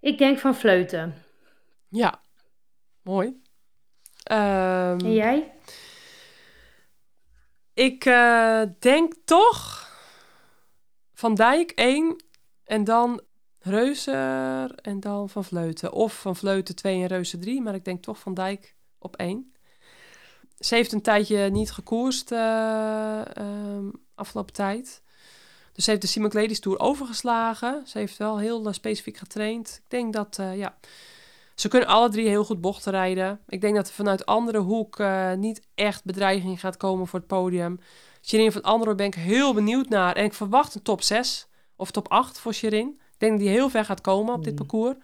Ik denk van Fleuten. Ja, mooi. Um, en jij? Ik uh, denk toch Van Dijk 1 en dan Reuzer en dan Van Vleuten. Of Van Vleuten 2 en Reuzer 3, maar ik denk toch Van Dijk op 1 ze heeft een tijdje niet gekoerst um, afgelopen tijd. Dus ze heeft de Simon Ladies Tour overgeslagen. Ze heeft wel heel uh, specifiek getraind. Ik denk dat, uh, ja, ze kunnen alle drie heel goed bochten rijden. Ik denk dat er vanuit andere hoek niet echt bedreiging gaat komen voor het podium. Shirin van Andro ben ik heel benieuwd naar. En ik verwacht een top 6 of top 8 voor Shirin. Ik denk dat die heel ver gaat komen op dit mm. parcours.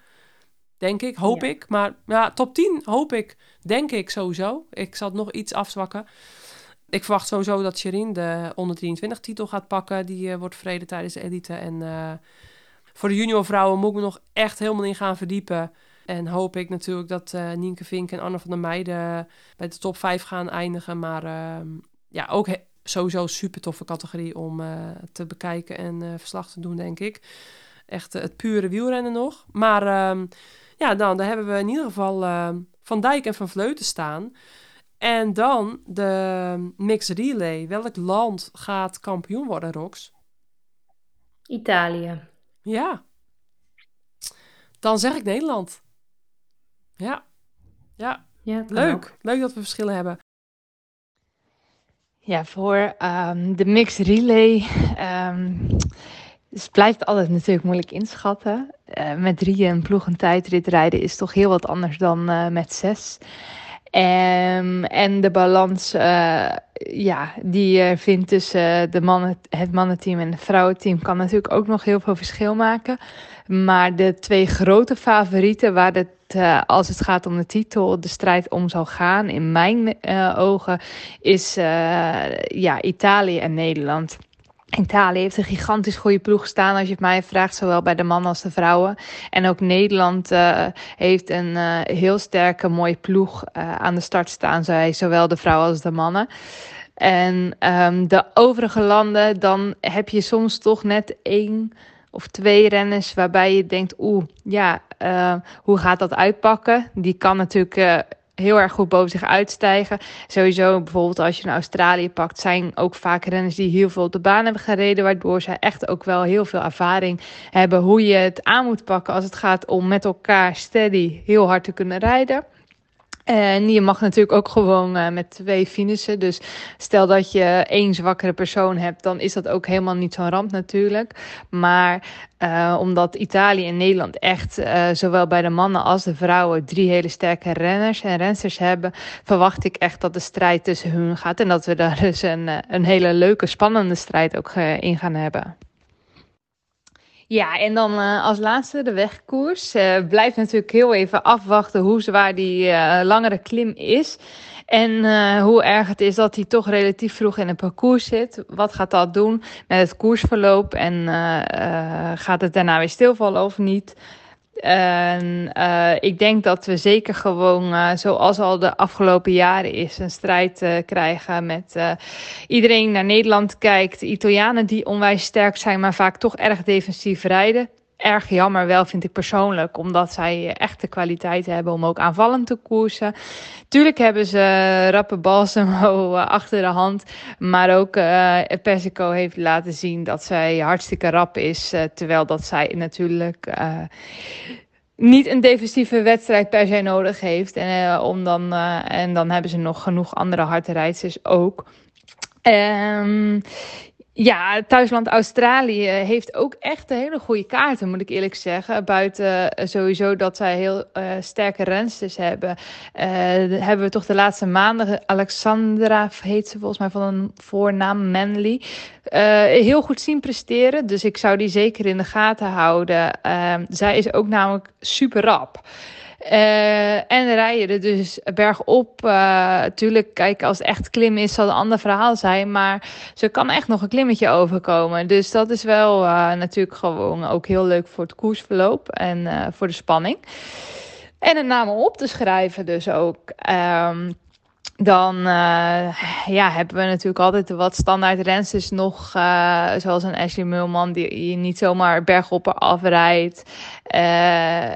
Denk ik, hoop Ja. ik. Maar ja, top 10 hoop ik, denk ik sowieso. Ik zal het nog iets afzwakken. Ik verwacht sowieso dat Sherin de onder 23 titel gaat pakken. Die eh, wordt verreden tijdens de elite. En eh, voor de junior vrouwen moet ik me nog echt helemaal in gaan verdiepen. En hoop ik natuurlijk dat eh Nienke Vink en Anne van der Meijden bij de top 5 gaan eindigen. Maar ehm, ja, ook sowieso een super toffe categorie om te bekijken en verslag te doen, denk ik. Echt het pure wielrennen nog. Maar ehm, ja, dan daar hebben we in ieder geval ehm, Van Dijk en Van Vleuten staan. En dan de mixed relay. Welk land gaat kampioen worden, Rox? Italië. Ja. Dan zeg ik Nederland. Ja. Ja, Ja, leuk. ook. Leuk dat we verschillen hebben. Ja, voor ehm, de mixed relay. ehm, dus het blijft altijd natuurlijk moeilijk inschatten. Eh, met drieën een ploeg een tijdrit rijden is toch heel wat anders dan eh, met zes. Ehm, en de balans eh, ja, die je vindt tussen de mannen, het mannenteam en het vrouwenteam kan natuurlijk ook nog heel veel verschil maken. Maar de twee grote favorieten waar het, als het gaat om de titel, de strijd om zal gaan, in mijn ogen, is ja, Italië en Nederland. Italië heeft een gigantisch goede ploeg staan, als je het mij vraagt, zowel bij de mannen als de vrouwen. En ook Nederland eh, heeft een eh, heel sterke, mooie ploeg eh, aan de start staan, zowel de vrouwen als de mannen. En ehm, de overige landen, dan heb je soms toch net één of twee renners waarbij je denkt, oeh, ja, hoe gaat dat uitpakken? Die kan natuurlijk heel erg goed boven zich uitstijgen. Sowieso bijvoorbeeld als je naar Australië pakt, zijn ook vaak renners die heel veel op de baan hebben gereden, waardoor zij echt ook wel heel veel ervaring hebben hoe je het aan moet pakken als het gaat om met elkaar steady heel hard te kunnen rijden. En je mag natuurlijk ook gewoon uh, met twee finishen. Dus stel dat je één zwakkere persoon hebt, dan is dat ook helemaal niet zo'n ramp natuurlijk. Maar uh, omdat Italië en Nederland echt, uh, zowel bij de mannen als de vrouwen, drie hele sterke renners en rensters hebben, verwacht ik echt dat de strijd tussen hun gaat. En dat we daar (laughs) dus een, een hele leuke, spannende strijd ook in gaan hebben. Ja, en dan uh, als laatste de wegkoers. Uh, blijft natuurlijk heel even afwachten hoe zwaar die uh, langere klim is. En hoe erg het is dat hij toch relatief vroeg in het parcours zit. Wat gaat dat doen met het koersverloop? En gaat het daarna weer stilvallen of niet? En uh, ik denk dat we zeker gewoon, uh, zoals al de afgelopen jaren is, een strijd uh, krijgen met iedereen naar Nederland kijkt. Italianen die onwijs sterk zijn, maar vaak toch erg defensief rijden. Erg jammer wel, vind ik persoonlijk, omdat zij echt de kwaliteit hebben om ook aanvallend te koersen. Tuurlijk hebben ze rappe Balsamo achter de hand, maar ook uh, Persico heeft laten zien dat zij hartstikke rap is, uh, terwijl dat zij natuurlijk niet een defensieve wedstrijd per se nodig heeft. En, om dan, en dan hebben ze nog genoeg andere harde rijders ook. Um, ja, thuisland Australië heeft ook echt een hele goede kaarten, moet ik eerlijk zeggen. Buiten uh, sowieso dat zij heel uh, sterke rensters hebben. Uh, hebben we toch de laatste maanden, Alexandra heet ze volgens mij van een voornaam, Manley. heel goed zien presteren, dus ik zou die zeker in de gaten houden. Ehm, zij is ook namelijk super rap. Uh, en rijden er dus bergop. Uh, tuurlijk, kijk, als het echt klim is, zal een ander verhaal zijn. Maar ze kan echt nog een klimmetje overkomen. Dus dat is wel uh, natuurlijk gewoon ook heel leuk voor het koersverloop en voor de spanning. En een naam op te schrijven dus ook. Um, dan ja, hebben we natuurlijk altijd wat standaard rensters nog. Zoals een Ashley Mulman die je niet zomaar bergop afrijdt. Uh,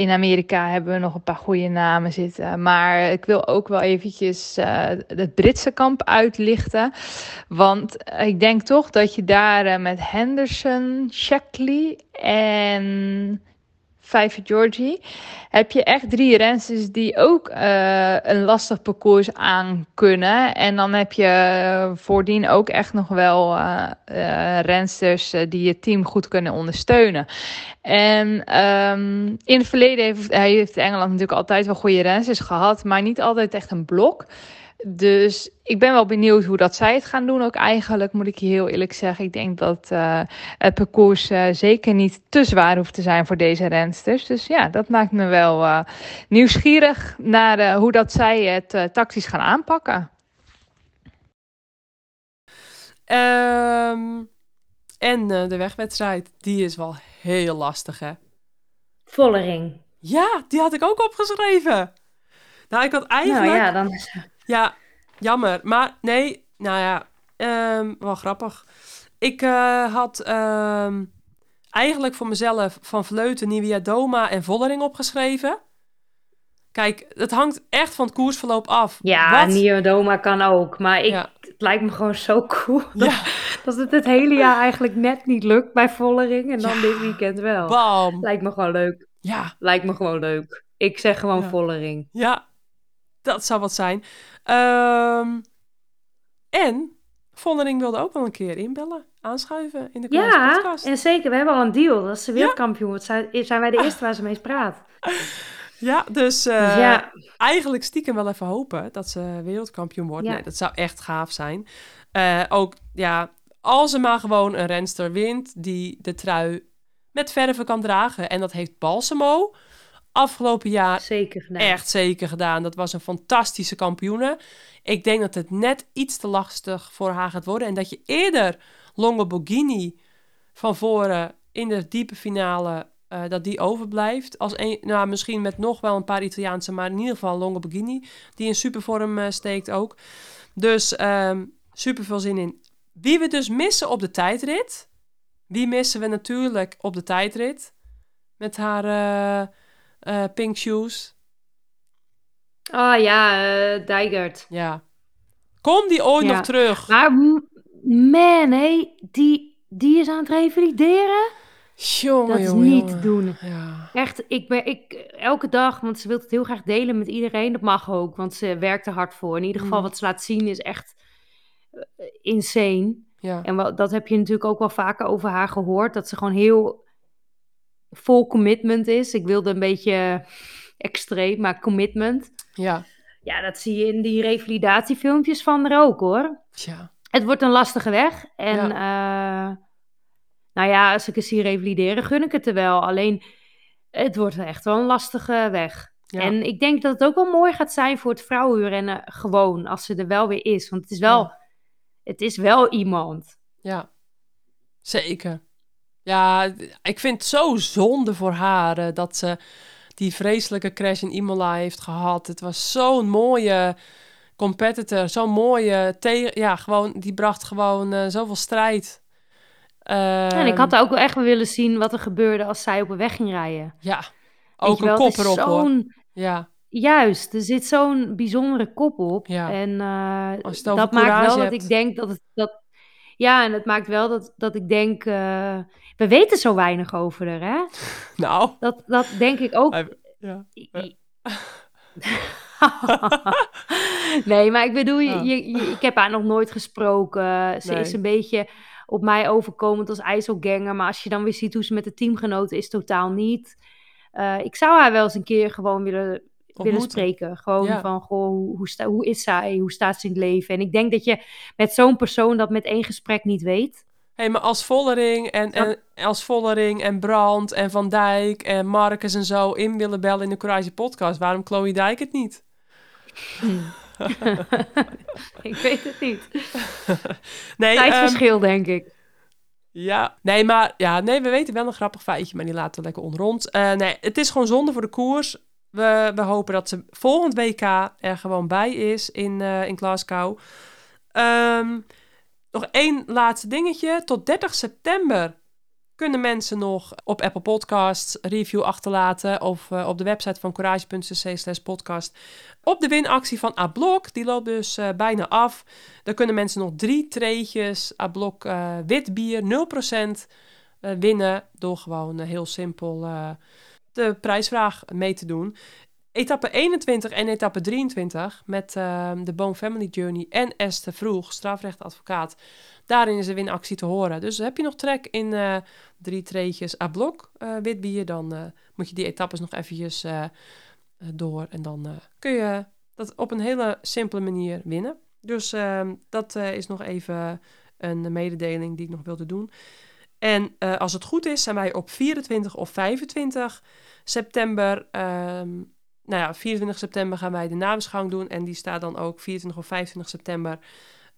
in Amerika hebben we nog een paar goede namen zitten. Maar ik wil ook wel eventjes het Britse kamp uitlichten. Want ik denk toch dat je daar met Henderson, Shackley en... Vijver Georgie, heb je echt drie rensters die ook uh, een lastig parcours aan kunnen. En dan heb je voordien ook echt nog wel uh, rensters die je team goed kunnen ondersteunen. En um, in het verleden heeft, heeft Engeland natuurlijk altijd wel goede rensters gehad, maar niet altijd echt een blok. Dus ik ben wel benieuwd hoe dat zij het gaan doen. Ook eigenlijk moet ik je heel eerlijk zeggen. Ik denk dat uh, het parcours uh, zeker niet te zwaar hoeft te zijn voor deze rensters. Dus ja, dat maakt me wel uh, nieuwsgierig naar hoe dat zij het tactisch gaan aanpakken. Um, en de wegwedstrijd, die is wel heel lastig hè. Vollering. Ja, die had ik ook opgeschreven. Nou, ik had eigenlijk... Nou ja, dan... Ja, jammer. Maar nee, nou ja, um, wel grappig. Ik uh, had um, eigenlijk voor mezelf van Vleuten, Nivea Doma en Vollering opgeschreven. Kijk, het hangt echt van het koersverloop af. Ja, Doma kan ook. Maar ik, ja. het lijkt me gewoon zo cool dat, ja. dat het het hele jaar eigenlijk net niet lukt bij Vollering. En dan ja. dit weekend wel. Bam. Lijkt me gewoon leuk. Ja. Lijkt me gewoon leuk. Ik zeg gewoon Vollering. Ja, dat zou wat zijn. Um, en Vondering wilde ook wel een keer inbellen, aanschuiven in de ja, podcast. Ja, en zeker. We hebben al een deal. Dat ze wereldkampioen wordt. Zijn, zijn wij de (laughs) eerste waar ze mee praat. Ja, dus uh, ja. eigenlijk stiekem wel even hopen dat ze wereldkampioen wordt. Ja. Nee, dat zou echt gaaf zijn. Uh, ook, ja, als ze maar gewoon een renster wint die de trui met verven kan dragen. En dat heeft Balsamo afgelopen jaar zeker gedaan. echt zeker gedaan. Dat was een fantastische kampioene. Ik denk dat het net iets te lastig voor haar gaat worden. En dat je eerder Longo Borghini van voren in de diepe finale... Uh, dat die overblijft. Als een, nou, misschien met nog wel een paar Italiaanse, maar in ieder geval Longo Borghini, die in supervorm uh, steekt ook. Dus um, super veel zin in. Wie we dus missen op de tijdrit. Wie missen we natuurlijk op de tijdrit? Met haar uh, uh, Pink Shoes. Oh ja, uh, Dijgert. Ja. Kom die ooit ja. nog terug? Maar man, hé, die, die is aan het revalideren. Jongen, dat is jongen, niet jongen. te doen. Ja. Echt, ik ben ik, elke dag, want ze wil het heel graag delen met iedereen. Dat mag ook, want ze werkt er hard voor. In ieder geval, Mm. wat ze laat zien is echt uh, insane. Ja. En wat, dat heb je natuurlijk ook wel vaker over haar gehoord. Dat ze gewoon heel vol commitment is. Ik wilde een beetje extreem, maar commitment. Ja. Ja, dat zie je in die revalidatiefilmpjes van er ook hoor. Ja. Het wordt een lastige weg. En ja. Uh, nou ja, als ik eens zie revalideren, gun ik het er wel. Alleen, het wordt echt wel een lastige weg. Ja. En ik denk dat het ook wel mooi gaat zijn voor het vrouwenrennen gewoon, als ze er wel weer is. Want het is wel, Ja. het is wel iemand. Ja, zeker. Ja, ik vind het zo zonde voor haar eh, dat ze die vreselijke crash in Imola heeft gehad. Het was zo'n mooie competitor, zo'n mooie tegen. Ja, gewoon die bracht gewoon uh, zoveel strijd. Uh, ja, en ik had ook wel echt wel willen zien wat er gebeurde als zij op een weg ging rijden. Ja, ook een kop erop hoor. Ja. Juist, er zit zo'n bijzondere kop op. Ja. En uh, dat maakt wel hebt. dat ik denk dat het. Dat, ja, en het maakt wel dat, dat ik denk. Uh, we weten zo weinig over haar, hè? (laughs) Nou. Dat, dat denk ik ook. Ja. (laughs) nee, maar ik bedoel, je, je, je, ik heb haar nog nooit gesproken. Ze Nee. is een beetje op mij overkomend als IJsselganger. Maar als je dan weer ziet hoe ze met de teamgenoten is, totaal niet. Uh, ik zou haar wel eens een keer gewoon willen, willen spreken. Gewoon Ja. van, goh, hoe, hoe, sta, hoe is zij? Hoe staat ze in het leven? En ik denk dat je met zo'n persoon dat met één gesprek niet weet. Hé, maar als Vollering en, en als Vollering en Brand en Van Dijk en Marcus en zo in willen bellen in de Courage podcast, waarom Chloe Dijk het niet? (laughs) ik weet het niet. (laughs) nee, Tijdsverschil, um, denk ik. Ja, nee, maar ja, nee, we weten wel een grappig feitje, maar die laten we lekker onder ons. Uh, nee, het is gewoon zonde voor de koers. We, hopen dat ze volgend WK er gewoon bij is in, uh, in Glasgow. Um, nog één laatste dingetje. Tot 30 september kunnen mensen nog op Apple Podcasts review achterlaten of uh, op de website van courage.cc podcast op de winactie van A-Blok. Die loopt dus uh, bijna af. Daar kunnen mensen nog drie treetjes A-Blok uh, wit bier 0% winnen door gewoon heel simpel de prijsvraag mee te doen. Etappe 21 en etappe 23 met uh, de Boom Family Journey en Esther Vroeg, strafrechtadvocaat. Daarin is de winactie te horen. Dus heb je nog trek in uh, drie treetjes A-blok uh, wit bier, dan uh, moet je die etappes nog eventjes door. En dan kun je dat op een hele simpele manier winnen. Dus ehm, dat eh, is nog even een mededeling die ik nog wilde doen. En eh, als het goed is, zijn wij op 24 of 25 september. ehm, nou ja, 24 september gaan wij de nabeschouwing doen. En die staat dan ook 24 of 25 september.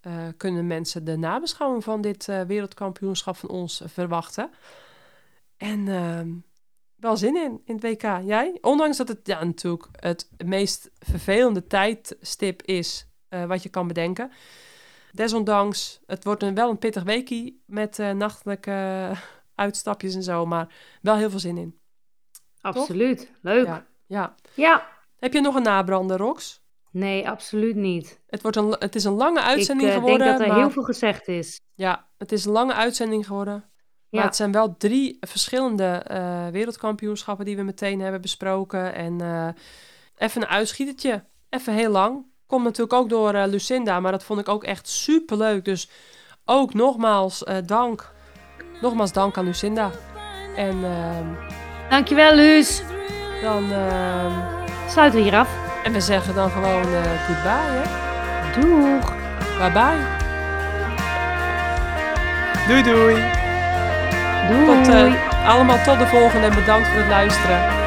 eh, kunnen mensen de nabeschouwing van dit eh, wereldkampioenschap van ons verwachten. En ehm, wel zin in, in het WK. Jij? Ondanks dat het ja, natuurlijk het meest vervelende tijdstip is wat je kan bedenken. Desondanks, het wordt een, wel een pittig weekie met eh, nachtelijke uitstapjes en zo, maar wel heel veel zin in. Absoluut. Leuk. Ja, ja. Ja. Heb je nog een nabrander, Rox? Nee, absoluut niet. Het, wordt een, het is een lange Ik uitzending eh, geworden. denk dat er maar- heel veel gezegd is. Ja, het is een lange uitzending geworden. Maar Ja. het zijn wel drie verschillende eh, wereldkampioenschappen die we meteen hebben besproken. En eh, even een uitschietertje. Even heel lang. Komt natuurlijk ook door eh, Lucinda, maar dat vond ik ook echt super leuk. Dus ook nogmaals eh, dank. Nogmaals dank aan Lucinda. En ehm, Dankjewel, Luus. dan. ehm, Sluiten we hier af. en we zeggen dan gewoon eh, goodbye. Hè? Doeg. Bye bye. Doei doei. Doei. Tot, eh, allemaal tot de volgende en bedankt voor het luisteren.